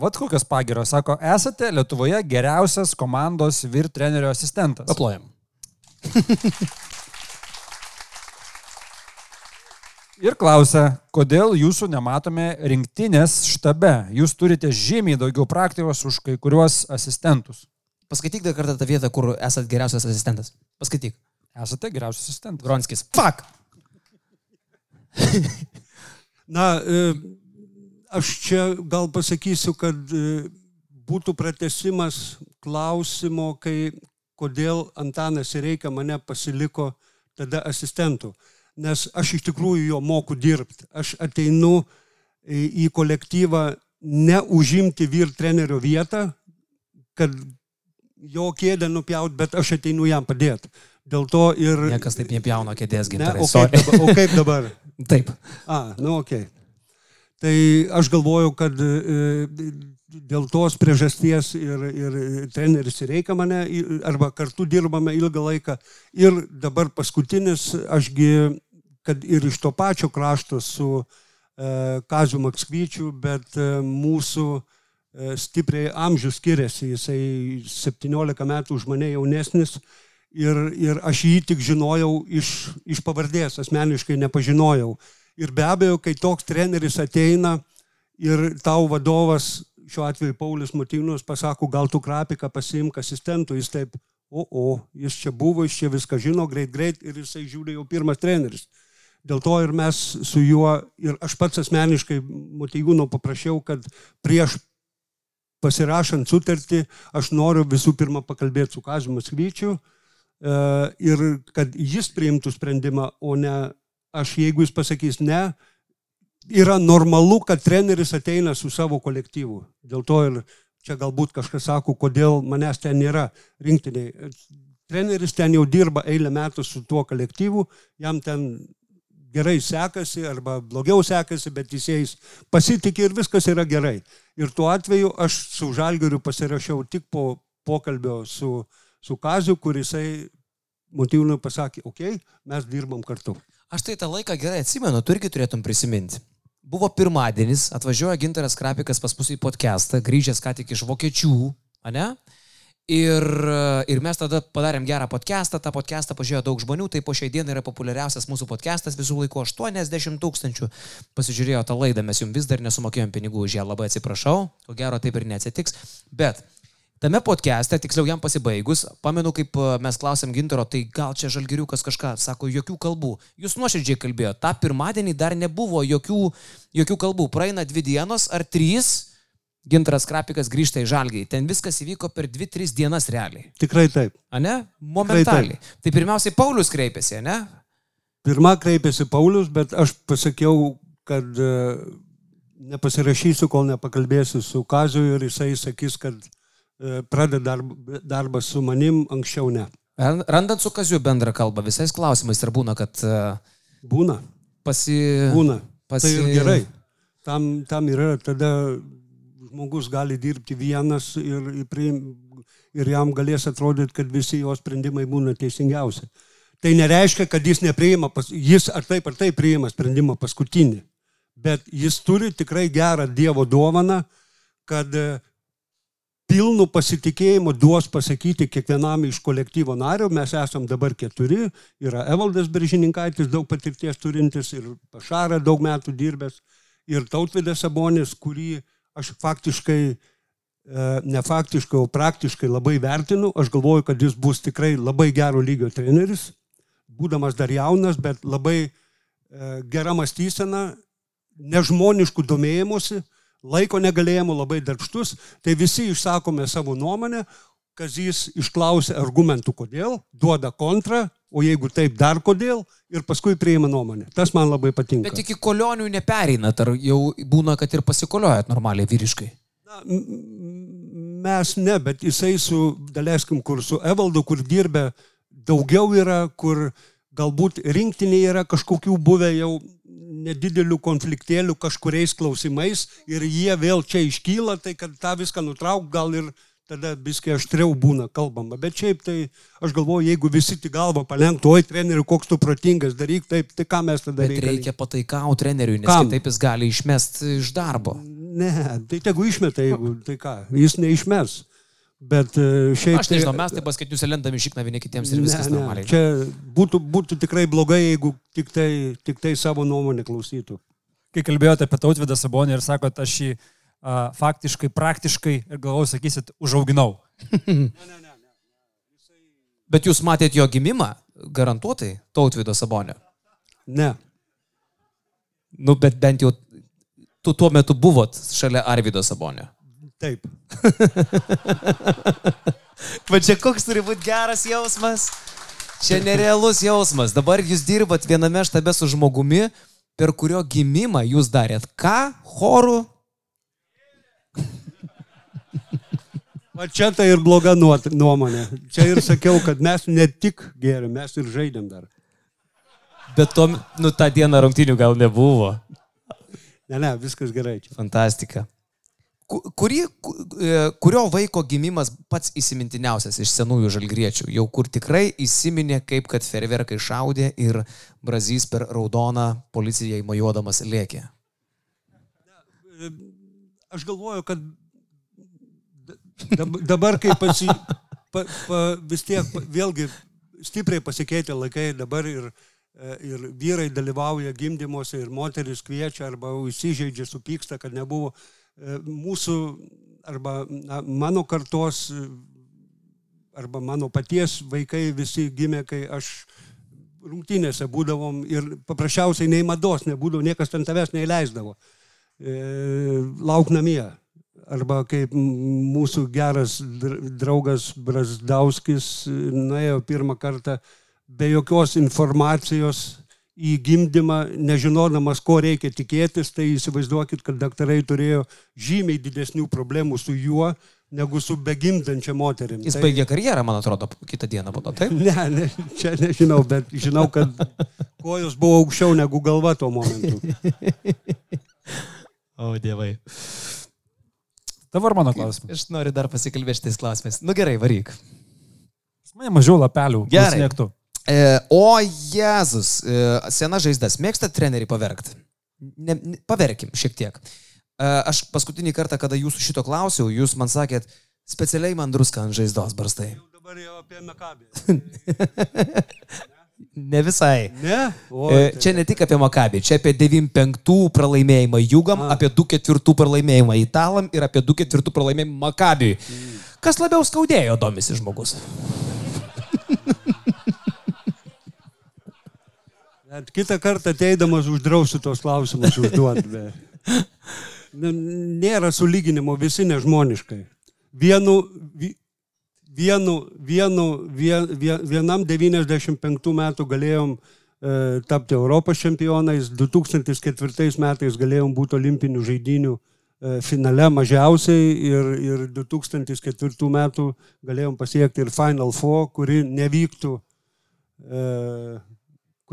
vat kokios pagiros. Sako, esate Lietuvoje geriausias komandos vyr trenerio asistentas. Aplojam. Ir klausia, kodėl jūsų nematome rinktinės štabe. Jūs turite žymiai daugiau praktikos už kai kuriuos asistentus. Paskaityk dar kartą tą vietą, kur esat geriausias asistentas. Paskaityk. Esate geriausias asistentas. Gronskis. Fuck! Na, e, aš čia gal pasakysiu, kad e, būtų pratesimas klausimo, kai kodėl Antanas Reikia mane pasiliko tada asistentų. Nes aš iš tikrųjų jo moku dirbti. Aš ateinu į kolektyvą neužimti vyr trenerio vietą, kad jo kėdę nupjaut, bet aš ateinu jam padėti. Dėl to ir... Niekas taip nepjauna kėdės Ne, gintarai. o, kaip dabar, o kaip dabar? Taip. A, nu ok. Tai aš galvojau, kad e, dėl tos priežasties ir, ir treneris reikia mane, arba kartu dirbame ilgą laiką. Ir dabar paskutinis, ašgi, kad ir iš to pačio krašto su e, Kaziu Makskvyčiu, bet e, mūsų e, stipriai amžius skiriasi. Jisai 17 metų už mane jaunesnis. Ir, ir aš jį tik žinojau iš, iš pavardės, asmeniškai nepažinojau. Ir be abejo, kai toks treneris ateina ir tau vadovas, šiuo atveju Paulius Motinus, pasako, gal tu krapiką pasiimk asistentų, jis taip, o, o, jis čia buvo, jis čia viską žino, greit, greit, ir jisai žiūri jau pirmas treneris. Dėl to ir mes su juo, ir aš pats asmeniškai Motigūno paprašiau, kad prieš pasirašant sutartį, aš noriu visų pirma pakalbėti su Kaziu Maskvyčiu e, ir kad jis priimtų sprendimą, o ne aš, jeigu jis pasakys ne, yra normalu, kad treneris ateina su savo kolektyvu. Dėl to ir čia galbūt kažkas sako, kodėl manęs ten nėra rinktiniai. Treneris ten jau dirba eilę metų su tuo kolektyvu, jam ten gerai sekasi arba blogiau sekasi, bet jis pasitikė ir viskas yra gerai. Ir tuo atveju aš su Žalgiriu pasirašiau tik po pokalbio su, su Kaziu, kurisai motyvūnui pasakė, okei, okay, mes dirbam kartu. Aš tai tą laiką gerai atsimenu, tu irgi turėtum prisiminti. Buvo pirmadienis, atvažiuoja Ginteras Krapikas pas mus į podcastą, grįžęs ką tik iš vokiečių, ane? Ir, ir mes tada padarėm gerą podcastą, tą podcastą pažiūrėjo daug žmonių, tai po šiai dienai yra populiariausias mūsų podcastas visų laikų 80 tūkstančių. Pasižiūrėjo tą laidą, mes jums vis dar nesumokėjom pinigų už ją, labai atsiprašau, ko gero taip ir neatsitiks. Bet tame podcast'e, tiksliau jam pasibaigus, pamenu, kaip e, mes klausėm gintaro, tai gal čia žalgiriukas kažką, sako, jokių kalbų. Jūs nuoširdžiai kalbėjote, tą pirmadienį dar nebuvo jokių, jokių kalbų. Praeina dvi dienos ar trys Gintaras Krapikas grįžta į Žalgį. Ten viskas įvyko per 2-3 dienas realiai. Tikrai taip. A ne? Momentaliai. Tai pirmiausiai Paulius kreipėsi, ne? Pirma kreipėsi Paulius, bet aš pasakiau, kad e, nepasirašysiu, kol nepakalbėsiu su Kaziu ir jisai sakys, kad e, pradeda darbą su manim, anksčiau ne. Randant su Kaziu bendrą kalbą visais klausimais ir būna, kad... e, Būna. Pasi... Būna. Pasi... Tai ir gerai. Tam, tam yra tada žmogus gali dirbti vienas ir, ir jam galės atrodyti, kad visi jo sprendimai būna teisingiausi. Tai nereiškia, kad jis nepriima, jis ar taip ar taip priima sprendimą paskutinį, bet jis turi tikrai gerą Dievo dovaną, kad e, pilnu pasitikėjimu duos pasakyti kiekvienam iš kolektyvo nario, mes esam dabar keturi, yra Evaldas Beržininkaitis, daug patirties turintis ir Pašara daug metų dirbęs, ir Tautvidas Sabonis, kurį aš faktiškai, e, ne faktiškai, o praktiškai labai vertinu. Aš galvoju, kad jis bus tikrai labai gero lygio treneris, būdamas dar jaunas, bet labai e, gera mąstysena, nežmoniškų domėjimuose, laiko negalėjimo labai darbštus, tai visi išsakome savo nuomonę, kas jis išklausė argumentų kodėl, duoda kontrą, o jeigu taip dar kodėl ir paskui priima nuomonę. Tas man labai patinka. Bet iki kolionių nepereinat, ar jau būna, kad ir pasikoliojat normaliai vyriškai? Na, mes ne, bet jisai su, daleiskim, kur su Evaldu, kur dirbė, daugiau yra, kur galbūt rinktinėje yra kažkokių buvę jau nedidelių konfliktėlių kažkuriais klausimais ir jie vėl čia iškyla, tai kad tą viską nutrauk gal ir tada viskai aštriau būna kalbama. Bet šiaip tai aš galvoju, jeigu visi tik galvą palenktų, oi treneriu, koks tu protingas, daryk taip, tai ką mes tada darysime. Reikia pataikauti treneriui, nes Kam? kitaip jis gali išmesti iš darbo. Ne, tai tegu išmeta, jeigu tai ką, jis neišmes. Bet e, šiaip... Aš nežinau, mes taip paskaitinius lendami šikna vieni kitiems ir viskas ne, ne, normaliai. Čia būtų, būtų tikrai blogai, jeigu tik tai, tik tai savo nuomonę klausytų. Kai kalbėjote apie Tautvidą Sabonį ir sakote, aš jį a, faktiškai, praktiškai ir galvoju, sakysit, užauginau. ne, ne, ne. Jisai... Bet jūs matėt jo gimimą, garantuotai, Tautvido Sabonio? Ne. Nu, bet bent jau tu tuo metu buvot šalia Arvido Sabonio. Taip. Va čia koks turi būti geras jausmas. Čia nerealus jausmas. Dabar jūs dirbat viename štabe su žmogumi, per kurio gimimą jūs darėt ką? Chorų, Va čia tai ir bloga nuomonė. Čia ir sakiau, kad mes ne tik gėrėm, mes ir žaidėm dar. Bet to, nu, tą dieną rungtinių gal nebuvo. Ne, ne, viskas gerai. Čia. Fantastika. Kuri, e, kurio vaiko gimimas pats įsimintiniausias iš senųjų žalgriečių, jau kur tikrai įsiminė, kaip kad ferverkai šaudė ir brazys per raudoną policijai mojuodamas lėkė? Aš galvoju, kad Dabar, kai pasi, pa, pa, vis tiek vėlgi stipriai pasikeitė laikai dabar ir, e, ir vyrai dalyvauja gimdymuose ir moteris kviečia arba įsižeidžia, supyksta, kad nebuvo e, mūsų arba na, mano kartos arba mano paties vaikai visi gimė, kai aš rungtynėse būdavom ir paprasčiausiai nei mados nebūdavo, niekas ten tavęs neįleisdavo. E, lauk namie arba kaip mūsų geras draugas Brasdauskis nuėjo pirmą kartą be jokios informacijos į gimdymą, nežinodamas, ko reikia tikėtis, tai įsivaizduokit, kad daktarai turėjo žymiai didesnių problemų su juo, negu su begimdančia moterim. Jis tai... baigė karjerą, man atrodo, kitą dieną po to, taip? Ne, ne, čia nežinau, bet žinau, kad kojos buvo aukščiau negu galva tuo momentu. o dievai. Dabar mano klausimas. Aš noriu dar pasikalbėti šitais klausimais. Nu gerai, varyk. Mane mažiau lapelių. Gerai. E, o Jėzus, e, sena žaizdas, mėgsta treneriį paverkti. Ne, ne, paverkim šiek tiek. E, aš paskutinį kartą, kada jūsų šito klausiau, jūs man sakėt, Specialiai man druską ant žaizdos barstai. Dabar jau apie Mekabį. Ne visai. Ne? O, E, tai- Čia ne tik apie Makabį, čia apie 9-5 pralaimėjimą Jūgam, apie 2-4 pralaimėjimą Italam ir apie 2-4 pralaimėjimą Makabiui. Kas labiau skaudėjo, domisi žmogus. Net kitą kartą ateidamas uždrausiu tos klausimus užduoti. be- N- Nėra sulyginimo, visi nežmoniškai. Vienu, vi- vienu, vienu, vien, vien- vienam 95 metų galėjom e, tapti Europos čempionais, 2004 metais galėjom būti olimpinių žaidinių e, finale mažiausiai ir, ir 2004 metų galėjom pasiekti ir Final Four, kuri nevyktų e,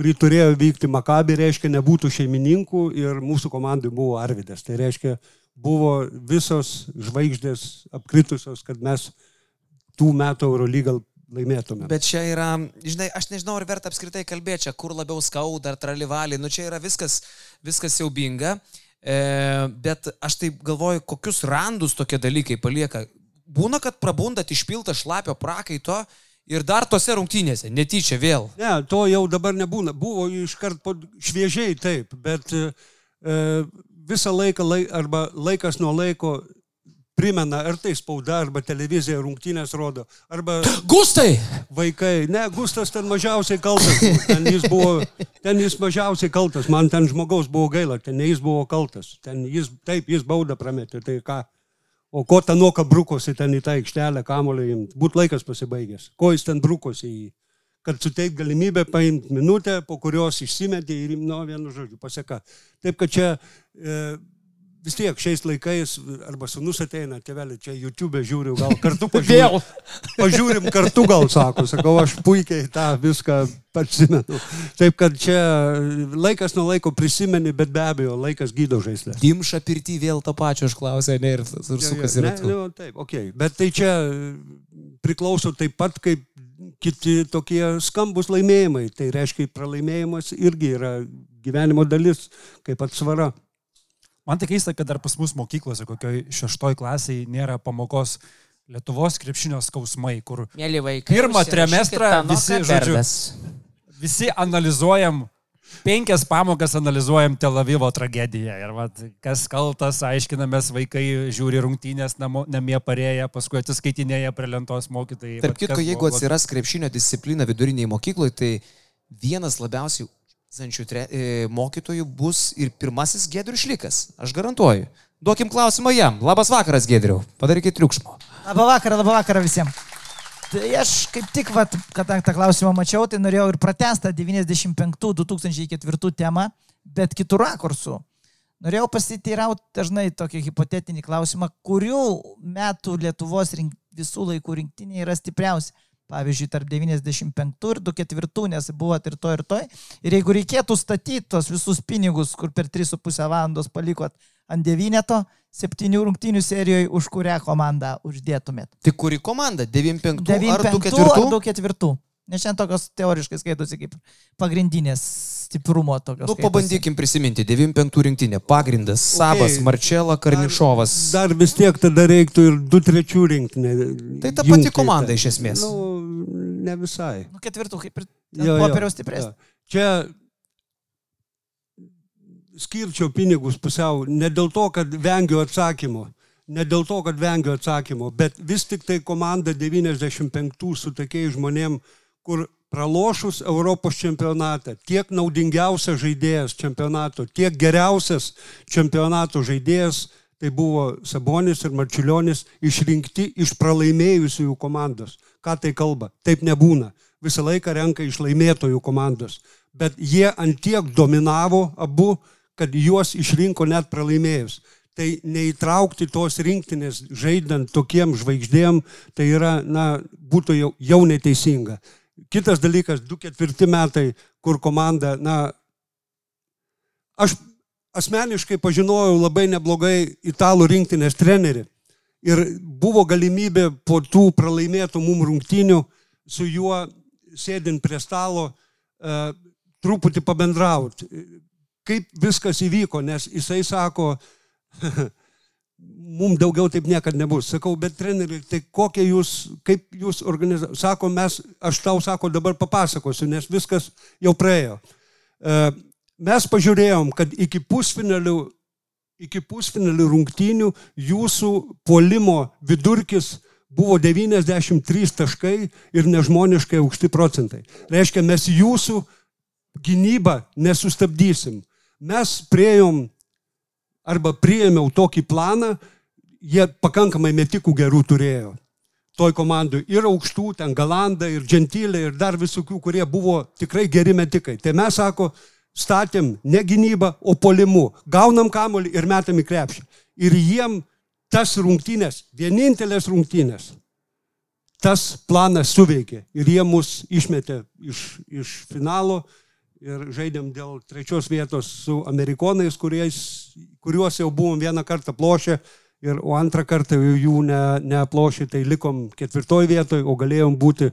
kurį turėjo vykti Makabi, reiškia, nebūtų šeimininkų ir mūsų komandai buvo Arvidas. Tai reiškia, buvo visos žvaigždės apkritusios, kad mes tų metų Eurolygą laimėtume. Bet čia yra, žinai, aš nežinau, ar verta apskritai kalbėti čia, kur labiau skauda, ar tralivalį, nu čia yra viskas, viskas siaubinga. E, bet aš taip galvoju, kokius randus tokie dalykai palieka. Būna, kad prabundat išpiltą šlapio prakaito ir dar tose rungtynėse, netyčia vėl. Ne, to jau dabar nebūna. Buvo iškart po šviežiai taip, bet e, e, visą laiką lai, arba laikas nuo laiko primena, ar tai spauda, arba televizija rungtynės rodo, arba Gustai! vaikai. Ne, Gustas ten mažiausiai kaltas. Ten jis buvo, ten jis mažiausiai kaltas. Man ten žmogaus buvo gaila, ten ne jis buvo kaltas. Ten jis, taip, jis baudą prametė, tai ką. O ko ten nuoka brukosi ten į tą aikštelę, kamulio imti. Būt laikas pasibaigęs. Ko jis ten brukosi į jį. Kad suteikt galimybę paimti minutę, po kurios išsimetė ir, nu, vienu žodžiu, paseka. Taip, kad čia e, vis tiek šiais laikais, arba sunus ateina, tėvelė, čia YouTube žiūriu, gal kartu pažiūrim. Pažiūrim kartu, gal sako, sakau, aš puikiai tą viską atsimenu. Taip, kad čia laikas nuo laiko prisimeni, bet be abejo, laikas gydo žaislę. Dimša pirti vėl tą pačią užklausė, ne, ir, ir sukasi Ne, ratu. nu, taip, okay. Bet tai čia priklauso taip pat kaip kiti tokie skambus laimėjimai. Tai reiškia, pralaimėjimas irgi yra gyvenimo dalis, kaip atsvara. Man tai keista, kad dar pas mus mokyklose, kokioj šeštoj klasiai, nėra pamokos Lietuvos krepšinio skausmai, kur Mėly vaikai. Pirmą trimestrą visi, žodžiu, visi analizuojam, penkias pamokas analizuojam Tel Avivo tragediją. Ir vat, kas kaltas, aiškinamės, vaikai žiūri rungtynės namo, namie parėję, paskui atsiskaitinėja prie lentos mokytojai. Tarp Vat, kitko, kas jeigu atsiras krepšinio disciplina viduriniai mokykloje, tai vienas labiausiai zančių tre, e, mokytojų bus ir pirmasis Gedrius Šlikas. Aš garantuoju. Duokim klausimą jam. Labas vakaras, Gedriu. Padarykit triukšmo. Labą vakarą, labą vakarą visiems. Tai aš kaip tik, vat, kad tą klausimą mačiau, tai norėjau ir pratestą 95-2004 temą, bet kitų rakursų. Norėjau pasiteirauti dažnai tokį hipotetinį klausimą, kurių metų Lietuvos rink, visų laikų rinktinė yra stipriausia. Pavyzdžiui, tarp 95 ir 24, nes buvo ir to ir to. Ir jeigu reikėtų statyti tos visus pinigus, kur per 3,5 valandos palikot ant devyneto, septynių rungtynių serijoje, už kurią komandą uždėtumėt. Tai kuri komanda? 95 ar 95 ar 24? 24. Nes šiandien tokios teoriškai skaitosi kaip pagrindinės stiprumo tokios. Nu, pabandykim prisiminti. 95 rinktinė. Pagrindas. Sabas, Okay. Marčela, Karnišovas. Dar vis tiek tada reiktų ir 2-3 rinktinę. Tai ta pati komanda iš esmės. Nu, ne visai. Nu, ketvirtų, kaip ir popieriaus stipresnis. jo. Čia skirčiau pinigus pusiau ne dėl to, kad vengiu atsakymo, ne dėl to, kad vengiu atsakymo, bet vis tik tai komanda 95 su tokiais žmonėm, kur pralošus Europos čempionatą, tiek naudingiausias žaidėjas čempionato, tiek geriausias čempionato žaidėjas, tai buvo Sabonis ir Marčiulionis išrinkti iš pralaimėjusiųjų komandos. Ką tai kalba? Taip nebūna. Visą laiką renka iš laimėtojų komandos. Bet jie antiek dominavo abu, kad juos išrinko net pralaimėjus. Tai neįtraukti tos rinktinės žaidant tokiem žvaigždėm, tai yra, na, būtų jau, jau neteisinga. Kitas dalykas, 2-4 metai, kur komanda, na, aš asmeniškai pažinojau labai neblogai italų rinktinės trenerį. Ir buvo galimybė po tų pralaimėtų mum rungtynių su juo sėdint prie stalo uh, truputį pabendrauti. Kaip viskas įvyko, nes jisai sako, mums daugiau taip niekada nebus. Sakau, bet treneri, tai kokie jūs, kaip jūs organizuojate? Sako, mes, aš tau sako, dabar papasakosiu, nes viskas jau praėjo. E, Mes pažiūrėjom, kad iki pusfinalių, iki pusfinalių rungtynių jūsų puolimo vidurkis buvo 93 taškai ir nežmoniškai aukšti procentai. Reiškia, mes jūsų gynybą nesustabdysim. Mes priejom arba priėmiau tokį planą, jie pakankamai metikų gerų turėjo. Toj komandai ir aukštų, ten Galanda, ir Gentylė, ir dar visokių, kurie buvo tikrai geri metikai. Tai mes, sako, statėm ne gynybą, o polimu. Gaunam kamolį ir metam į krepšį. Ir jiem tas rungtynės, vienintelės rungtynės, tas planas suveikė. Ir jie mus išmetė iš, iš finalo ir žaidėm dėl trečios vietos su amerikonais, kuriais, kuriuos jau buvom vieną kartą plošę. Ir, o antrą kartą jau jų ne, neaplošė, tai likom ketvirtoj vietoje, o galėjom būti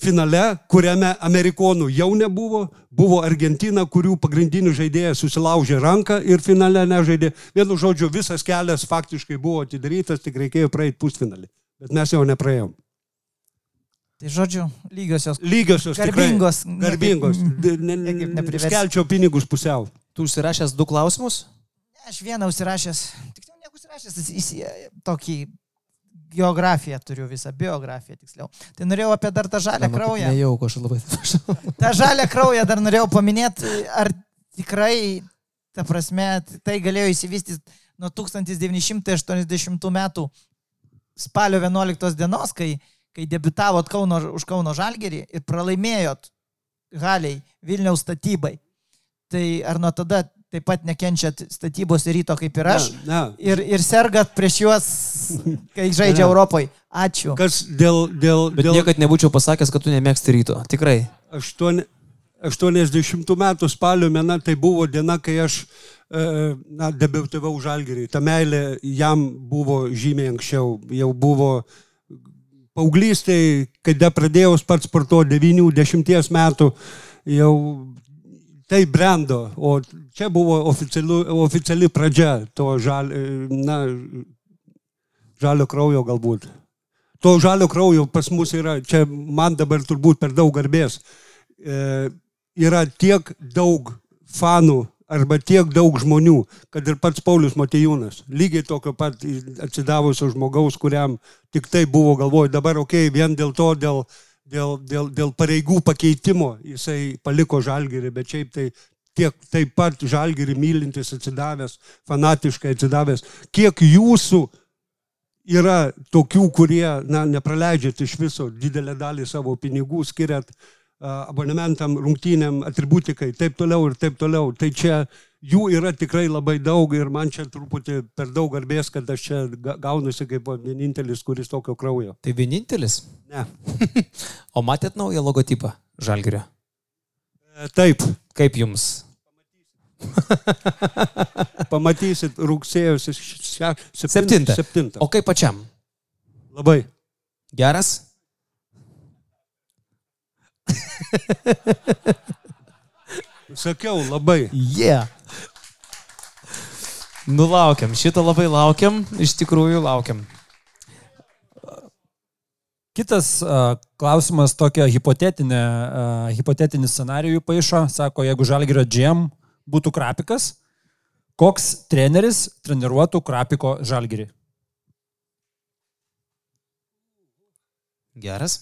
finale, kuriame amerikonų jau nebuvo, buvo Argentina, kurių pagrindinis žaidėjas susilaužė ranką ir finale nežaidė. Vienu žodžiu, visas kelias faktiškai buvo atidarytas, tik reikėjo praeiti pusfinalį. Bet mes jau nepraėjom. Tai žodžiu, lygiosios. Lygiosios. Garbingos. Garbingos. Ne- ne- nepriversi. Skelčiau pinigus pusiau. Tu užsirašęs du klausimus? Aš vieną užsirašęs, tiksliau, ne užsirašęs, jis- tokį geografiją turiu visą, biografiją tiksliau. Tai norėjau apie dar tą žalę kraują. Nejauku, aš labai atsiprašau. tą žalę kraują dar norėjau paminėti, ar tikrai, ta prasme, tai galėjo įsivystyti nuo 1980 metų spalio 11 dienos, kai, kai debitavot Kauno, už Kauno žalgerį ir pralaimėjot Haliai Vilniaus statybai. Tai ar nuo tada taip pat nekenčiat statybos ryto kaip ir aš? Ne, ne. Ir, ir sergat prieš juos, kai žaidžia Ne. Europoje. Ačiū. Kas dėl... dėl, Bet dėl... niekad nebūčiau pasakęs, kad tu nemėgsti ryto. Tikrai. 8, 80 metų spalio mėna tai buvo diena, kai aš e, na, debiutavau žalgerį. Ta meilė jam buvo žymiai anksčiau. Jau buvo paauglystėje, kada pradėjau pats sportuoti 9-10 metų, jau tai brendo, o čia buvo oficiali, oficiali pradžia to žal, na, žalio kraujo galbūt. To žalio kraujo pas mus yra, čia man dabar turbūt per daug garbės, e, yra tiek daug fanų arba tiek daug žmonių, kad ir pats Paulius Matejūnas, lygiai tokio pat atsidavusio žmogaus, kuriam tik tai buvo galvoju, dabar ok, vien dėl to, dėl, dėl, dėl, dėl pareigų pakeitimo jisai paliko žalgerį, bet šiaip tai tiek taip pat žalgerį mylintis atsidavęs, fanatiškai atsidavęs, kiek jūsų yra tokių, kurie na, nepraleidžiat iš viso didelę dalį savo pinigų, skiriat a, abonementam, rungtynėm, atributikai, taip toliau ir taip toliau. Tai čia jų yra tikrai labai daug ir man čia truputį per daug garbės, kad aš čia ga- gaunusi kaip vienintelis, kuris tokio kraujo. Tai vienintelis. Ne. O matėt naują logotipą Žalgirio? E, Taip, Kaip jums? pamatysit rugsėjo se- se- Septintą. septintą. O kaip pačiam? Labai. Geras? Sakiau, labai. Yeah. Nulaukiam, šitą labai laukiam, iš tikrųjų laukiam. Kitas uh, klausimas tokia hipotetinė, uh, hipotetinį scenarijų paaišo, sako, jeigu Žalgirio GM būtų Krapikas, koks treneris treniruotų Krapiko Žalgirį? Geras.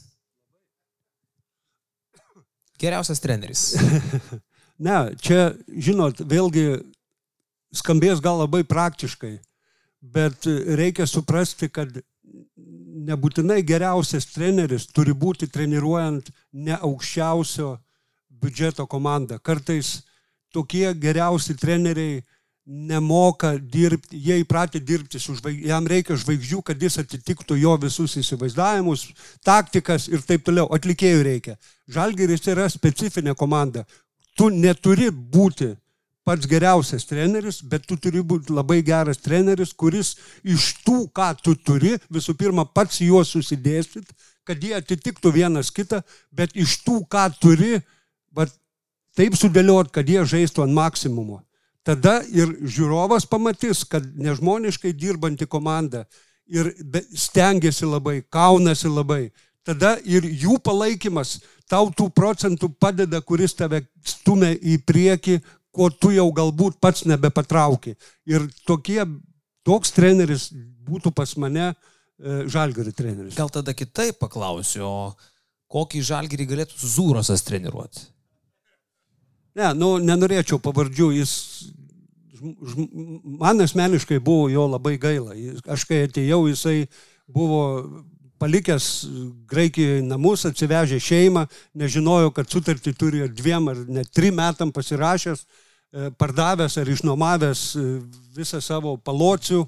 Geriausias treneris. Ne, čia, žinot, vėlgi skambės gal labai praktiškai, bet reikia suprasti, kad nebūtinai geriausias treneris turi būti treniruojant ne aukščiausio biudžeto komandą. Kartais tokie geriausi treneriai nemoka dirbti, jie įpratę dirbti su žvaigždžiu, jam reikia žvaigždžių, kad jis atitiktų jo visus įsivaizdavimus, taktikas ir taip toliau. Atlikėjų reikia. Žalgeris yra specifinė komanda. Tu neturi būti pats geriausias treneris, bet tu turi būti labai geras treneris, kuris iš tų, ką tu turi, visų pirma, pats juos susidėstyt, kad jie atitiktų vienas kitą, bet iš tų, ką turi, va, taip sudėliot, kad jie žaistų ant maksimumo. Tada ir žiūrovas pamatys, kad nežmoniškai dirbanti komanda ir stengiasi labai, kaunasi labai. Tada ir jų palaikymas tau tų procentų padeda, kuris tave stumia į priekį, ko tu jau galbūt pats nebepatrauki. Ir tokie, toks treneris būtų pas mane e, žalgari treneris. Gal tada kitaip paklausiu, kokį žalgyrį galėtų Zūrosas treniruoti? Ne, nu, nenorėčiau pavardžių, jis, žm- man asmeniškai buvo jo labai gaila. Aš kai atėjau, jisai buvo palikęs Graikijoje namus, atsivežė šeimą, nežinojo, kad sutartį turi ar dviem ar net trim metam pasirašęs, e, pardavęs ar išnuomavęs e, visą savo palocių,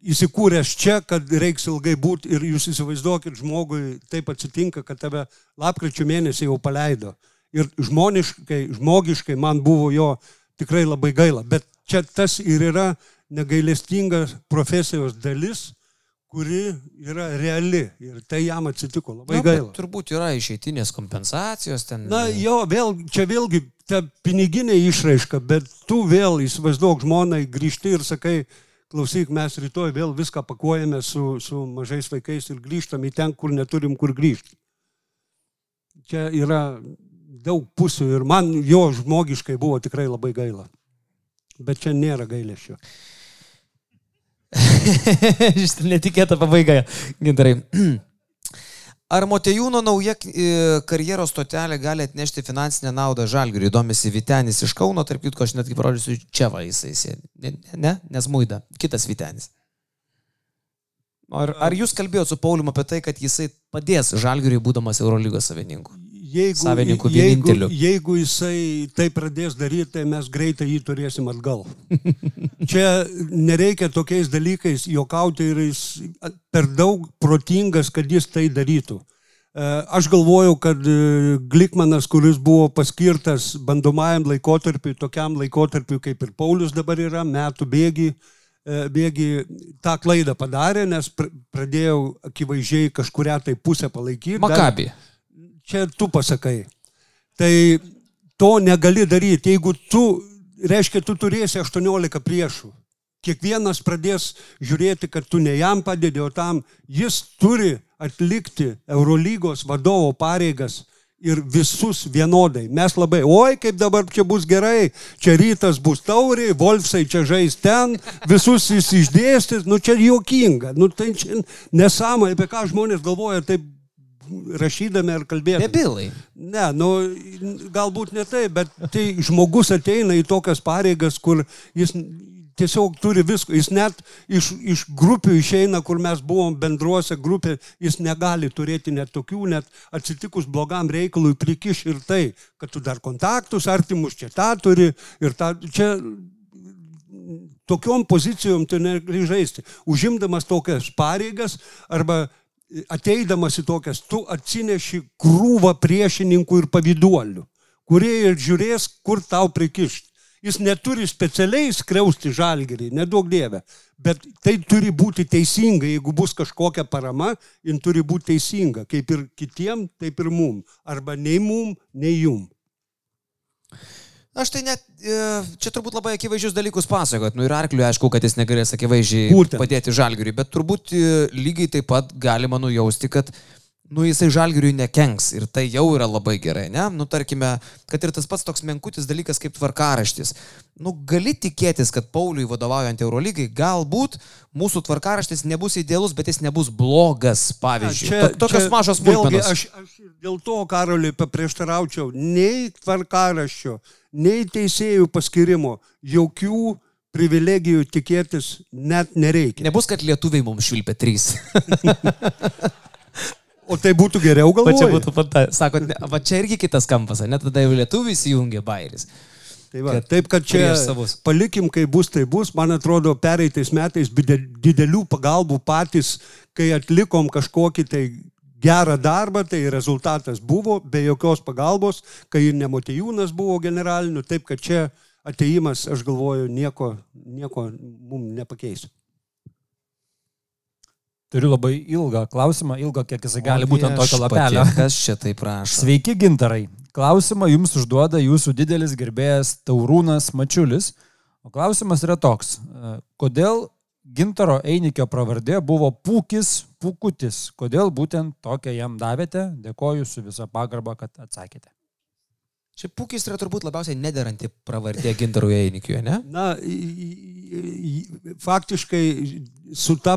įsikūręs čia, kad reiks ilgai būti ir jūs įsivaizduokit, žmogui taip atsitinka, kad tave lapkričio mėnesį jau paleido. Ir žmoniškai, žmogiškai man buvo jo tikrai labai gaila. Bet čia tas ir yra negailestinga profesijos dalis, kuri yra reali. Ir tai jam atsitiko labai Na, gaila. turbūt yra išeitinės kompensacijos ten. Na jo, vėl, čia vėlgi ta piniginė išraiška, bet tu vėl įsivaizduok žmonai, grįžti ir sakai, klausyk, mes rytoj vėl viską pakuojame su, su mažais vaikais ir grįžtam į ten, kur neturim kur grįžti. Čia yra daug pusių ir man jo žmogiškai buvo tikrai labai gaila. Bet čia nėra gailėšio. Šitą netikėtą pabaigą, gintarai. Ar Motejūno nauja e, karjeros stotelė gali atnešti finansinę naudą žalgiriui? Įdomisi Vitenis iš Kauno, tarp kitko, aš net kaip parodysiu, čia va jisai sėdi. Ne, ne, nes muida. Kitas Vitenis. Ar, ar jūs kalbėjote su Pauliu apie tai, kad jisai padės žalgiriui būdamas Eurolygos savininku? Jeigu, Savininku jeigu, vieninteliu. jeigu jisai tai pradės daryti, tai mes greitai jį turėsim atgal. Čia nereikia tokiais dalykais juokauti ir jis per daug protingas, kad jis tai darytų. E, Aš galvoju, kad e, Glikmanas, kuris buvo paskirtas bandomajam laikotarpiu, tokiam laikotarpiu kaip ir Paulius dabar yra, metų bėgi, e, bėgi tą klaidą padarė, nes pr- pradėjau akivaizdžiai kažkuria tai pusę palaikyti. Dar- Čia tu pasakai. Tai to negali daryti. Jeigu tu, reiškia, tu turėsi 18 priešų. Kiekvienas pradės žiūrėti, kad tu ne jam padedi, o tam jis turi atlikti Eurolygos vadovo pareigas ir visus vienodai. Mes labai, oi, kaip dabar čia bus gerai, čia rytas bus tauriai, Wolfsai čia žais ten, visus jis išdėstys, nu čia juokinga, nu tai čia nesąmonė, apie ką žmonės galvoja taip rašydami ar kalbėdami. Debilai. Ne, nu, galbūt ne taip, bet tai žmogus ateina į tokias pareigas, kur jis tiesiog turi visko. Jis net iš, iš grupių išeina, kur mes buvom bendruose grupė, jis negali turėti net tokių, net atsitikus blogam reikalui prikiš ir tai, kad tu dar kontaktus artimus čia tą turi ir tą, čia tokiom pozicijom tu negali žaisti. Užimdamas tokias pareigas arba ateidamas į tokias, tu atsineši krūvą priešininkų ir pavyduolių, kurie ir žiūrės, kur tau prikišti. Jis neturi specialiai skriausti žalgerį, nedaug dievę, bet tai turi būti teisinga, jeigu bus kažkokia parama, jin turi būti teisinga, kaip ir kitiem, taip ir mum. Arba nei mum, nei jum. Aš tai net, e, čia turbūt labai akivaizdžius dalykus pasakot. Nu ir arkliui aišku, kad jis negalės akivaizdžiai Būtent. padėti žalgiriui, bet turbūt e, lygiai taip pat galima nujausti, kad nu, jisai žalgiriui nekenks ir tai jau yra labai gerai, ne? Nu, tarkime, kad ir tas pats toks menkutis dalykas kaip tvarkaraštis. Nu, gali tikėtis, kad Pauliui vadovaujant Eurolygai, galbūt mūsų tvarkaraštis nebus idealus, bet jis nebus blogas, pavyzdžiui. Čia, Tokios mažos vėlgi, smulkmenos. aš, aš dėl to, Karoliui, paprieštaraučiau, nei tvarkaraščio, nei teisėjų paskirimo, jokių privilegijų tikėtis net nereikia. Nebus, kad lietuviai mums švilpia trys. O tai būtų geriau Va čia būtų fanta. Sakot, ne, va čia irgi kitas kampas, net tada jau lietuviai įsijungia bairis. Tai va, kad taip, kad čia palikim, kai bus, tai bus. Man atrodo, pereitais metais didelių pagalbų patys, kai atlikom kažkokį tai gerą darbą, tai rezultatas buvo be jokios pagalbos, kai ir Nemotijūnas buvo generaliniu, taip kad čia ateimas, aš galvoju, nieko, nieko mums nepakeis. Turiu labai ilgą klausimą, ilgą, kiek jisai gali būti ant tokio lapelio. Kas čia taip prašo? Sveiki, gintarai. Klausimą jums užduoda jūsų didelis gerbėjas Taurūnas Mačiulis. O klausimas yra toks. Kodėl Gintaro Einikio pravardė buvo Pūkis Pūkutis? Kodėl būtent tokią jam davėte? Dėkoju su visa pagarba, kad atsakėte. Čia pūkis yra turbūt labiausiai nederanti pravardė gintarui Einikiui, ne? Na, faktiškai su ta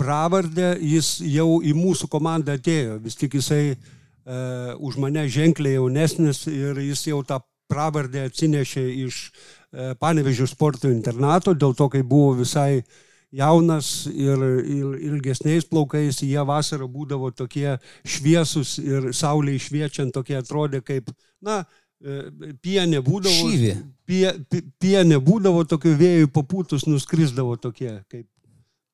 pravardė jis jau į mūsų komandą atėjo. Vis tik jisai uh, už mane ženkliai jaunesnis ir jis jau tą pravardę atsinešė iš uh, Panevežio sporto internato, dėl to, kai buvo visai jaunas ir, ir ilgesniais plaukais, jie vasarą būdavo tokie šviesus ir saulė išviečiant tokie atrodė kaip, na, e, pienė būdavo. Šyvi. Pie, pi- pienė būdavo tokių vėjų papūtus, nuskrisdavo tokie kaip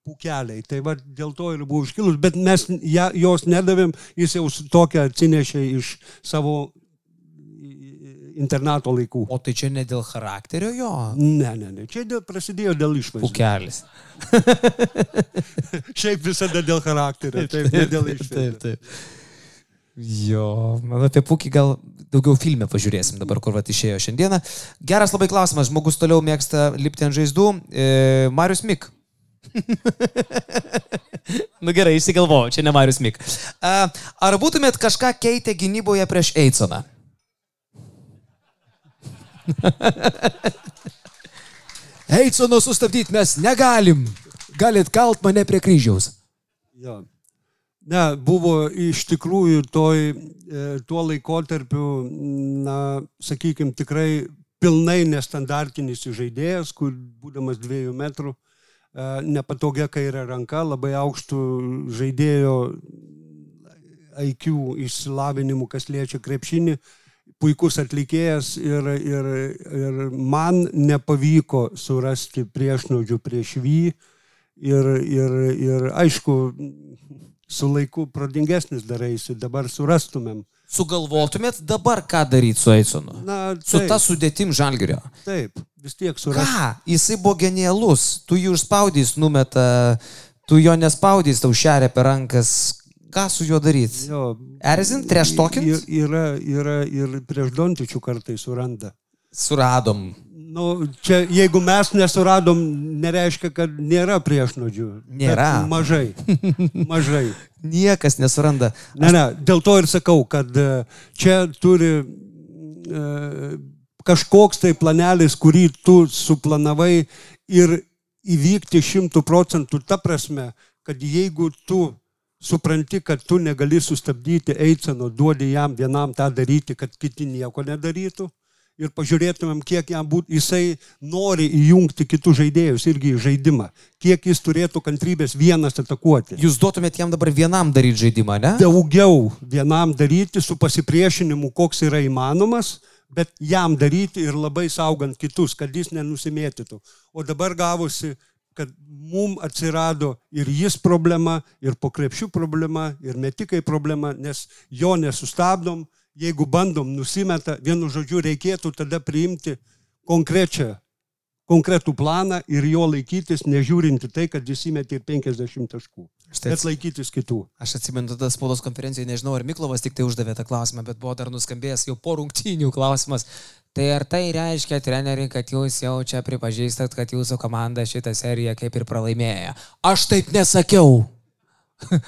pūkeliai. Tai va dėl to ir buvo iškilus, bet mes ją, jos nedavėm, jis jau tokią atsinešė iš savo internato laikų. O tai čia ne dėl charakterio jo? Ne, ne, ne, čia dėl, prasidėjo dėl išvaizdos. Pukelis. Šiaip visada dėl charakterio, taip, ne dėl Taip, išvaizdos. taip. Jo, man apie Pukį gal daugiau filmę pažiūrėsim dabar, kur vat išėjo šiandieną. Geras labai klausimas, žmogus toliau mėgsta lipti ant žaizdų. E, Marius Mik. nu gerai, išsigalvojau, čia ne Marius Mik. A, ar būtumėt kažką keitę gynyboje prieš Eisoną? Eisono sustabdyti mes negalim. Galit kalt mane prie kryžiaus. Jo. Ne, buvo iš tikrųjų toj, e, tuo laikotarpiu, na, sakykime, tikrai pilnai nestandartinis žaidėjas, kur būdamas dviejų metrų, e, nepatogia kairė ranka, labai aukštų žaidėjo IQ išsilavinimu, kas liečia krepšinį, puikus atlikėjas ir, ir, ir man nepavyko surasti priešnaudžių prieš jį. Ir, ir, ir aišku, su laiku pradingesnis daraisi, dabar surastumėm. Sugalvotumėt dabar, ką daryti su Eisonu? Na, Su taip, ta sudėtim žalgerio. taip, vis tiek surastumėm. Ką? Jisai buvo genialus. Tu jį užspaudys, numeta, tu jo nespaudys, tau šeria per rankas. Ką su juo daryti? Erzint, treštokint? ir- Yra, yra ir prieš Dontičių kartai suranda. Suradom. Nu, čia, jeigu mes nesuradom, nereiškia, kad nėra priešnodžių. Nėra. Mažai. Mažai. Niekas nesuranda. Ne, ne, dėl to ir sakau, kad e, čia turi e, kažkoks tai planelis, kurį tu suplanavai ir įvykti šimtų procentų ta prasme, kad jeigu tu supranti, kad tu negali sustabdyti Eiceno, duodi jam vienam tą daryti, kad kiti nieko nedarytų. Ir pažiūrėtumėm, kiek jam būtų, jisai nori įjungti kitus žaidėjus irgi į žaidimą, kiek jis turėtų kantrybės vienas atakuoti Jūs duotumėt jam dabar vienam daryti žaidimą, ne? daugiau vienam daryti su pasipriešinimu, koks yra įmanomas, bet jam daryti ir labai saugant kitus, kad jis nenusimėtytų. O dabar gavosi, kad mum atsirado ir jis problema, ir po krepšių problema, ir metikai problema, nes jo nesustabdom, jeigu bandom nusimeta, vienu žodžiu reikėtų tada priimti konkrečią, konkretų planą ir jo laikytis, nežiūrinti tai, kad jis įmetė ir 50 taškų, Štai bet laikytis kitų. Aš atsimenu tada spaudos konferencijoje, nežinau, ar Miklovas tik tai uždavė tą klausimą, bet buvo dar nuskambėjęs jau po rungtynių klausimas. Tai ar tai reiškia, treneri, kad jūs jau čia pripažįstat, kad jūsų komanda šitą seriją kaip ir pralaimėjo? Aš taip nesakiau.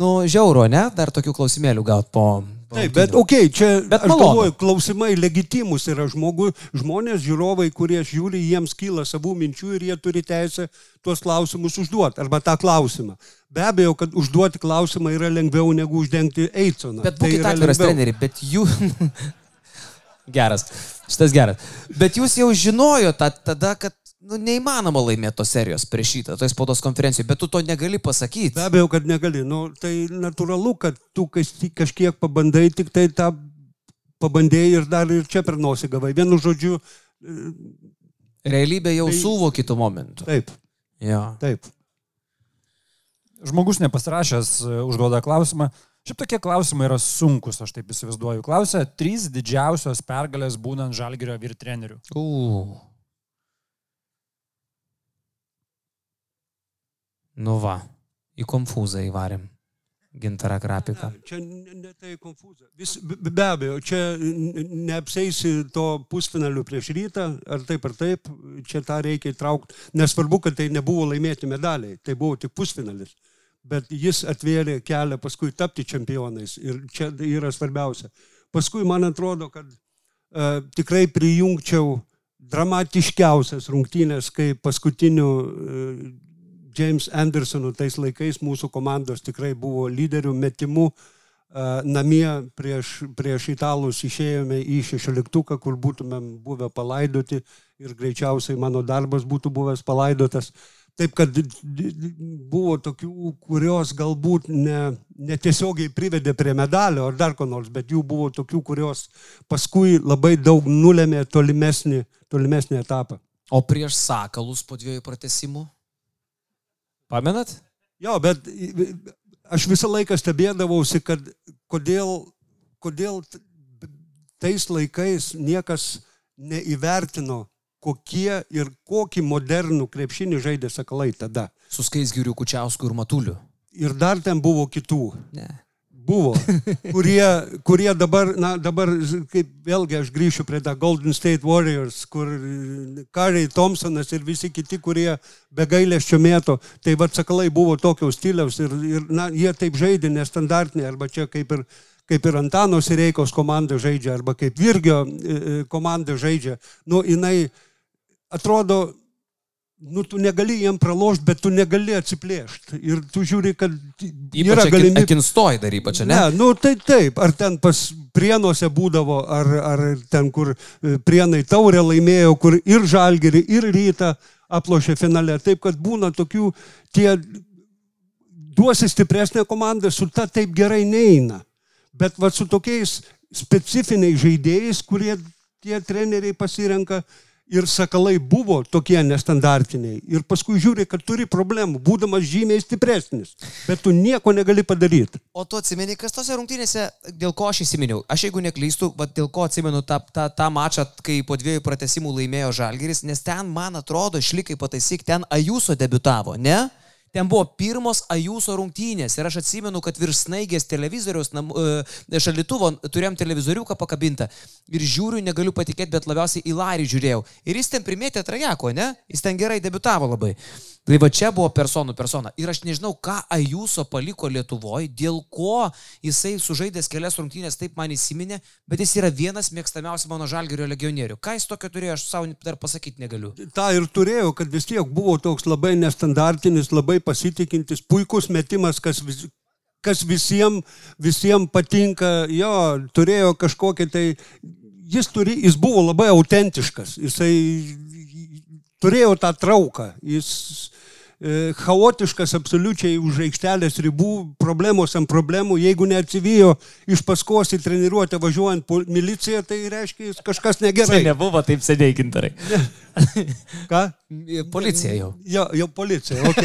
nu, žiauro, ne? Dar tokių klausimėlių gaut po... Taip, bet okei, okay, čia Bet aš malonu. galvoju, klausimai legitimus yra žmogų, žmonės, žiūrovai, kurie žiūri, jiems kyla savų minčių ir jie turi teisę tuos klausimus užduoti, arba tą klausimą. Be abejo, kad užduoti klausimą yra lengviau negu uždengti Eiconą. Bet Tai būkite yra atviras, treneri, bet jų... geras, šitas geras. Bet jūs jau žinojote tada, kad nu, neįmanoma laimėti tos serijos prieš šitą, toj spaudos konferencijoje, bet tu to negali pasakyti. Be abejo, kad negali. Nu, tai natūralu, kad tu kažkiek pabandai, tik tai tą pabandėjai ir dar ir čia per nosį gavai. Vienu žodžiu, Realybė jau Tai- suvoki tų momentų. taip, Jo. taip. Žmogus nepasirašęs e, užduoda klausimą. Šiaip tokie klausimai yra sunkus, aš taip įsivaizduoju. Klausia, trys didžiausios pergalės būnant žalgerio vyr treneriu. U. Nu va, į konfūzą įvarėm. gintarą grapiką. Čia ne, tai konfūzija. Vis, be, be abejo, čia neapseisi to pusfinalių prieš rytą, ar taip ar taip, čia tą reikia įtraukti. Nesvarbu, kad tai nebuvo laimėti medaliai, tai buvo tik pusfinalis. Bet jis atvėrė kelią paskui tapti čempionais ir čia yra svarbiausia. Paskui man atrodo, kad uh, tikrai prijungčiau dramatiškiausias rungtynės, kai paskutiniu uh, James Andersonu tais laikais mūsų komandos tikrai buvo lyderių metimų. Namie prieš, prieš italus išėjome į šešioliktuką, kur būtumėm buvę palaidoti ir greičiausiai mano darbas būtų buvęs palaidotas. Taip kad buvo tokių, kurios galbūt ne, netiesiogiai privedė prie medalio ar dar ko nors, bet jų buvo tokių, kurios paskui labai daug nulėmė tolimesnį, tolimesnį etapą. O prieš sakalus po dviejų pratesimų? Pamenat? Jo, bet aš visą laiką stebėdavausi, kad kodėl, kodėl tais laikais niekas neįvertino, kokie ir kokį modernų krepšinį žaidė sakalai tada. Su Skaisgiriu Kučiausku ir Matuliu. Ir dar ten buvo kitų. Ne. Buvo, kurie, kurie dabar, na dabar, kaip vėlgi aš grįšiu prie tą Golden State Warriors, kur Kariai Thompsonas ir visi kiti, kurie be gailėščio mėto, tai vad sakalai buvo tokio stiliaus ir, ir na, jie taip žaidė nestandartiniai, arba čia kaip ir, kaip ir Antano Sireikos komanda žaidžia, arba kaip Virgio e, e, komanda žaidžia. Nu, jinai atrodo, nu, tu negali jiem pralošti, bet tu negali atsiplėšti. Ir tu žiūri, kad yra Ypač galimybė. Akinstoj dar ypač, ne? Ne, nu tai taip, ar ten pas prienuose būdavo, ar, ar ten, kur e, prienai taurė laimėjo, kur ir žalgerį, ir rytą aplošė finale. Taip, kad būna tokių, tie duosi stipresnę komandą, su ta taip gerai neina. Bet va su tokiais specifiniais žaidėjais, kurie tie treneriai pasirenka, ir sakalai buvo tokie nestandartiniai. Ir paskui žiūri, kad turi problemų, būdamas žymiai stipresnis. Bet tu nieko negali padaryti. O tu atsimeni, kas tose rungtynėse, dėl ko aš įsiminiau? Aš jeigu neklystu, bet dėl ko atsimenu tą, tą, tą mačą, kai po dviejų pratesimų laimėjo Žalgeris, nes ten, man atrodo, išlikai pataisyk, ten Ajuso debitavo, ne? Ten buvo pirmos Ajuso rungtynės ir aš atsimenu, kad virš snaigės televizoriaus nam, e, šalituvo turėjom televizoriuką pakabintą ir žiūriu, negaliu patikėti, bet labiausiai į Larį žiūrėjau. Ir jis ten primėtė trajeko, ne? Jis ten gerai debitavo labai. Tai va čia buvo personų persona. Ir aš nežinau, ką Ajuso paliko Lietuvoje, dėl ko jisai sužaidęs kelias rungtynės taip man įsiminė, bet jis yra vienas mėgstamiausių mano žalgerio legionierių. Ką jis tokio turėjo, aš savo dar pasakyti negaliu. Ta ir turėjau, kad vis tiek buvo toks labai nestandartinis, labai pasitikintis, puikus metimas, kas, vis, kas visiems visiem patinka. Jo, turėjo kažkokį tai... Jis, turi, jis buvo labai autentiškas. Jisai turėjo tą trauką. Jis chaotiškas absoliučiai už aikštelės ribų, problemos ant problemų. Jeigu neatsivijo iš paskos į treniruotę važiuojant po miliciją, tai reiškia, jis kažkas negerai. nebuvo taip seniai gintarai. Ką? Policija jau. Jo, jau policija, ok.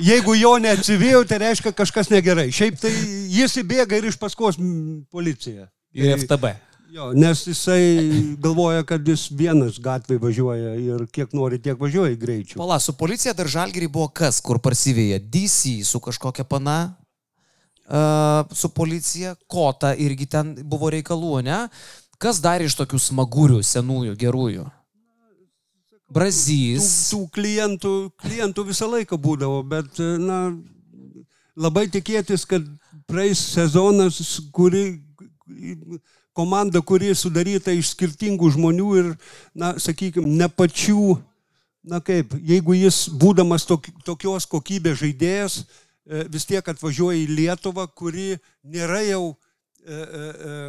Jeigu jo neatsivijo, tai reiškia kažkas negerai. Šiaip tai jis įbėga ir iš paskos policija. Ir FTB. Jo, nes jisai galvoja, kad jis vienas gatvėje važiuoja ir kiek nori, tiek važiuoja greičiu. Pala, su policija dar žalgeriai buvo kas, kur parsivėja? DC su kažkokia pana, uh, su policija, kota irgi ten buvo reikalų, ne? Kas dar iš tokių smagurių, senųjų, gerųjų? Tų, Brazys. tų klientų, klientų visą laiką būdavo, bet na, labai tikėtis, kad praeis sezonas, kuri komanda, kuri sudaryta iš skirtingų žmonių ir, na, sakykime, ne pačių, na kaip, jeigu jis būdamas tok, tokios kokybės žaidėjas, e, vis tiek atvažiuoja į Lietuvą, kuri nėra jau, e, e, e,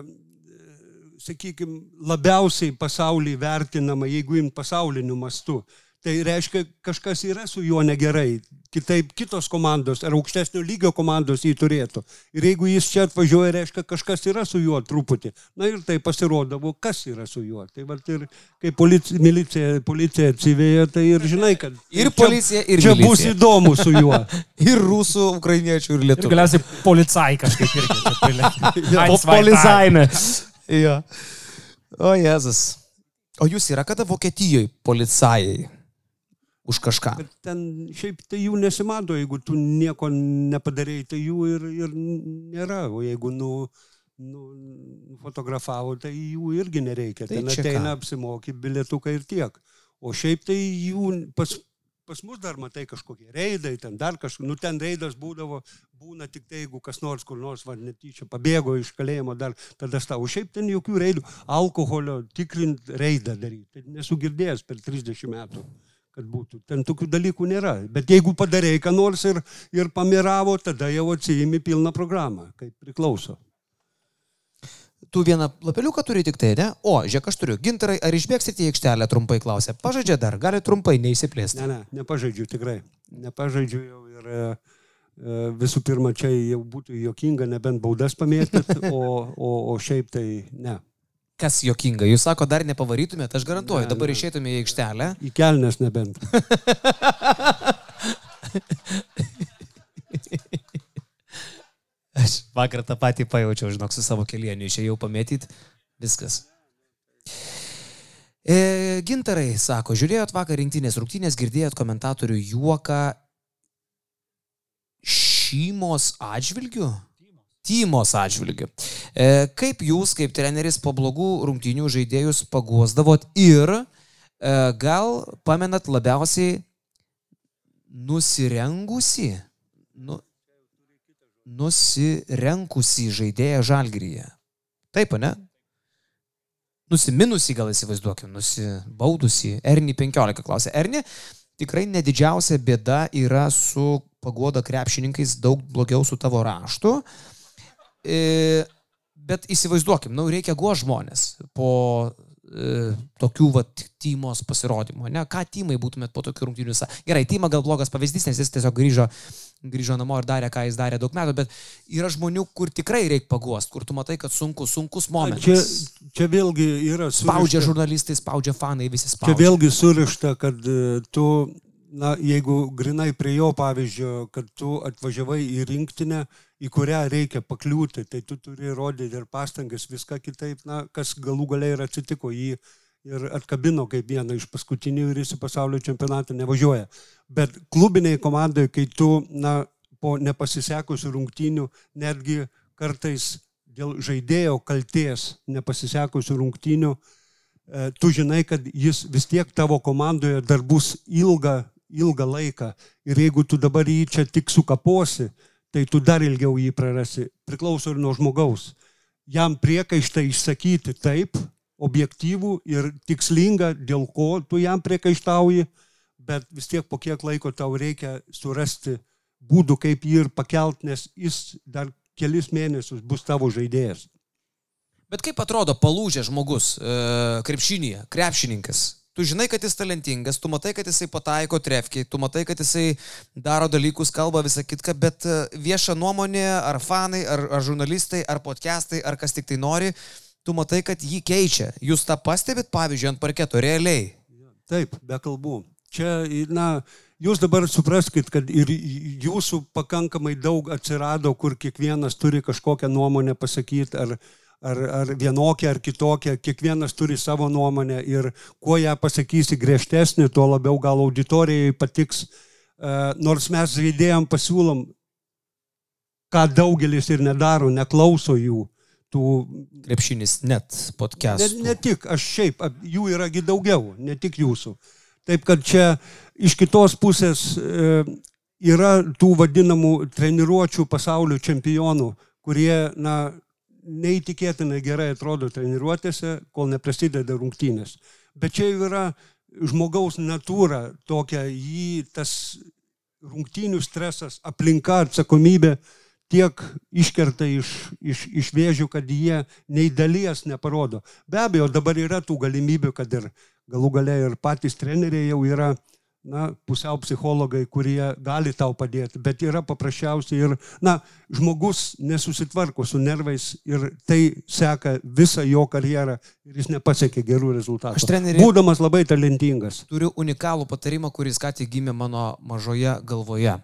sakykime, labiausiai pasaulyje vertinama, jeigu im pasauliniu mastu. Tai reiškia, kažkas yra su juo negerai. Kitaip kitos komandos ar aukštesnio lygio komandos jį turėtų. Ir jeigu jis čia atvažiuoja, reiškia, kažkas yra su juo truputį. Na ir tai pasirodavo, kas yra su juo. Tai va ir kai policija, milicija, policija atsivėja, tai ir žinai, kad Ir čia- policija, ir čia bus milicija. įdomu su juo. Ir rusų, ukrainiečių, ir Ir lietuvių. galiausiai policai kažkaip irgi. zwei, drei. Polizaime. Jo. O Jėzus. O jūs yra kada Vokietijoje policajai? Už kažką. Bet ten šiaip tai jų nesimato, jeigu tu nieko nepadarėjai, tai jų ir, ir nėra. O jeigu nu, nu, fotografavo, tai jų irgi nereikia. Tai ten ateina ką? apsimoky bilietuką ir tiek. O šiaip tai jų pas, pas mus dar matai kažkokie reidai, ten dar kažkas, nu ten reidas būdavo, būna tik tai, jeigu kas nors kur nors, va, netyčia pabėgo iš kalėjimo, dar tada stau. O šiaip ten jokių reidų, alkoholio tikrint reidą daryti. Tai nesu girdėjęs per 30 metų kad būtų. Ten tokių dalykų nėra. Bet jeigu padarėjai ką nors ir, ir pamiravo, tada jau atsijimi pilną programą, kaip priklauso. Tu vieną lapeliuką turi tik tai, ne? O, žiūrėk, aš turiu. Gintarai, ar išbėgsite į aikštelę, trumpai klausė. Pažaidžia dar, gali trumpai neįsiplėsti. Ne, ne, nepažaidžiu tikrai. Nepažaidžiu jau ir e, e, visų pirma, čia jau būtų jokinga, nebent baudas pamėtyt, o, o, o šiaip tai ne. Kas jokinga? Jūs sako, dar nepavarytumėte, aš garantuoju, Ne, dabar ne. išeitume į aikštelę. Į kelnes nebent. Aš vakar tą patį pajaučiau, žinok, su savo kelieniu išėjau pamėtyti. Viskas. E, gintarai, sako, žiūrėjot vakar rinktinės rungtynės, girdėjot komentatorių juoką šeimos atžvilgių? Tymos atžvilgių. E, kaip jūs, kaip treneris, po blogų rungtynių žaidėjus paguosdavot ir e, gal pamenat labiausiai nusirengusi, nu, nusirenkusi žaidėją žalgyryje. Taip, ne? Nusiminusi gal įsivaizduokim, nusibaudusi. Erni 15 klausė. Erni, tikrai nedidžiausia bėda yra su pagoda krepšininkais, daug blogiau su tavo raštu. E, bet įsivaizduokim, nu, reikia guo žmonės po e, tokių vat tymos pasirodymų. Ne? Ką tymai būtumėt po tokių rungtynių? Gerai, tyma gal blogas pavyzdys, nes jis tiesiog grįžo, grįžo namo ir darė, ką jis darė daug metų, bet yra žmonių, kur tikrai reikia paguost, kur tu matai, kad sunku, sunkus Čia, momentas. čia vėlgi yra Spaudžia surišta- žurnalistai, spaudžia fanai, visi Čia spaudžia. vėlgi surišta, kad e, tu, na, jeigu grinai prie jo pavyzdžio, kad tu atvažiavai į rinktinę, į kurią reikia pakliūti, tai tu turi rodyti ir pastangas, viską kitaip, na, kas galų galiai ir atsitiko jį ir atkabino kaip vieną iš paskutinių ir jis į pasaulio čempionatą nevažiuoja. Bet klubiniai komandai, kai tu, na, po nepasisekusių rungtynių, netgi kartais dėl žaidėjo kalties nepasisekusių rungtynių, e, tu žinai, kad jis vis tiek tavo komandoje dar bus ilgą, ilgą laiką. Ir jeigu tu dabar jį čia tik sukaposi, tai tu dar ilgiau jį prarasi. Priklauso ir nuo žmogaus. Jam priekaištą išsakyti taip, objektyvų ir tikslingą, dėl ko tu jam priekaištauji, bet vis tiek po kiek laiko tau reikia surasti būdų, kaip jį ir pakelt, nes jis dar kelis mėnesius bus tavo žaidėjas. Bet kaip atrodo palūžę žmogus e, krepšinėje, krepšininkas? Tu žinai, kad jis talentingas, tu matai, kad jisai pataiko trefkiai, tu matai, kad jisai daro dalykus, kalba visą kitką, bet e, vieša nuomonė, ar fanai, ar, ar žurnalistai, ar podcastai, ar kas tik tai nori, tu matai, kad jį keičia. Jūs tą pastebit, pavyzdžiui, ant parketo realiai. Taip, be kalbų. Čia, na, jūs dabar supraskite, kad ir jūsų pakankamai daug atsirado, kur kiekvienas turi kažkokią nuomonę pasakyti, ar, ar, ar vienokią, ar kitokią, kiekvienas turi savo nuomonę ir kuo ją pasakysi griežtesnį, tuo labiau gal auditorijai patiks. E, Nors mes žaidėjom pasiūlom, ką daugelis ir nedaro, neklauso jų. Tų Krepšinis net podcast. Ne, ne tik, aš šiaip, jų yragi daugiau, ne tik jūsų. Taip kad čia iš kitos pusės e, yra tų vadinamų treniruočių pasaulio čempionų, kurie, na, neįtikėtinai gerai atrodo treniruotėse, kol neprasideda rungtynės. Bet čia jau yra žmogaus natūra tokia, jį tas rungtynių stresas, aplinka, atsakomybė tiek iškerta iš, iš, iš vėžių, kad jie nei dalies neparodo. Be abejo, dabar yra tų galimybių, kad ir galų gale ir patys treneriai jau yra na, pusiau psichologai, kurie gali tau padėti, bet yra paprasčiausiai ir, na, žmogus nesusitvarko su nervais ir tai seka visą jo karjerą ir jis nepasiekia gerų rezultatų. Aš treneri- Būdamas labai talentingas. Turiu unikalų patarimą, kuris ką tik gimė mano mažoje galvoje.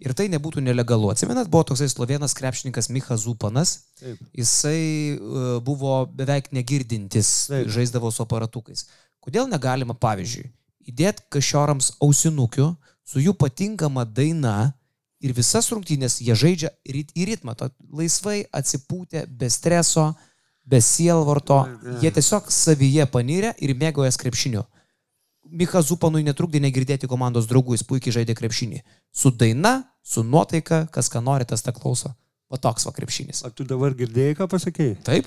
Ir tai nebūtų nelegalu. Atsimenat, buvo toksai slovenas krepšininkas Micha Zupanas. Taip. Jisai e, buvo beveik negirdintis, Taip. žaisdavo su aparatukais. Kodėl negalima, pavyzdžiui, įdėt kašiorams ausinukių su jų patinkama daina ir visas rungtynės jie žaidžia į ritmą, to laisvai atsipūtę, be streso, be sielvarto, jie tiesiog savyje panyrė ir mėgojas krepšiniu. Mika Zupanui netrukdė negirdėti komandos draugų, jis puikiai žaidė krepšinį. Su daina, su nuotaika, kas ką nori, tas tą klauso. O toks va krepšinis. O tu dabar girdėjai, ką pasakėjai? Taip?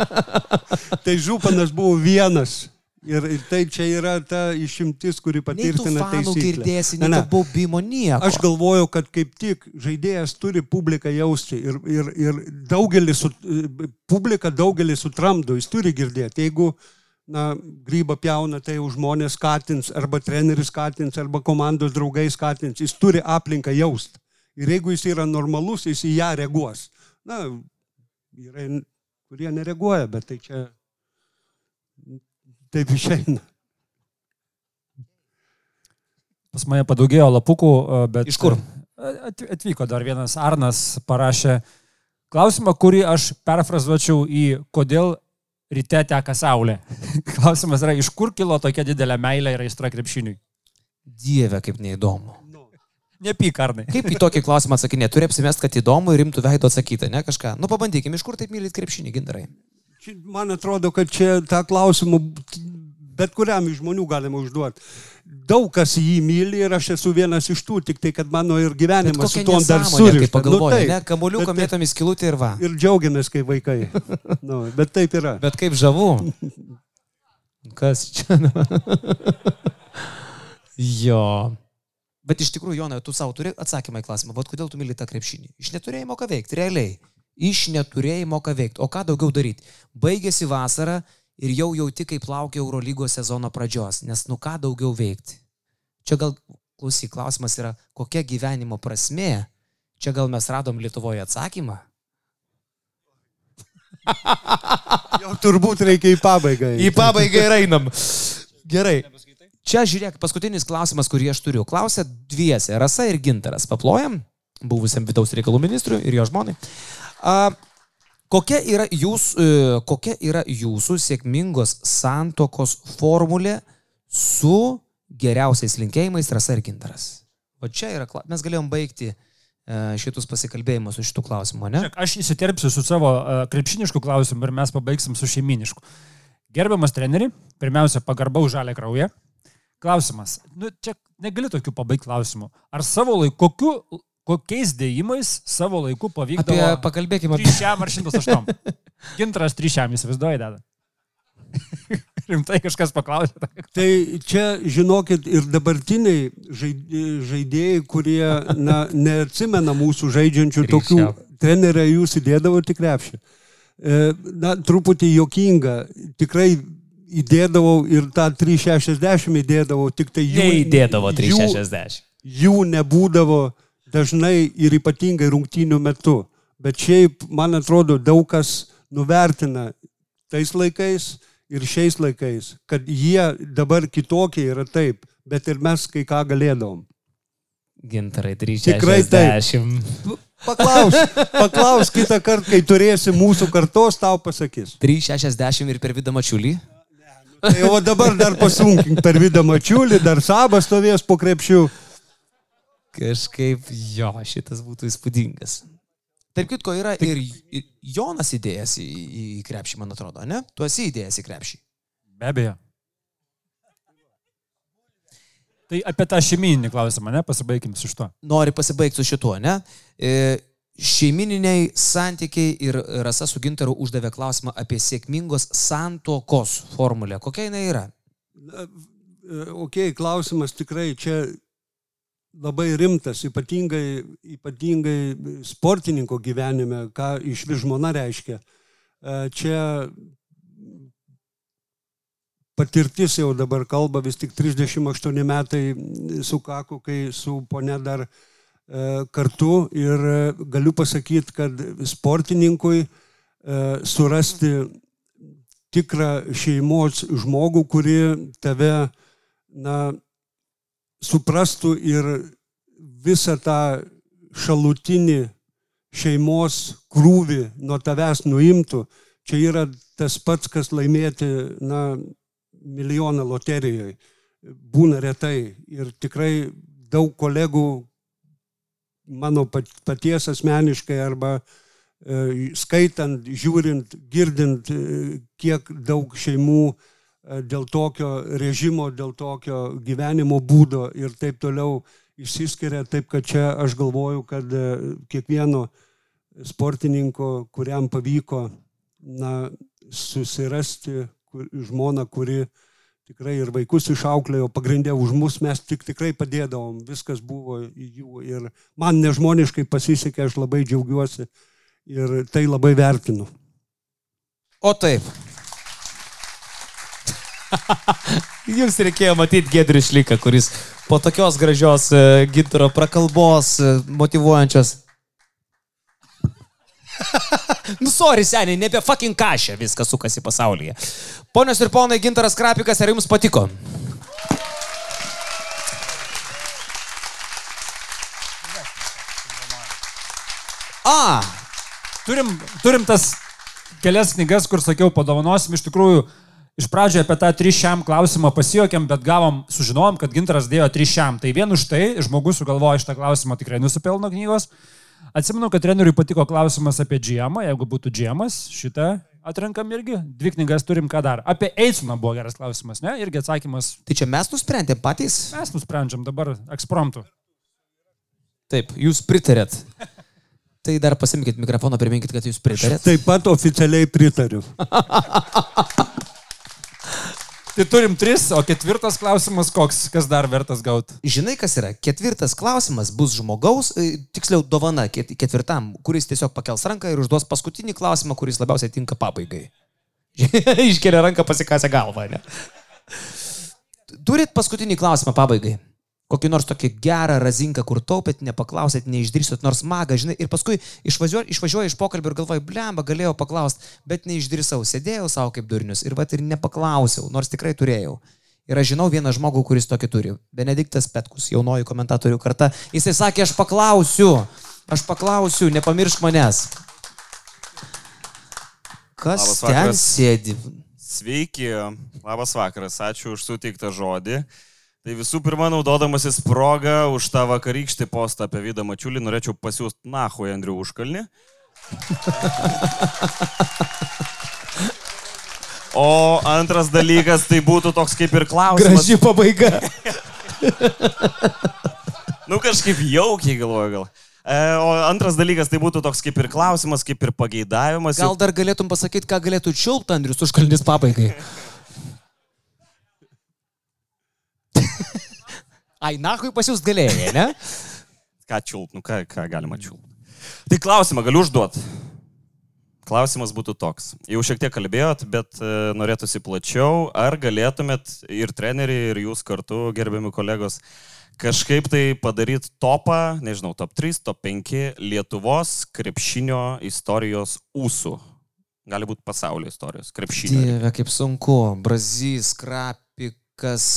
Tai Županas buvo vienas. Ir, ir tai čia yra ta išimtis, kuri patvirtina fanų taisyklę. girdėsi, Ne, ne. baubimo nieko. Aš galvoju, kad kaip tik žaidėjas turi publiką jausti ir, ir, ir daugelį, su, publika daugelį sutramdo, jis turi girdėti. Jeigu na, grybą pjauna, tai jau žmonės skatins, arba treneris skatins, arba komandos draugai skatins, jis turi aplinką jausti. Ir jeigu jis yra normalus, jis į ją reaguos. Na, yra, kurie nereaguoja, bet tai čia taip išeina. Pas mane padaugėjo lapukų, e, bet... Iš kur? At- Atvyko dar vienas Arnas, parašė klausimą, kurį aš perfrazuočiau į kodėl ryte teka saulė. Klausimas yra, iš kur kilo tokia didelė meilė ir aistra krepšiniui? Dieve, kaip neįdomu. Nepyk, Arnai. Kaip į tokį klausimą atsakinė? Turi apsimest, kad įdomu ir rimtų veidų atsakyti, ne kažką. Nu, pabandykime, iš kur taip mylit krepšinį, gintarai. Man atrodo, kad čia tą klausimą bet kuriam iš žmonių galima užduoti. Daug kas jį myli ir aš esu vienas iš tų, tik tai, kad mano ir gyvenimas su tuom dar nesąmonė, kai surišta. pagalvoji, taip. ne, kamuoliuką Bet- mėtom į skilutę ir va. Ir džiaugiamės, kai vaikai. nu, bet taip yra. Bet kaip žavu. Kas čia? jo. Bet iš tikrųjų, Jonai, tu savo turi atsakymą į klausimą, bet kodėl tu myli tą krepšinį? Iš neturėjimo ką veikti, realiai. Iš neturėjimo ką veikti. O ką daugiau daryti? Baigėsi vasara ir jau jauti, kaip laukia Eurolygos sezono pradžios. Nes nu ką daugiau veikti? Čia gal, klausyk, klausimas yra, kokia gyvenimo prasme? Čia gal mes radom Lietuvoje atsakymą? Jau turbūt reikia į pabaigą. Į pabaigą ir einam. Gerai. Čia žiūrėk, paskutinis klausimas, kurį aš turiu. Klausė dviese, Rasa ir Gintaras. Paplojam, buvusiam vidaus reikalų ministrui ir jo žmonai. A, kokia, yra jūs, e, kokia yra jūsų sėkmingos santokos formulė su geriausiais linkėjimais Rasa ir Gintaras? O čia yra, mes galėjom baigti e, šitus pasikalbėjimus su šitų klausimų, ne? Aš įsiterpsiu su savo uh, krepšinišku klausimu ir mes pabaigsim su šeiminišku. Gerbiamas treneri, pirmiausia, pagarba už žalę kraują. Klausimas. Nu, čia negali tokių pabaigti klausimų. Ar savo laiku, kokiu, kokiais dėjimais savo laiku pavykdavo... Apie, pakalbėkime apie... 3 šiam ar 108. Gintaras 3 šiam įsivaizduoja, deda. Rimtai kažkas paklausė. Tai čia, žinokit, ir dabartiniai žaid- žaidėjai, kurie na, neatsimena mūsų žaidžiančių tokių trenerių, jūs įdėdavo tik krepšį. E, Na, truputį jokinga. Tikrai įdėdavau ir tą 360 įdėdavau, tik tai jų, Neįdėdavo jų, 360. jų nebūdavo dažnai ir ypatingai rungtynių metu. Bet šiaip, man atrodo, daug kas nuvertina tais laikais ir šiais laikais, kad jie dabar kitokie yra taip, bet ir mes kai ką galėdavom. Gintarai Tikrai taip. 360. Paklaus, paklaus kitą kartą, kai turėsi mūsų kartos, tau pasakys. 360 ir per vidą mačiulį. Tai o dabar dar pasunkink per vidą mačiulį, dar sabas stovės po krepšių. Kažkaip jo, šitas būtų įspūdingas. Tarp kitko yra ir, ir Jonas įdėjęs į, į krepšį, man atrodo, ne? Tu esi įdėjęs į krepšį. Be abejo. Tai apie tą šeiminį klausimą, ne, pasibaikim su šituo. Nori pasibaigti su šituo, ne? E, šeimininiai santykiai ir Rasa su Gintaru uždavė klausimą apie sėkmingos santokos formulę. Kokia jinai yra? E, Ok, klausimas tikrai čia labai rimtas, ypatingai, ypatingai sportininko gyvenime, ką iš vis žmona reiškia. E, Čia patirtis jau dabar kalba, vis tik 38 metai sukako, kai su ponė dar e, kartu ir galiu pasakyti, kad sportininkui e, surasti tikrą šeimos žmogų, kuri tave, na, suprastų ir visą tą šalutinį šeimos krūvį nuo tavęs nuimtų. Čia yra tas pats, kas laimėti, na, milijoną loterijoje. būna retai. Ir tikrai daug kolegų mano pat- paties asmeniškai arba e, skaitant, žiūrint, girdint, e, kiek daug šeimų e, dėl tokio režimo, dėl tokio gyvenimo būdo ir taip toliau išsiskiria, taip kad čia aš galvoju, kad e, kiekvieno sportininko, kuriam pavyko na, susirasti kur, žmoną, kuri tikrai ir vaikus išauklėjo, pagrindė už mus, mes tik tikrai padėdavom, viskas buvo jų ir man nežmoniškai pasisekė, aš labai džiaugiuosi ir tai labai vertinu. O taip. Jums reikėjo matyti Gedrių Šliką, kuris po tokios gražios e, gintaro prakalbos, e, motivuojančios. nu, sorry, seniai, ne apie fucking kažę viskas sukasi pasaulyje. Ponios ir ponai, gintaras Krapikas, ar jums patiko? A, Turim, turim tas kelias knygas, kur sakiau, padovanosim. Iš tikrųjų, iš pradžio apie tą trišiam klausimą pasijokėm, bet gavom, sužinojom, kad gintaras dėjo trišiam. Tai vien už tai žmogus sugalvojo šitą klausimą tikrai nusipelno knygos. Atsimenu, kad treneriui patiko klausimas apie džiemą, jeigu būtų džiemas, šitą atrenkam irgi. Dvi knygas turim ką dar. Apie Eisuną buvo geras klausimas, ne? Irgi atsakymas. tai čia mes nusprendėm patys? Mes nusprendžiam dabar ekspromptų. Taip, jūs pritarėt. Tai dar pasimkite mikrofoną, priminkit, kad jūs pritarėt. Taip pat oficialiai pritariu. Tai turim tris, o ketvirtas klausimas koks, kas dar vertas gauti. Žinai, kas yra? Ketvirtas klausimas bus žmogaus, e, tiksliau dovana ket- ketvirtam, kuris tiesiog pakels ranką ir užduos paskutinį klausimą, kuris labiausiai tinka pabaigai. Iškelia ranką pasikasę galvą, ne? Turit paskutinį klausimą pabaigai. Kokį nors tokį gerą razinką, kur taupėt, nepaklausėt, neišdrįsot, nors magą, žinai, ir paskui išvažiuoju, išvažiuoju iš pokalbio ir galvoju, blemba, galėjau paklausti, bet neišdrįsau, sėdėjau savo kaip durnius ir vat ir nepaklausiau, nors tikrai turėjau. Ir aš žinau vieną žmogų, kuris tokį turi. Benediktas Petkus, jaunoji komentatorių karta. Jisai sakė, aš paklausiu, aš paklausiu, nepamiršk manęs. Kas Labas ten vakaras. sėdi? Sveiki, labas vakaras, ačiū už suteiktą žodį. Tai visų pirma, naudodamasis progą už tą vakarykštį postą apie Vydą Mačiulį, norėčiau pasiūsti Nahu Andrių užkalnį. O antras dalykas, tai būtų toks kaip ir klausimas. Graži pabaiga. Nu kažkaip jaukiai galvoju gal. E, o antras dalykas, tai būtų toks kaip ir klausimas, kaip ir pageidavimas. Gal dar galėtum pasakyti, ką galėtų čiulpti Andrius užkalnis pabaigai? Ai, nahui pasiūs galėjai, ne? Ką čiulp, nu ką, ką galima čiulp. Tai klausimą galiu užduoti. Klausimas būtų toks. Jau šiek tiek kalbėjot, bet e, norėtųsi plačiau. Ar galėtumėt ir treneriai, ir jūs kartu, gerbiami kolegos, kažkaip tai padaryti topą, nežinau, top 3, top 5 Lietuvos krepšinio istorijos ūsų? Gali būti pasaulio istorijos krepšinio. Dieve, kaip sunku. Brazys, krapikas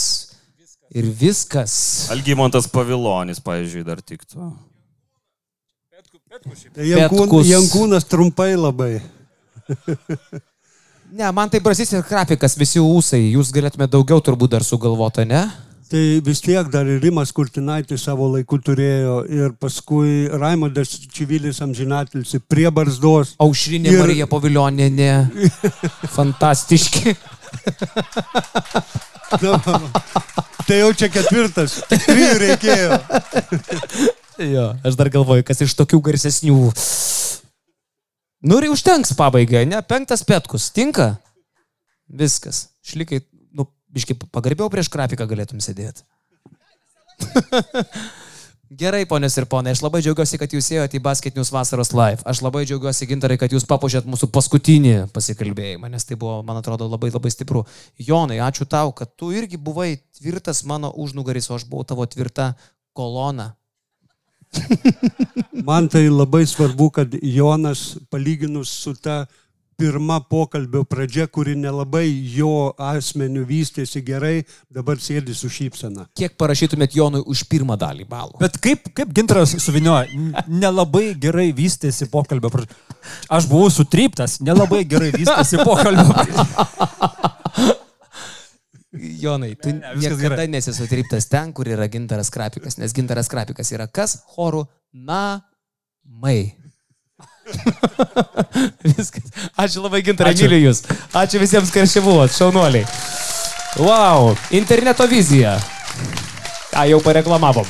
ir viskas. Algymontas Pavilonis, pavyzdžiui, dar tiktų. Tai Jankūn, Petkus. Jankūnas trumpai labai. Ne, man tai brazys ir krapikas, visi ūsai. Jūs galėtumėte daugiau turbūt dar sugalvoti, ne? Tai vis tiek dar ir Rimas Kurtinaitis savo laiku turėjo ir paskui Raimondas Čivilis amžinatilsi prie barzdos. Aušrinė Ir- Marija Paviljoninė. Fantastiški. Tai jau čia ketvirtas. Trijų reikėjo. Jo, aš dar galvoju, kas iš tokių garsesnių. Nu ir užtenks pabaigai, ne? Penktas petkus. Tinka? Viskas. Šlikai, nu, biškai pagarbiau prieš krapiką galėtum sėdėti. Gerai, ponės ir ponai, aš labai džiaugiuosi, kad jūs ėjote į Basket News vasaros live. Aš labai džiaugiuosi, gintarai, kad jūs papuošėt mūsų paskutinį pasikalbėjimą, nes tai buvo, man atrodo, labai labai stipru. Jonai, ačiū tau, kad tu irgi buvai tvirtas mano užnugaris, o aš buvau tavo tvirta kolona. Man tai labai svarbu, kad Jonas palyginus su ta pirma pokalbio pradžia, kuri nelabai jo asmeniu vystėsi gerai, dabar sėdi su šypsena. Kiek parašytumėt Jonui už pirmą dalį balų? Bet kaip, kaip gintaras suvinioja, nelabai gerai vystėsi pokalbio. pradžia. Aš buvau sutryptas, nelabai gerai vystėsi pokalbio. pradžia. Jonai, tu ne, viskas niekada gerai. nesi sutryptas ten, kur yra gintaras krapikas, nes gintaras krapikas yra kas? Chorų namai. Viskas. Ačiū labai gintarai, myliu jūs. Ačiū visiems, kas čia buvot, šaunuoliai. Wow, interneto vizija. Ką jau pareklamavom.